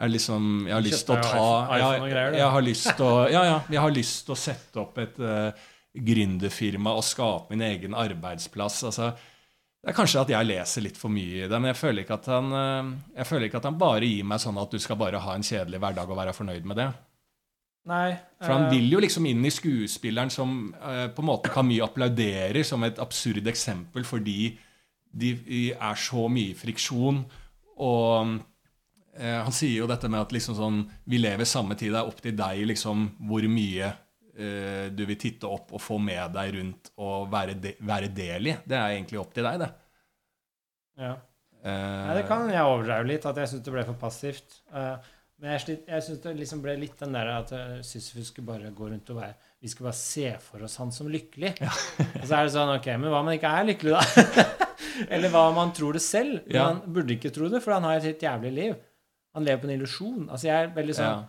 er liksom Jeg har lyst til å ta jeg, jeg har lyst til å Ja, ja. Jeg har lyst til å sette opp et uh, gründerfirma og skape min egen arbeidsplass. Altså det er kanskje at jeg leser litt for mye i det, men jeg føler ikke at han, eh, jeg føler ikke at han bare gir meg sånn at du skal bare ha en kjedelig hverdag og være fornøyd med det. Nei For han eh, vil jo liksom inn i skuespilleren som eh, på en måte Camus applauderer som et absurd eksempel fordi de er så mye friksjon. Og eh, han sier jo dette med at liksom sånn Vi lever samme tid. Det er opp til deg liksom hvor mye eh, du vil titte opp og få med deg rundt og være, de, være del i. Det er egentlig opp til deg, det. ja. Eh, Nei, det kan jeg overdrive litt, at jeg syns det ble for passivt. Eh, Men jeg, slitt- jeg syns det liksom ble litt den der at eh, Sisyfus skulle bare gå rundt og være Vi skulle bare se for oss han som lykkelig. og så er det sånn Ok, men hva om han ikke er lykkelig, da? Eller hva om han tror det selv? Men Ja. han burde ikke tro det, for han har et helt jævlig liv. Han lever på en illusjon. Altså, jeg er veldig sånn Ja,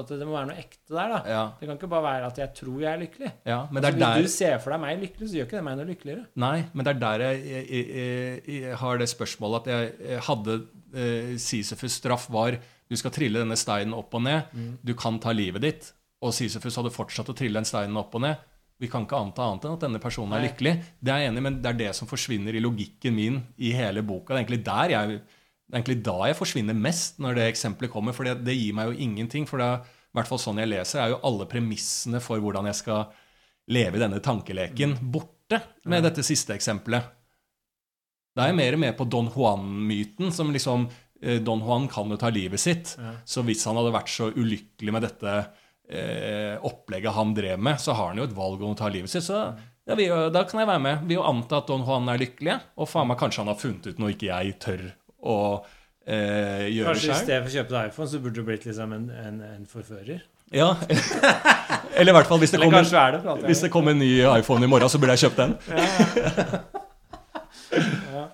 at det må være noe ekte der, da. ja, Det kan ikke bare være at jeg tror jeg er lykkelig. ja. Men det Altså, er der Hvis du ser for deg meg lykkelig, så gjør ikke det meg noe lykkeligere. Nei, men det er der jeg, jeg, jeg, jeg har det spørsmålet at jeg hadde eh, Sisyfus' straff var du skal trille denne steinen opp og ned. Mm. Du kan ta livet ditt. Og Sisyfus hadde fortsatt å trille den steinen opp og ned. Vi kan ikke anta annet enn at denne personen er lykkelig. Det er jeg enig men det er det som forsvinner i logikken min i hele boka. Det er egentlig der jeg det er egentlig da jeg forsvinner mest, når det eksempelet kommer. For det, det gir meg jo ingenting. For det er, i hvert fall sånn jeg leser, er jo alle premissene for hvordan jeg skal leve i denne tankeleken, borte med dette siste eksempelet. Da er jeg mer med på Don Juan-myten, som liksom Don Juan kan jo ta livet sitt. Ja. Så hvis han hadde vært så ulykkelig med dette eh, opplegget han drev med, så har han jo et valg om å ta livet sitt. Så ja, vi, da kan jeg være med. Vi jo anta at Don Juan er lykkelig, og faen meg kanskje han har funnet ut noe ikke jeg tør å eh, gjøre Kanskje i sjøl. stedet for å kjøpe deg iPhone, så burde du blitt liksom en, en, en forfører. Ja. Eller i hvert fall hvis det kommer er det hvis det kommer en ny iPhone i morgen, så burde jeg kjøpt den. Ja.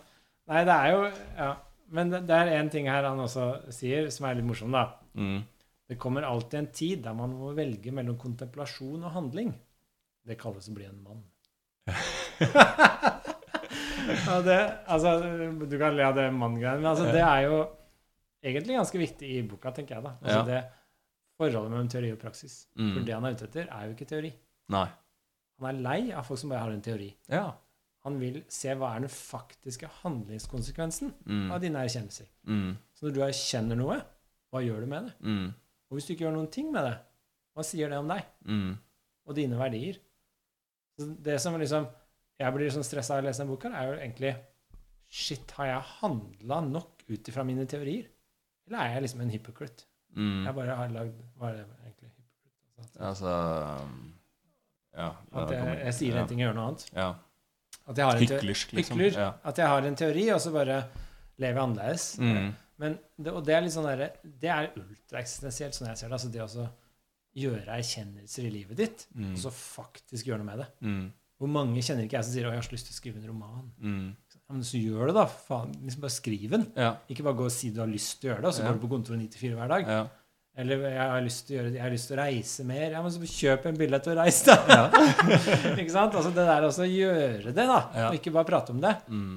Nei, det er jo Ja. Men det det er én ting her han også sier, som er litt morsom, da. Mm. Det kommer alltid en tid der man må velge mellom kontemplasjon og handling. Det kalles å bli en mann. ja, det, altså, du kan le av det mann-greiene, men altså, det er jo egentlig ganske viktig i boka, tenker jeg. da. Altså, Ja. det Forholdet mellom teori og praksis. Mm. For det han er ute etter, er jo ikke teori. Nei. Han er lei av folk som bare har en teori. Ja. Han vil se hva er den faktiske handlingskonsekvensen Mm. av dine erkjennelser. Mm. Så når du erkjenner noe, hva gjør du med det? Mm. Og hvis du ikke gjør noen ting med det, hva sier det om deg Mm. og dine verdier? Så det som liksom jeg blir sånn stressa av å lese den boka, er jo egentlig Shit, har jeg handla nok ut ifra mine teorier? Eller er jeg liksom en hypocrite? Mm. Jeg bare har lagd Hva er det egentlig? hypocrite? Altså, Altså Ja. Ja. at jeg, jeg sier ja. en ting og gjør noe annet. Ja. At jeg har en Hyklersk, liksom. hykler. Ja. At jeg har en teori, og så bare lever jeg annerledes. Mm. Men det, og det er litt sånn der, Det er ultraeksistensielt, sånn jeg ser det. Altså det å gjøre erkjennelser i livet ditt, Mm. og så faktisk gjøre noe med det. Mm. Hvor mange kjenner ikke jeg som sier 'Å, jeg har så lyst til å skrive en roman'. Mm. Ja, men så gjør det, da. Faen, liksom Bare skriv den. Ja. Ikke bare gå og si du har lyst til å gjøre det, og så Ja. går du på kontoret 9 til 4 hver dag. Eller jeg har lyst til å gjøre jeg har lyst til å reise mer. Ja, men så kjøp en billett og reis, da. Ja. ikke sant? Altså det der også gjøre det, da. Ja. Og ikke bare prate om det. Mm.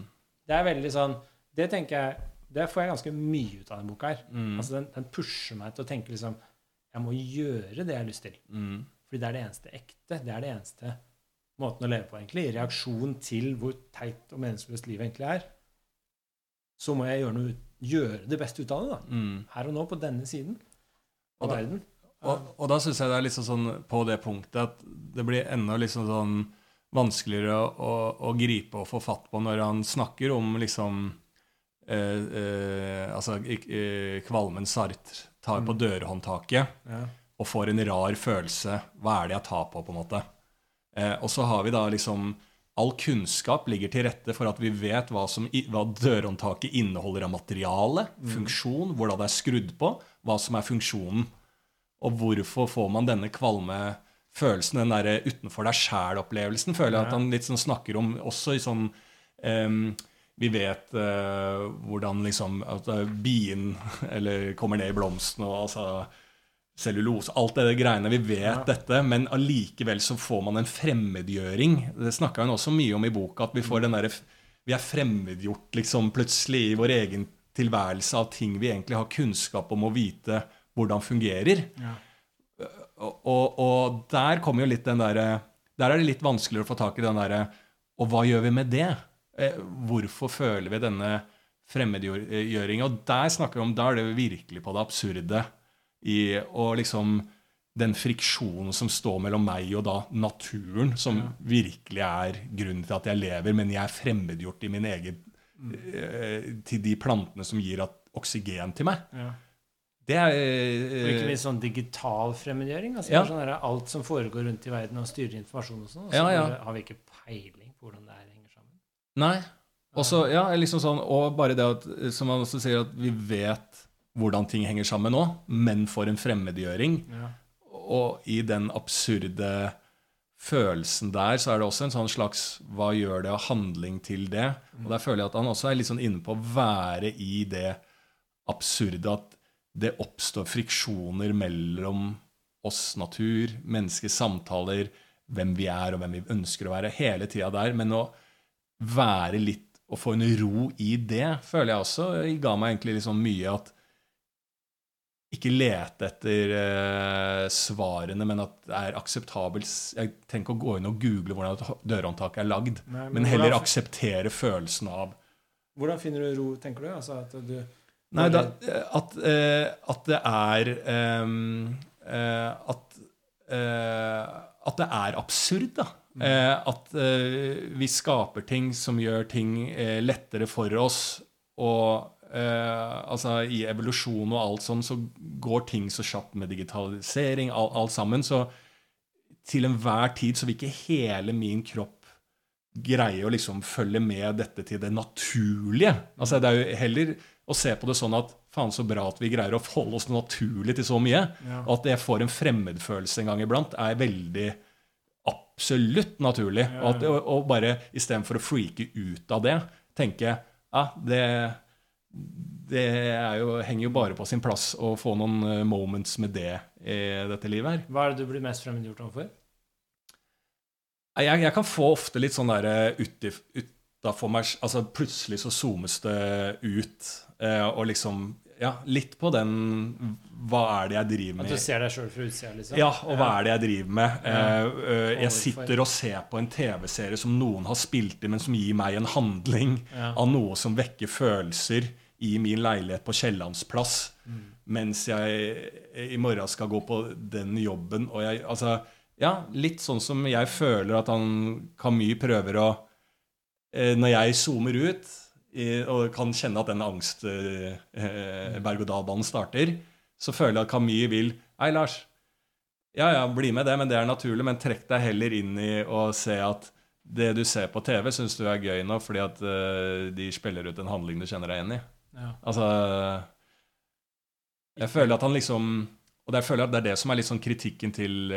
Det er veldig sånn Det tenker jeg Det får jeg ganske mye ut av denne boka her. Mm. Altså den, den pusher meg til å tenke liksom Jeg må gjøre det jeg har lyst til. Mm. Fordi det er det eneste ekte. Det er det eneste måten å leve på, egentlig. I reaksjon til hvor teit og meningsløst livet egentlig er. Så må jeg gjøre, noe, gjøre det beste ut av det, da. Mm. Her og nå, på denne siden Og da- verden. Og, og da syns jeg det er liksom sånn på det punktet at det blir enda liksom sånn vanskeligere å, å, å gripe og få fatt på når han snakker om liksom eh, eh, Altså eh, kvalmen Sartre tar på Mm. dørhåndtaket Ja. og får en rar følelse. Hva er det jeg tar på, på en måte? Eh, og så har vi da liksom All kunnskap ligger til rette for at vi vet hva, som, hva dørhåndtaket inneholder av materiale, funksjon, hvordan det er skrudd på, hva som er funksjonen. Og hvorfor får man denne kvalme følelsen, den derre utenfor deg sjæl-opplevelsen, føler jeg at han litt sånn snakker om også i sånn um, Vi vet uh, hvordan liksom at eh, bien eller kommer ned i blomsten og altså cellulose, alt det greiene. Vi vet Ja. dette, men allikevel så får man en fremmedgjøring. Det snakka hun også mye om i boka, at vi får den derre Vi er fremmedgjort liksom plutselig i vår egen tilværelse av ting vi egentlig har kunnskap om å vite hvordan fungerer. Ja. Og, og, og der kommer jo litt den derre Der er det litt vanskeligere å få tak i den derre Og hva gjør vi med det? Eh, hvorfor føler vi denne fremmedgjøringa? Og der snakker vi om Da er det virkelig på det absurde i å liksom den friksjonen som står mellom meg og da naturen, som Ja. virkelig er grunnen til at jeg lever, men jeg er fremmedgjort i min egen eh, Til de plantene som gir at, oksygen til meg. Ja. Det er Og ikke eh, minst sånn digital fremmedgjøring. Altså Ja. sånn der, alt som foregår rundt i verden og styrer informasjon og sånn. Og så Ja, har vi ikke peiling på hvordan det her henger sammen. Nei. Og så, ja, liksom sånn, og bare det at, som man også sier, at vi vet hvordan ting henger sammen nå, men for en fremmedgjøring. Ja. Og i den absurde følelsen der, så er det også en sånn slags Hva gjør det av handling til det? Og der føler jeg at han også er litt sånn inne på å være i det absurde at det oppstår friksjoner mellom oss natur, menneskers samtaler, hvem vi er og hvem vi ønsker å være, hele tida der. Men å være litt og få en ro i det, føler jeg også ga meg egentlig liksom mye at ikke lete etter eh, svarene, men at det er akseptabelt. Jeg trenger ikke å gå inn og google hvordan et dørhåndtak er lagd, Nei, men men heller hvordan- akseptere følelsen av Hvordan finner du ro, tenker du? Altså at du Nei, da, at, eh, at det er ehm, eh, at, eh, at det er absurd, da. Eh, at eh, vi skaper ting som gjør ting eh, lettere for oss. Og eh, altså i evolusjon og alt sånn, så går ting så kjapt med digitalisering, all, alt sammen. Så til enhver tid så vil ikke hele min kropp greie å liksom følge med dette til det naturlige. Altså Det er jo heller å se på det sånn at faen så bra at vi greier å forholde oss naturlig til så mye. Ja. Og at jeg får en fremmedfølelse en gang iblant, er veldig absolutt naturlig. Ja, Og, at, og, og bare istedenfor å freake ut av det, tenke ja, det, det er jo, henger jo bare på sin plass å få noen eh, moments med det i dette livet her. Hva er det du blir mest fremmedgjort overfor? Jeg, jeg kan få ofte litt sånn der utafor meg Altså plutselig så zoomes det ut, eh, og liksom Ja, litt på den Hva er det jeg driver At med? du ser deg sjøl fra utsida, liksom? Ja, og hva er det jeg driver med? Ja. Eh, eh, jeg sitter og ser på en TV-serie som noen har spilt i, men som gir meg en handling Ja. av noe som vekker følelser i min leilighet på Kiellandsplass, Mm. mens jeg i morgen skal gå på den jobben. Og jeg, altså, ja, litt sånn som jeg føler at han Camus prøver å eh, Når jeg zoomer ut og kan kjenne at den angst eh, eh, starter, så føler jeg at Camus vil Hei, Lars. Ja, ja, bli med det, men det er naturlig. Men trekk deg heller inn i å se at det du ser på TV, syns du er gøy nå fordi at eh, de spiller ut en handling du kjenner deg igjen i. Ja. Altså Jeg føler at han liksom Og jeg føler at det er det som er litt sånn kritikken til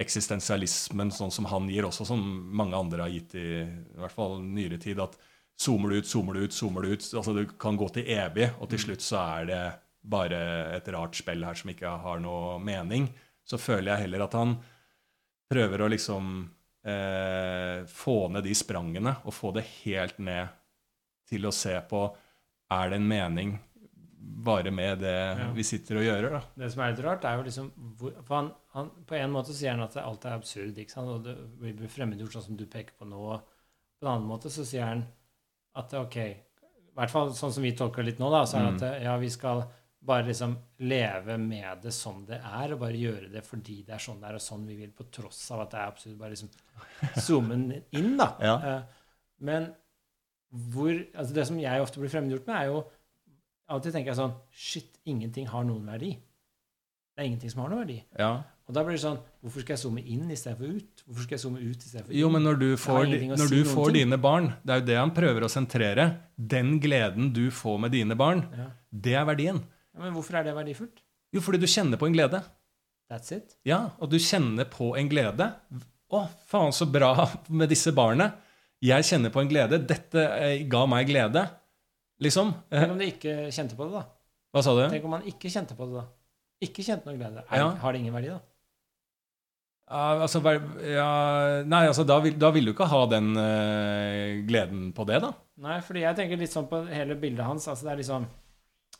eksistensialismen, sånn som han gir også, som mange andre har gitt i, i hvert fall nyere tid. At zoomer du ut, zoomer du ut, zoomer du ut. Altså Du kan gå til evig, og til slutt så er det bare et rart spill her som ikke har noe mening. Så føler jeg heller at han prøver å liksom eh, få ned de sprangene og få det helt ned til å se på er det en mening bare med det Ja. vi sitter og gjør. da? Det som er litt rart, er jo liksom For han, han, på en måte sier han at alt er absurd, ikke sant? og det blir fremmedgjort, sånn som du peker på nå. På en annen måte så sier han at ok I hvert fall sånn som vi tolker litt nå, da, så er det at ja, vi skal bare liksom leve med det som det er, og bare gjøre det fordi det er sånn det er, og sånn vi vil, på tross av at det er absurd. Bare liksom zoome inn, da. Ja. Eh, Men hvor Altså, det som jeg ofte blir fremmedgjort med, er jo Alltid tenker jeg sånn Shit, ingenting har noen verdi. Det er ingenting som har noen verdi. Ja. Og da blir det sånn Hvorfor skal jeg zoome inn istedenfor ut? Hvorfor skal jeg zoome ut istedenfor inn? Jo, men når du får, når si du får dine barn Det er jo det han prøver å sentrere. Den gleden du får med dine barn, ja. det er verdien. ja, Men hvorfor er det verdifullt? Jo, fordi du kjenner på en glede. That's it. Ja, og du kjenner på en glede. Å, faen, så bra med disse barna. Jeg kjenner på en glede. Dette eh, ga meg glede. Liksom. Eh, Tenk om de ikke kjente på det, da. hva sa du? Tenk om man ikke kjente på det, da. Ikke kjente noe glede. Er, Ja. Har det ingen verdi, da? Uh, altså, ja, nei, altså, da vil, da vil du ikke ha den uh, gleden på det, da. Nei, fordi jeg tenker litt sånn på hele bildet hans. altså det er liksom,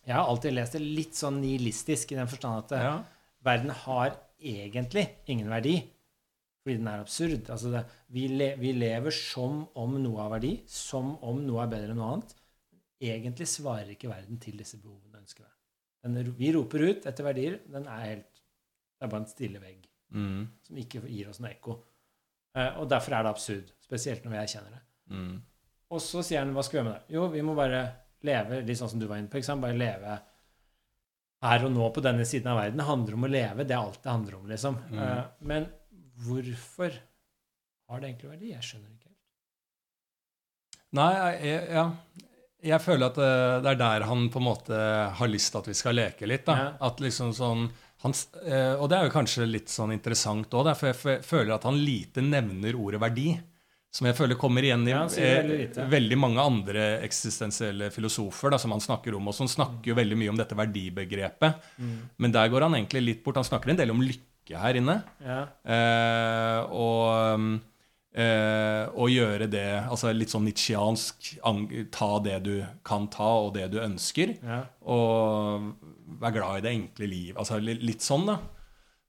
Jeg har alltid lest det litt sånn nihilistisk i den forstand at Ja. verden har egentlig ingen verdi. Fordi den er absurd. Altså det, vi, le, vi lever som om noe har verdi, som om noe er bedre enn noe annet. Egentlig svarer ikke verden til disse behovene og ønskene. Den, vi roper ut etter verdier. Den er helt Det er bare en stille vegg Mm, som ikke gir oss noe ekko. Eh, og derfor er det absurd. Spesielt når vi erkjenner det. mm, Og så sier han hva skal vi gjøre med det? Jo, vi må bare leve litt sånn som du var inne på. ikke sant? Bare leve her og nå på denne siden av verden. Det handler om å leve. Det er alt det handler om, liksom. Mm. Eh, men hvorfor har det egentlig verdi? Jeg skjønner ikke helt. Nei, jeg, ja. Jeg føler at eh, det er der han på en måte har lyst til at vi skal leke litt. da. Ja. At liksom sånn, han, eh, Og det er jo kanskje litt sånn interessant òg, for jeg føler at han lite nevner ordet verdi. Som jeg føler kommer igjen i Ja, veldig eh, veldig mange andre eksistensielle filosofer da, som han snakker om. Og som snakker jo veldig mye om dette verdibegrepet. Mm. Men der går han egentlig litt bort. Han snakker en del om lykke her inne. Ja. Eh, og, eh, og gjøre det altså litt sånn nitsjiansk. Ta det du kan ta, og det du ønsker. ja. Og være glad i det enkle liv. Altså litt sånn, da.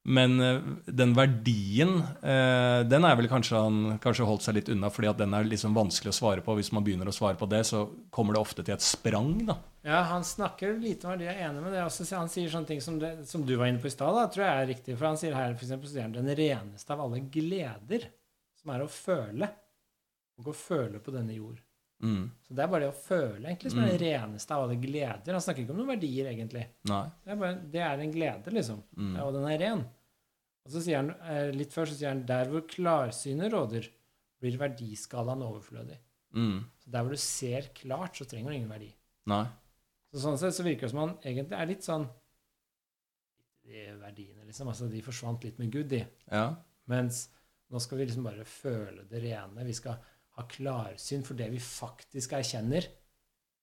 Men eh, den verdien, eh, den er vel kanskje han kanskje holdt seg litt unna, fordi at den er liksom vanskelig å svare på. Hvis man begynner å svare på det, så kommer det ofte til et sprang, da. Ja, han snakker lite om verdi. Jeg er enig med det. Også, han sier sånne ting som, det, som du var inne på i stad, tror jeg er riktig. For han sier her han, den reneste av alle gleder, som er å føle. Og å føle på denne jord. Mm. Så det er bare det å føle egentlig som er det reneste av alle gleder. Han snakker ikke om noen verdier, egentlig. Nei. Det er, bare, det er en glede, liksom. Mm. Ja, og den er ren. Og så sier han, eh, litt før så sier han der hvor klarsynet råder, blir verdiskalaen overflødig. Mm. Så der hvor du ser klart, så trenger du ingen verdi. Nei. Så sånn sett så virker det som han egentlig er litt sånn De verdiene, liksom. Altså, de forsvant litt med Gud, de. Ja. Mens nå skal vi liksom bare føle det rene. Vi skal ha klarsyn for det vi faktisk erkjenner,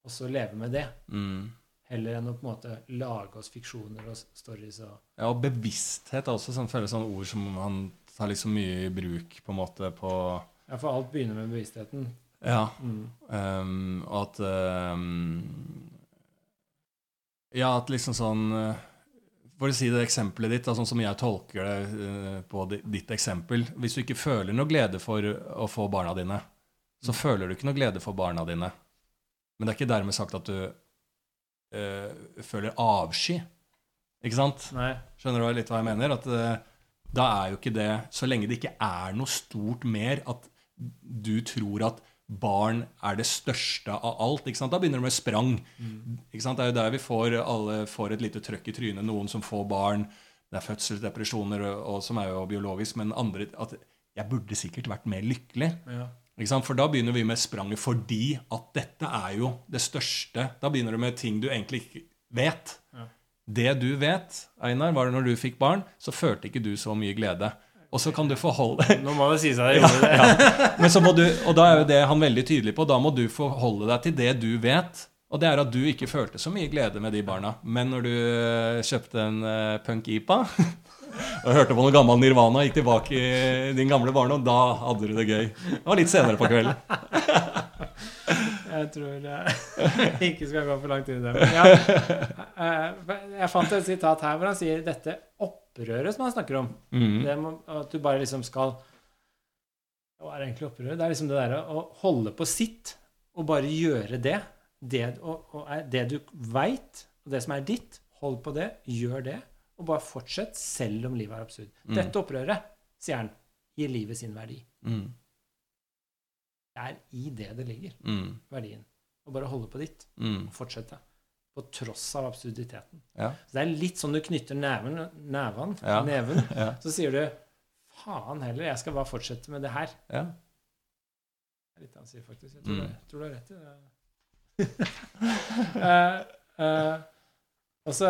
og så leve med det. Mm. Heller enn å på en måte lage oss fiksjoner og stories og Ja, og bevissthet er også sånn, føles sånn ord som man tar liksom mye i bruk på en måte på Ja, for alt begynner med bevisstheten. Ja. Mm. Um, og at um, Ja, at liksom sånn uh, For å si det eksempelet ditt, da, sånn som jeg tolker det uh, på ditt eksempel Hvis du ikke føler noe glede for å få barna dine, så føler du ikke noe glede for barna dine. Men det er ikke dermed sagt at du uh, føler avsky. Ikke sant? Nei. Skjønner du litt hva jeg mener? At eh, da er jo ikke det Så lenge det ikke er noe stort mer at du tror at barn er det største av alt, ikke sant? da begynner det med sprang. Ikke sant? Det er jo der vi får alle får et lite trøkk i trynet. Noen som får barn. Det er fødselsdepresjoner, og, og som er jo biologisk, men andre at jeg burde sikkert vært mer lykkelig. Ja. For da begynner vi med spranget fordi at dette er jo det største. Da begynner du med ting du egentlig ikke vet. Ja. Det du vet, Einar, var det når du fikk barn, så følte ikke du så mye glede. Og så kan du forholde Nå må det si seg ja, ja. Men så må du, Og da er jo det han veldig tydelig på. Da må du forholde deg til det du vet. Og det er at du ikke følte så mye glede med de barna. Men når du øh, kjøpte en uh, Punk IPA og hørte på noe gammel Nirvana gikk tilbake i din gamle barndom, da hadde du det gøy. Det var litt senere på kvelden. Jeg tror jeg ikke skal gå for langt inn i det. Men eh, jeg fant et sitat her hvor han sier dette opprøret som han snakker om. Mm. Det må, at du bare liksom skal Hva er egentlig opprøret? Det er liksom det derre å holde på sitt og bare gjøre det. Det, og, og det du veit, og det som er ditt, hold på det, gjør det. Og bare fortsett, selv om livet er absurd. Dette opprøret, sier han, gir livet sin verdi. Mm. Det er i det det ligger, Mm. verdien. Å bare holde på ditt. Mm. og fortsette. På tross av absurditeten. Ja. Så det er litt sånn du knytter neven, neven, Ja. neven Ja. så sier du faen heller, jeg skal bare fortsette med det her. ja. Det er litt det han sier, faktisk. Jeg tror, Mm. jeg tror du har rett i det. uh, uh, og så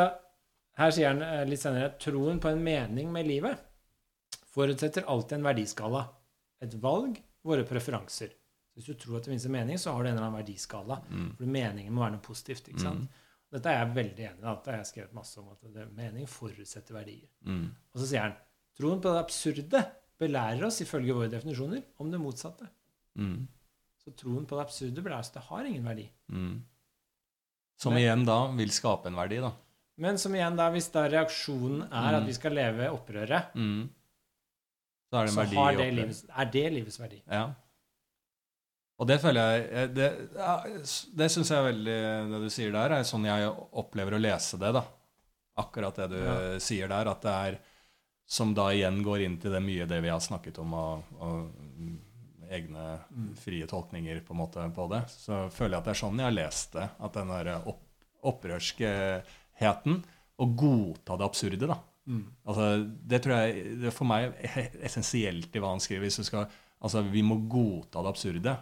her sier han eh, litt senere troen på en mening med livet forutsetter alltid en verdiskala. Et valg, våre preferanser. Hvis du tror at det finnes en mening, så har du en eller annen verdiskala. Mm. For meningen må være noe positivt. ikke sant? Dette er jeg veldig enig i. at Jeg har skrevet masse om at det, mening forutsetter verdier. Mm. Og så sier han troen på det absurde belærer oss, ifølge våre definisjoner, om det motsatte. Mm. Så troen på det absurde belærer oss det har ingen verdi. Mm. Som Men- igjen da vil skape en verdi, da. Men som igjen da, hvis da reaksjonen er Mm. at vi skal leve opprøret, Mm. Så er det så har det livets, er det livets verdi. Ja. Og det føler jeg eh, Det, det syns jeg er veldig Det du sier der, er sånn jeg opplever å lese det, da. Akkurat det du Ja. sier der, at det er Som da igjen går inn til det mye det vi har snakket om, og, og egne Mm. frie tolkninger på en måte på det. Så føler jeg at det er sånn jeg har lest det. At den der opp, opprørskeheten og godta det absurde, da. Mm. Altså, det tror jeg det er for meg essensielt i hva han skriver. Hvis du skal, altså, vi må godta det absurde.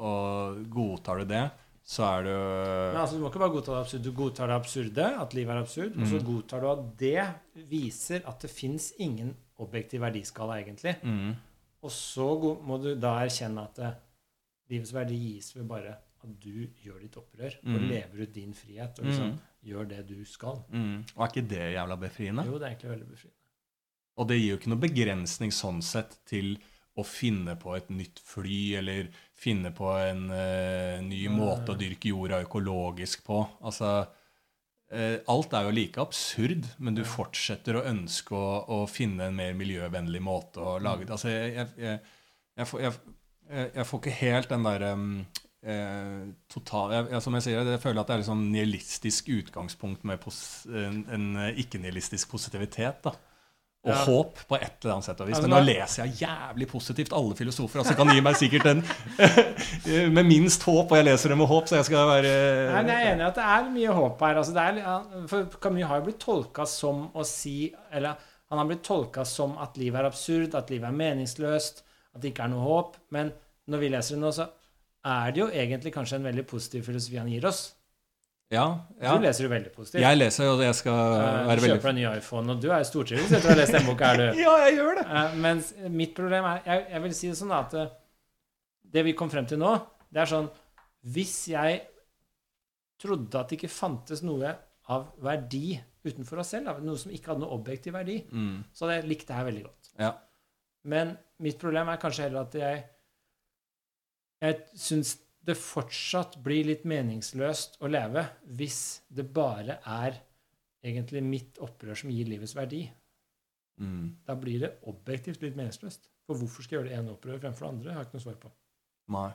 Og godtar du det, så er du Men altså, Du må ikke bare godta det absurde. Du godtar det absurde, at livet er absurd, og så Mm. godtar du at det viser at det fins ingen objektiv verdiskala, egentlig. mm, Og så må du da erkjenne at det, livets verdi gis ved bare at du gjør ditt opprør og Mm. lever ut din frihet og liksom mm, gjør det du skal. mm. Og er ikke det jævla befriende? Jo, det er egentlig veldig befriende. Og det gir jo ikke noe begrensning sånn sett til å finne på et nytt fly, eller finne på en uh, ny måte å dyrke jorda økologisk på. Altså, uh, alt er jo like absurd, men du fortsetter å ønske å, å finne en mer miljøvennlig måte å lage det. Altså, jeg, jeg, jeg, får, jeg, får ikke helt den derre um, eh, total jeg, jeg, Som jeg sier, jeg føler at det er et sånn nihilistisk utgangspunkt med pos, en, en eh, ikke-nihilistisk positivitet. da. Og Ja. håp på et eller annet sett og vis. Altså, Men nå leser jeg jævlig positivt alle filosofer. altså kan gi meg sikkert en med minst håp, og jeg leser det med håp, så jeg skal være Nei, men Jeg er enig i at det er mye håp her. Altså, det er, for Camus har jo blitt tolka som å si Eller han har blitt tolka som at livet er absurd, at livet er meningsløst, at det ikke er noe håp. Men når vi leser det nå, så er det jo egentlig kanskje en veldig positiv filosofi han gir oss. Ja, ja. Du leser jo veldig positivt. Jeg leser, og jeg skal uh, være du kjøper deg ny iPhone, og du er jo stortrives etter å ha lest den boka er du. Ja, jeg gjør det! Uh, mens mitt problem er jeg, jeg vil si det sånn at eh, det vi kom frem til nå, det er sånn Hvis jeg trodde at det ikke fantes noe av verdi utenfor oss selv, noe som ikke hadde noe objektiv verdi, Mm. så hadde jeg likt det her veldig godt. Ja. Men mitt problem er kanskje heller at jeg Jeg syns det fortsatt blir litt meningsløst å leve hvis det bare er egentlig mitt opprør som gir livets verdi. Mm. Da blir det objektivt litt meningsløst. For hvorfor skal jeg gjøre det ene opprøret fremfor det andre? Jeg har ikke noe svar på. Nei.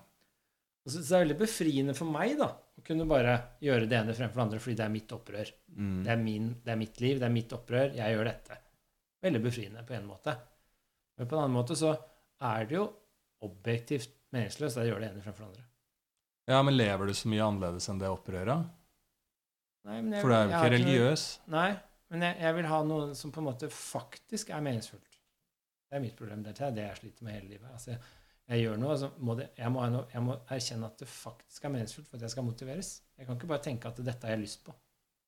Og så, så det er veldig befriende for meg da, å kunne bare gjøre det ene fremfor det andre fordi det er mitt opprør. Mm. Det er, min, det er mitt liv, det er mitt opprør, jeg gjør dette. Veldig befriende på en måte. Men på en annen måte så er det jo objektivt meningsløst Jeg gjør det ene fremfor det andre. Ja, men lever du så mye annerledes enn det opprøret? Nei, men jeg- For du er jo ikke religiøs. noe-. Nei, men jeg, jeg vil ha noe som på en måte faktisk er meningsfullt. Det er mitt problem. Det er det jeg sliter med hele livet. Altså, jeg, jeg gjør noe, så må det, jeg, må noe, jeg må erkjenne at det faktisk er meningsfullt for at jeg skal motiveres. Jeg kan ikke bare tenke at dette har jeg lyst på.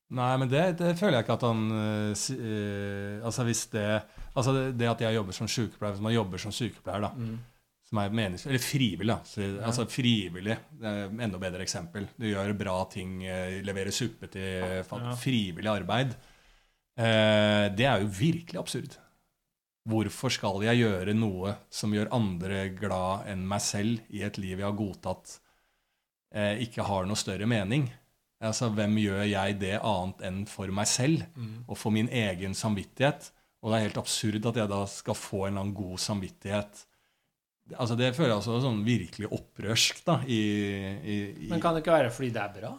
Nei, men det, det føler jeg ikke at han øh, Altså hvis det Altså det, det at jeg jobber som sykepleier Hvis man jobber som sykepleier, da, Mm. Som er meningsfull Eller frivillig, da. Så, Ja. Altså frivillig. Det er enda bedre eksempel. Du gjør bra ting, eh, leverer suppe til Ja. frivillig arbeid. Eh, det er jo virkelig absurd. Hvorfor skal jeg gjøre noe som gjør andre glad enn meg selv i et liv jeg har godtatt eh, ikke har noe større mening? Altså, Hvem gjør jeg det annet enn for meg selv Mm. og for min egen samvittighet? Og det er helt absurd at jeg da skal få en eller annen god samvittighet. Altså, Det føler jeg også sånn virkelig opprørsk. da, i, i, i Men kan det ikke være fordi det er bra?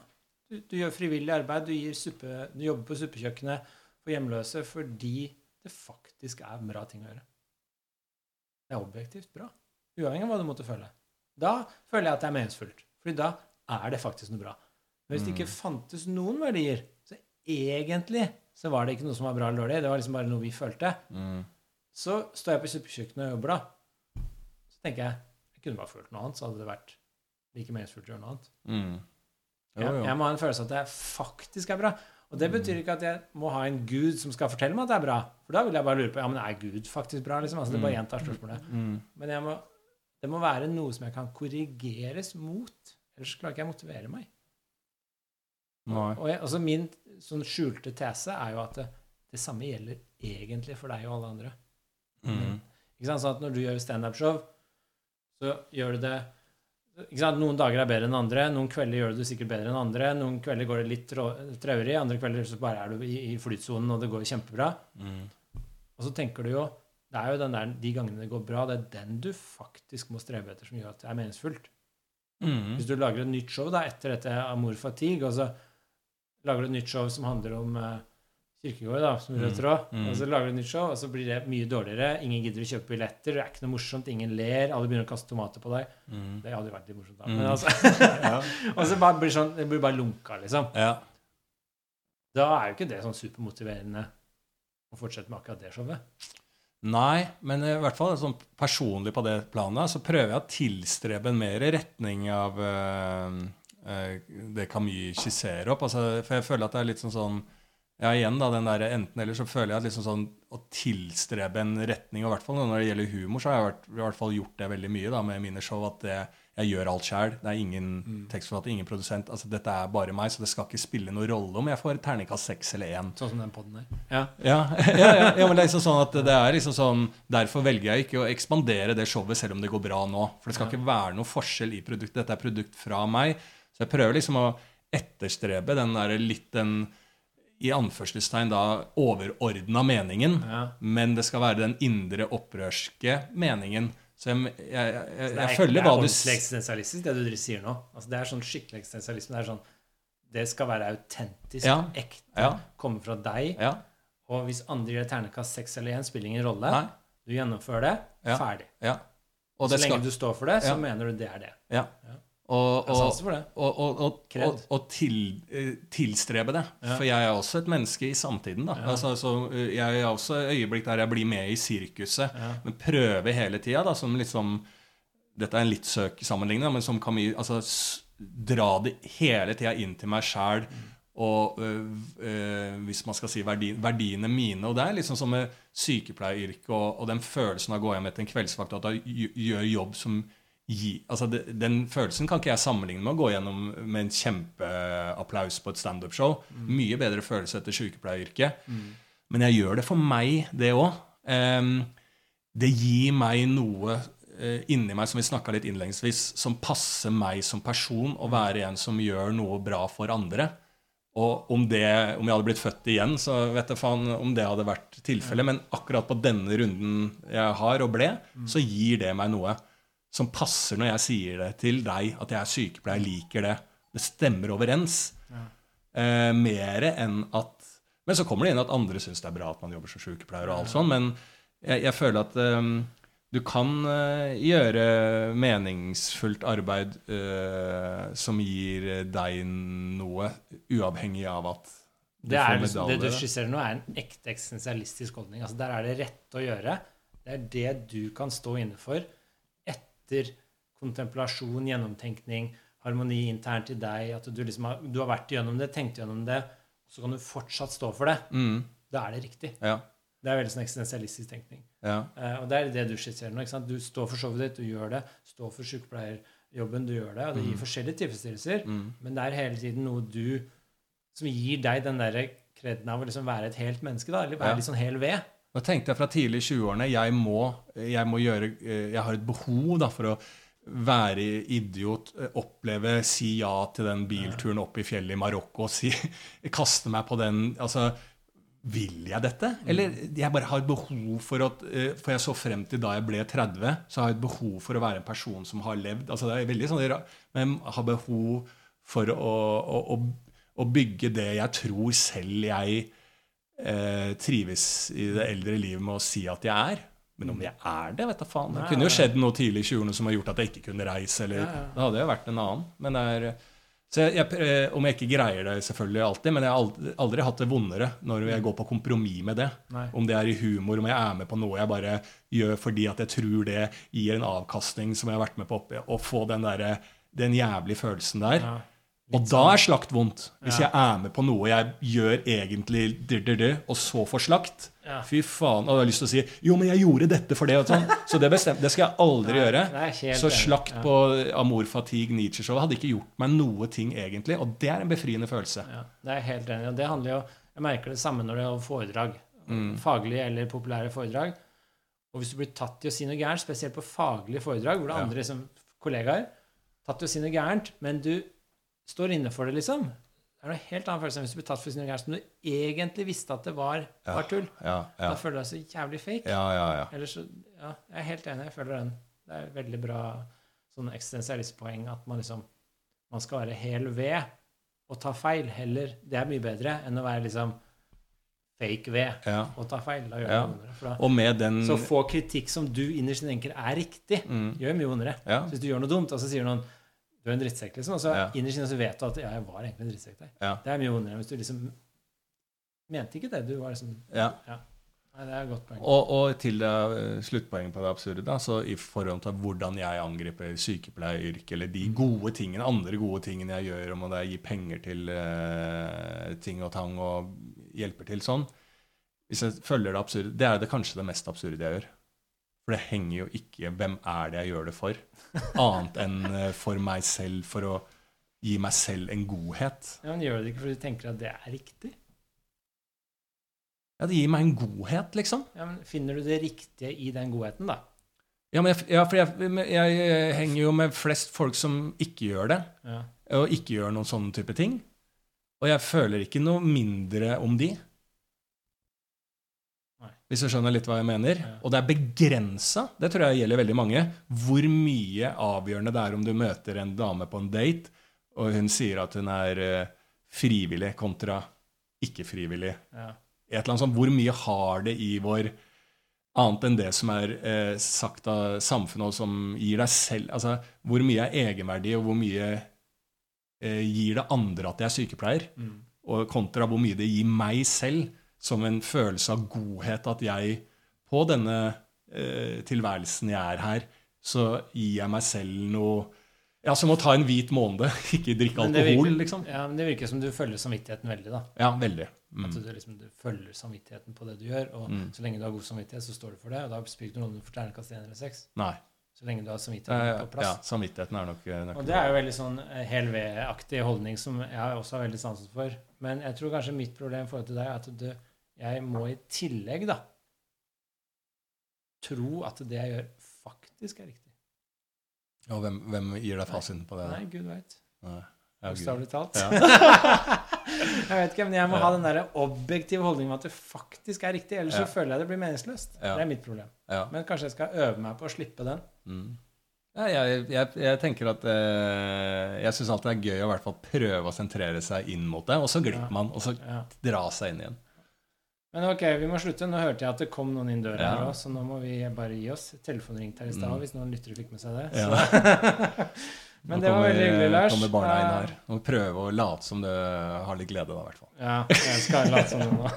Du, du gjør frivillig arbeid, du, suppe, du jobber på suppekjøkkenet for hjemløse fordi det faktisk er bra ting å gjøre. Det er objektivt bra. Uavhengig av hva du måtte føle. Da føler jeg at det er meningsfullt. Fordi da er det faktisk noe bra. Men hvis det ikke Mm. fantes noen verdier, så egentlig så var det ikke noe som var bra eller dårlig. Det var liksom bare noe vi følte. mm, Så står jeg på suppekjøkkenet og jobber, da. Tenker jeg jeg kunne bare følt noe annet, så hadde det vært like meningsfullt å gjøre noe annet. mm. Jo, Jeg, jo. jeg må ha en følelse av at det faktisk er bra. Og det betyr Mm. ikke at jeg må ha en gud som skal fortelle meg at det er bra. For da vil jeg bare lure på ja, men er Gud faktisk bra. liksom? Altså, det bare Mm. gjentar spørsmålet. Mm. Men jeg må, det må være noe som jeg kan korrigeres mot. Ellers klarer ikke jeg å motivere meg. Nei. Og jeg, altså Min sånn skjulte tese er jo at det, det samme gjelder egentlig for deg og alle andre. Mm. Ikke sant? Sånn at Når du gjør standup-show, så gjør du det? Noen dager er bedre enn andre. Noen kvelder gjør du det sikkert bedre enn andre. Noen kvelder går det litt traurig. Andre kvelder så bare er du i, i flytsonen, og det går kjempebra. Mm. Og så tenker du jo Det er jo den der, de gangene det går bra, det er den du faktisk må strebe etter, som gjør at det er meningsfullt. Mm. Hvis du lager et nytt show da, etter dette Amor fatigue, og så lager du et nytt show som handler om uh, kirkegård, da, som rød Mm. tråd, Mm. og så lager du nytt show, og så blir det mye dårligere. Ingen gidder å kjøpe billetter, det er ikke noe morsomt, ingen ler, alle begynner å kaste tomater på deg. Mm. Det hadde vært litt morsomt, da. Mm. Men altså, og så bare blir sånn, det blir bare lunka, liksom. ja. Da er jo ikke det sånn supermotiverende å fortsette med akkurat det showet. Nei, men i hvert fall sånn personlig på det planet så prøver jeg å tilstrebe en mer retning av øh, øh, det Camus skisserer opp. Altså, for jeg føler at det er litt sånn sånn Ja, igjen, da, den der enten-eller, så føler jeg at liksom sånn å tilstrebe en retning, og i hvert fall når det gjelder humor, så har jeg vært, i hvert fall gjort det veldig mye da, med mine show. at det jeg gjør alt sjæl. Det er ingen Mm. tekstforfatter, ingen produsent. altså Dette er bare meg, så det skal ikke spille noen rolle om jeg får terningkast seks eller én. Sånn som den poden der. Ja. Ja, ja, ja, ja, men det er liksom sånn at det er liksom sånn Derfor velger jeg ikke å ekspandere det showet selv om det går bra nå. For det skal ikke være noe forskjell i produktet. Dette er produkt fra meg. Så jeg prøver liksom å etterstrebe den der litt den i anførselstegn da overordna meningen. Ja. Men det skal være den indre opprørske meningen. Så jeg, jeg, jeg, jeg, Det er, følger det er ordentlig eksistensialistisk, det du sier nå. Altså, det er sånn skikkelig eksistensialisme. Det er sånn Det skal være autentisk, Ja. ekte, Ja. komme fra deg. Og hvis andre gir deg ternekast seks eller én, spiller ingen rolle. Nei. Du gjennomfører det, ferdig. Så lenge skal du står for det, så mener du det er det. Ja. Og, og, og, og, til, eh, tilstrebe det. Ja. For jeg er også et menneske i samtiden. da. Ja. Altså, så eh, jeg har også øyeblikk der jeg blir med i sirkuset, Ja. men prøver hele tida, som liksom Dette er en litt søk sammenligning, men som kan altså, Dra det hele tida inn til meg sjæl. Og øh, øh, hvis man skal si verdi, verdiene mine. Og det er liksom som med sykepleieryrket og, og den følelsen av å gå hjem etter en kveldsvakt og at du gjør jobb som gi, altså det, Den følelsen kan ikke jeg sammenligne med å gå gjennom med en kjempeapplaus på et standup-show. Mye bedre følelse etter sykepleieryrket. Men jeg gjør det for meg, det òg. det gir meg noe uh, inni meg, som vi snakka litt innledningsvis, som passer meg som person, å være en som gjør noe bra for andre. Og om, det, om jeg hadde blitt født igjen, så vet jeg faen om det hadde vært tilfellet. Men akkurat på denne runden jeg har og ble, så gir det meg noe som passer når jeg sier det til deg, at jeg er sykepleier, liker det. Det stemmer overens. Eh, Mer enn at Men så kommer det inn at andre syns det er bra at man jobber som sykepleier, og alt sånn, men jeg, jeg føler at um, du kan uh, gjøre meningsfullt arbeid uh, som gir deg noe, uavhengig av at du Det, får medalje. det du skisserer nå, er en ekte eksistensialistisk holdning. Altså, der er det rette å gjøre. Det er det du kan stå inne for etter kontemplasjon, gjennomtenkning, harmoni internt i deg. At du liksom har, du har vært gjennom det, tenkt gjennom det, og så kan du fortsatt stå for det. Mm, Da er det riktig. ja, Det er veldig sånn eksistensialistisk tenkning. ja, Uh, og det er det du skisserer nå. Du står for showet ditt, du gjør det. Står for sykepleierjobben, du gjør det. Og det gir forskjellige tilfredsstillelser. mm, Men det er hele tiden noe du som gir deg den derre kreden av å liksom være et helt menneske, da. Eller være Ja. litt sånn hel ved. Nå tenkte jeg fra tidlig i 20-årene jeg, må- jeg må gjøre eh, Jeg har et behov da, for å være idiot, eh, oppleve, si ja til den bilturen opp i fjellet i Marokko, si, kaste meg på den altså, Vil jeg dette? Eller jeg bare har et behov for at eh, For jeg så frem til da jeg ble 30, så har jeg et behov for å være en person som har levd. altså det er veldig sånn, Men jeg har behov for å, å, å, å bygge det jeg tror selv jeg eh, trives i det eldre livet med å si at jeg er. Men om jeg er det, vet da faen. Det kunne jo skjedd noe tidlig i 20-årene som har gjort at jeg ikke kunne reise. eller ja. Hadde jo vært en annen. Men det er, så jeg, jeg, eh, om jeg ikke greier det selvfølgelig alltid, men jeg har aldri, aldri hatt det vondere når jeg går på kompromiss med det. Nei. Om det er i humor, om jeg er med på noe jeg bare gjør fordi at jeg tror det gir en avkastning som jeg har vært med på oppi, Å få den, der, den jævlige følelsen der. Ja. Og da er slakt vondt. Hvis Ja. jeg er med på noe jeg gjør egentlig dyr, dyr, dyr, og så får slakt. Ja. Fy faen. Og jeg har lyst til å si 'jo, men jeg gjorde dette for det'. Og sånn. Så det, bestemt, det skal jeg aldri Nei, gjøre. Så slakt Ja. på Amor Fatigue Nietzsche-showet hadde ikke gjort meg noe ting egentlig. Og det er en befriende følelse. Ja, det er jeg helt enig i. Og det handler jo Jeg merker det samme når det er foredrag. Mm. Faglige eller populære foredrag. Og hvis du blir tatt i å si noe gærent, spesielt på faglige foredrag, hvor det er andre som kollegaer tatt i å si noe gærent, men du står inne for det, liksom. Det er noe helt annen følelse enn hvis du blir tatt for sin gærent som du egentlig visste at det var, Ja. var tull. Ja, ja. Da føler du deg så jævlig fake. Ja, ja, ja. Ellers så, ja, jeg er helt enig. Jeg føler den. Det er veldig bra sånn eksistensialistpoeng at man liksom man skal være hel ved og ta feil heller. Det er mye bedre enn å være liksom fake ved og ta feil. Da gjør Ja. det vondere. Den så få kritikk som du innerst inne tenker er riktig, mm, gjør mye vondere. hvis du gjør noe dumt, og så sier noen du er en drittsekk, liksom, og så Ja. innerst inne så vet du at ja, jeg var egentlig en drittsekk der. Ja. Det er mye vondere hvis du liksom mente ikke det. Du var liksom ja. Nei, Nei, det er et godt poeng. Og, og til det eh, sluttpoenget på det absurde, da, så i forhold til hvordan jeg angriper sykepleieryrket, eller de gode tingene, andre gode tingene jeg gjør, om det er gi penger til eh, ting og tang og hjelper til sånn Hvis jeg følger det absurde Det er det kanskje det mest absurde jeg gjør. For det henger jo ikke Hvem er det jeg gjør det for? Annet enn eh, for meg selv, for å gi meg selv en godhet. Ja, men Gjør du det ikke fordi du tenker at det er riktig? Ja, det gir meg en godhet, liksom. Ja, men Finner du det riktige i den godheten, da? Ja, men jeg, ja, for jeg, jeg henger jo med flest folk som ikke gjør det, Ja. og ikke gjør noen sånne type ting. Og jeg føler ikke noe mindre om de. Hvis du skjønner litt hva jeg mener. Og det er begrensa, det tror jeg gjelder veldig mange, hvor mye avgjørende det er om du møter en dame på en date, og hun sier at hun er eh, frivillig kontra ikke frivillig. Ja. Et eller annet sånt, Hvor mye har det i vår Annet enn det som er eh, sagt av samfunnet, og som gir deg selv altså Hvor mye er egenverdi, og hvor mye eh, gir det andre at jeg er sykepleier? Mm. Og kontra hvor mye det gir meg selv som en følelse av godhet at jeg på denne eh, tilværelsen jeg er her, så gir jeg meg selv noe Ja, som å ta en hvit måned, ikke drikke alkohol, virker- liksom. Ja, men Det virker som du følger samvittigheten veldig. da. Ja, veldig. Mm. At du, liksom, du følger samvittigheten på det du gjør. Og Mm. så lenge du har god samvittighet, så står du for det. Og da spiller du noen for terningkast 1 eller 6. Nei. Så lenge du har samvittigheten på plass. ja, samvittigheten er nok eh, Og det er jo veldig sånn eh, hel ved-aktig holdning som jeg også har veldig sansen for. Men jeg tror kanskje mitt problem i forhold til deg er at du, jeg må i tillegg da tro at det jeg gjør, faktisk er riktig. Og hvem, hvem gir deg fasiten på det? Nei, gud veit. Bokstavelig talt. Ja. jeg vet ikke, men jeg må Ja. ha den der objektive holdningen med at det faktisk er riktig. Ellers Ja. så føler jeg det blir meningsløst. Det er mitt problem. Ja. Men kanskje jeg skal øve meg på å slippe den. Mm. Jeg, jeg, jeg tenker at eh, Jeg syns alltid det er gøy å i hvert fall prøve å sentrere seg inn mot det, og så glipper man, og så dra seg inn igjen. Men ok, vi må slutte. Nå hørte jeg at det kom noen inn døra Ja. her òg, så nå må vi bare gi oss. Telefonen ringte her i stad, Mm. hvis noen lyttere fikk med seg det. Ja. Men Nå det var veldig hyggelig, Lars. kommer barna inn her. Og prøve å late som du har litt glede, da, i hvert fall. Ja, jeg skal late som det nå.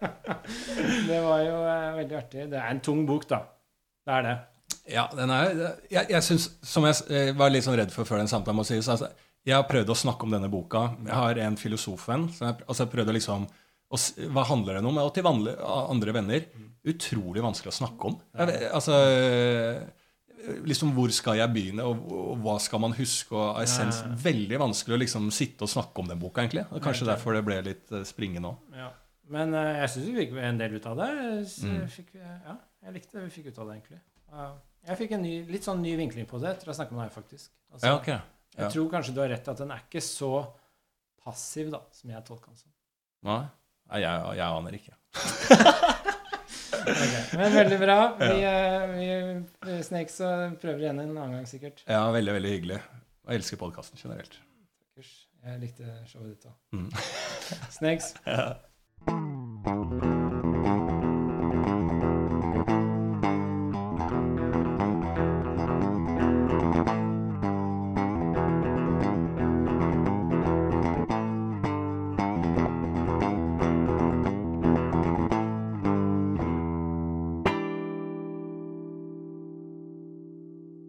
det var jo eh, veldig artig. Det er en tung bok, da. Det er det. Ja, den er Jeg, jeg synes, Som jeg var litt sånn redd for før den samtalen må sies altså, Jeg har prøvd å snakke om denne boka. Jeg har en filosofvenn. Så jeg, altså, jeg prøvde å liksom s- Hva handler den om? Og til andre venner utrolig vanskelig å snakke om. Altså liksom Hvor skal jeg begynne, og, og hva skal man huske? og essens. Veldig vanskelig å liksom sitte og snakke om den boka, egentlig. Og kanskje derfor det ble litt eh, springende òg. Ja. Men eh, jeg syns vi fikk en del ut av det. Mm. Fikk, ja, jeg likte det vi fikk ut av det, egentlig. Jeg fikk en ny, litt sånn ny vinkling på det etter å ha snakket med deg, faktisk. Altså, Ja, ok. Jeg tror kanskje du har rett at den er ikke så passiv da, som jeg tolker den som. Nei, Nei, jeg, jeg aner ikke. okay. Men veldig bra. Vi, ja. vi Snakes og prøver igjen en annen gang, sikkert. Ja, Veldig, veldig hyggelig. Jeg elsker podkasten generelt. Jeg likte showet ditt òg. Mm. Snakes. Ja.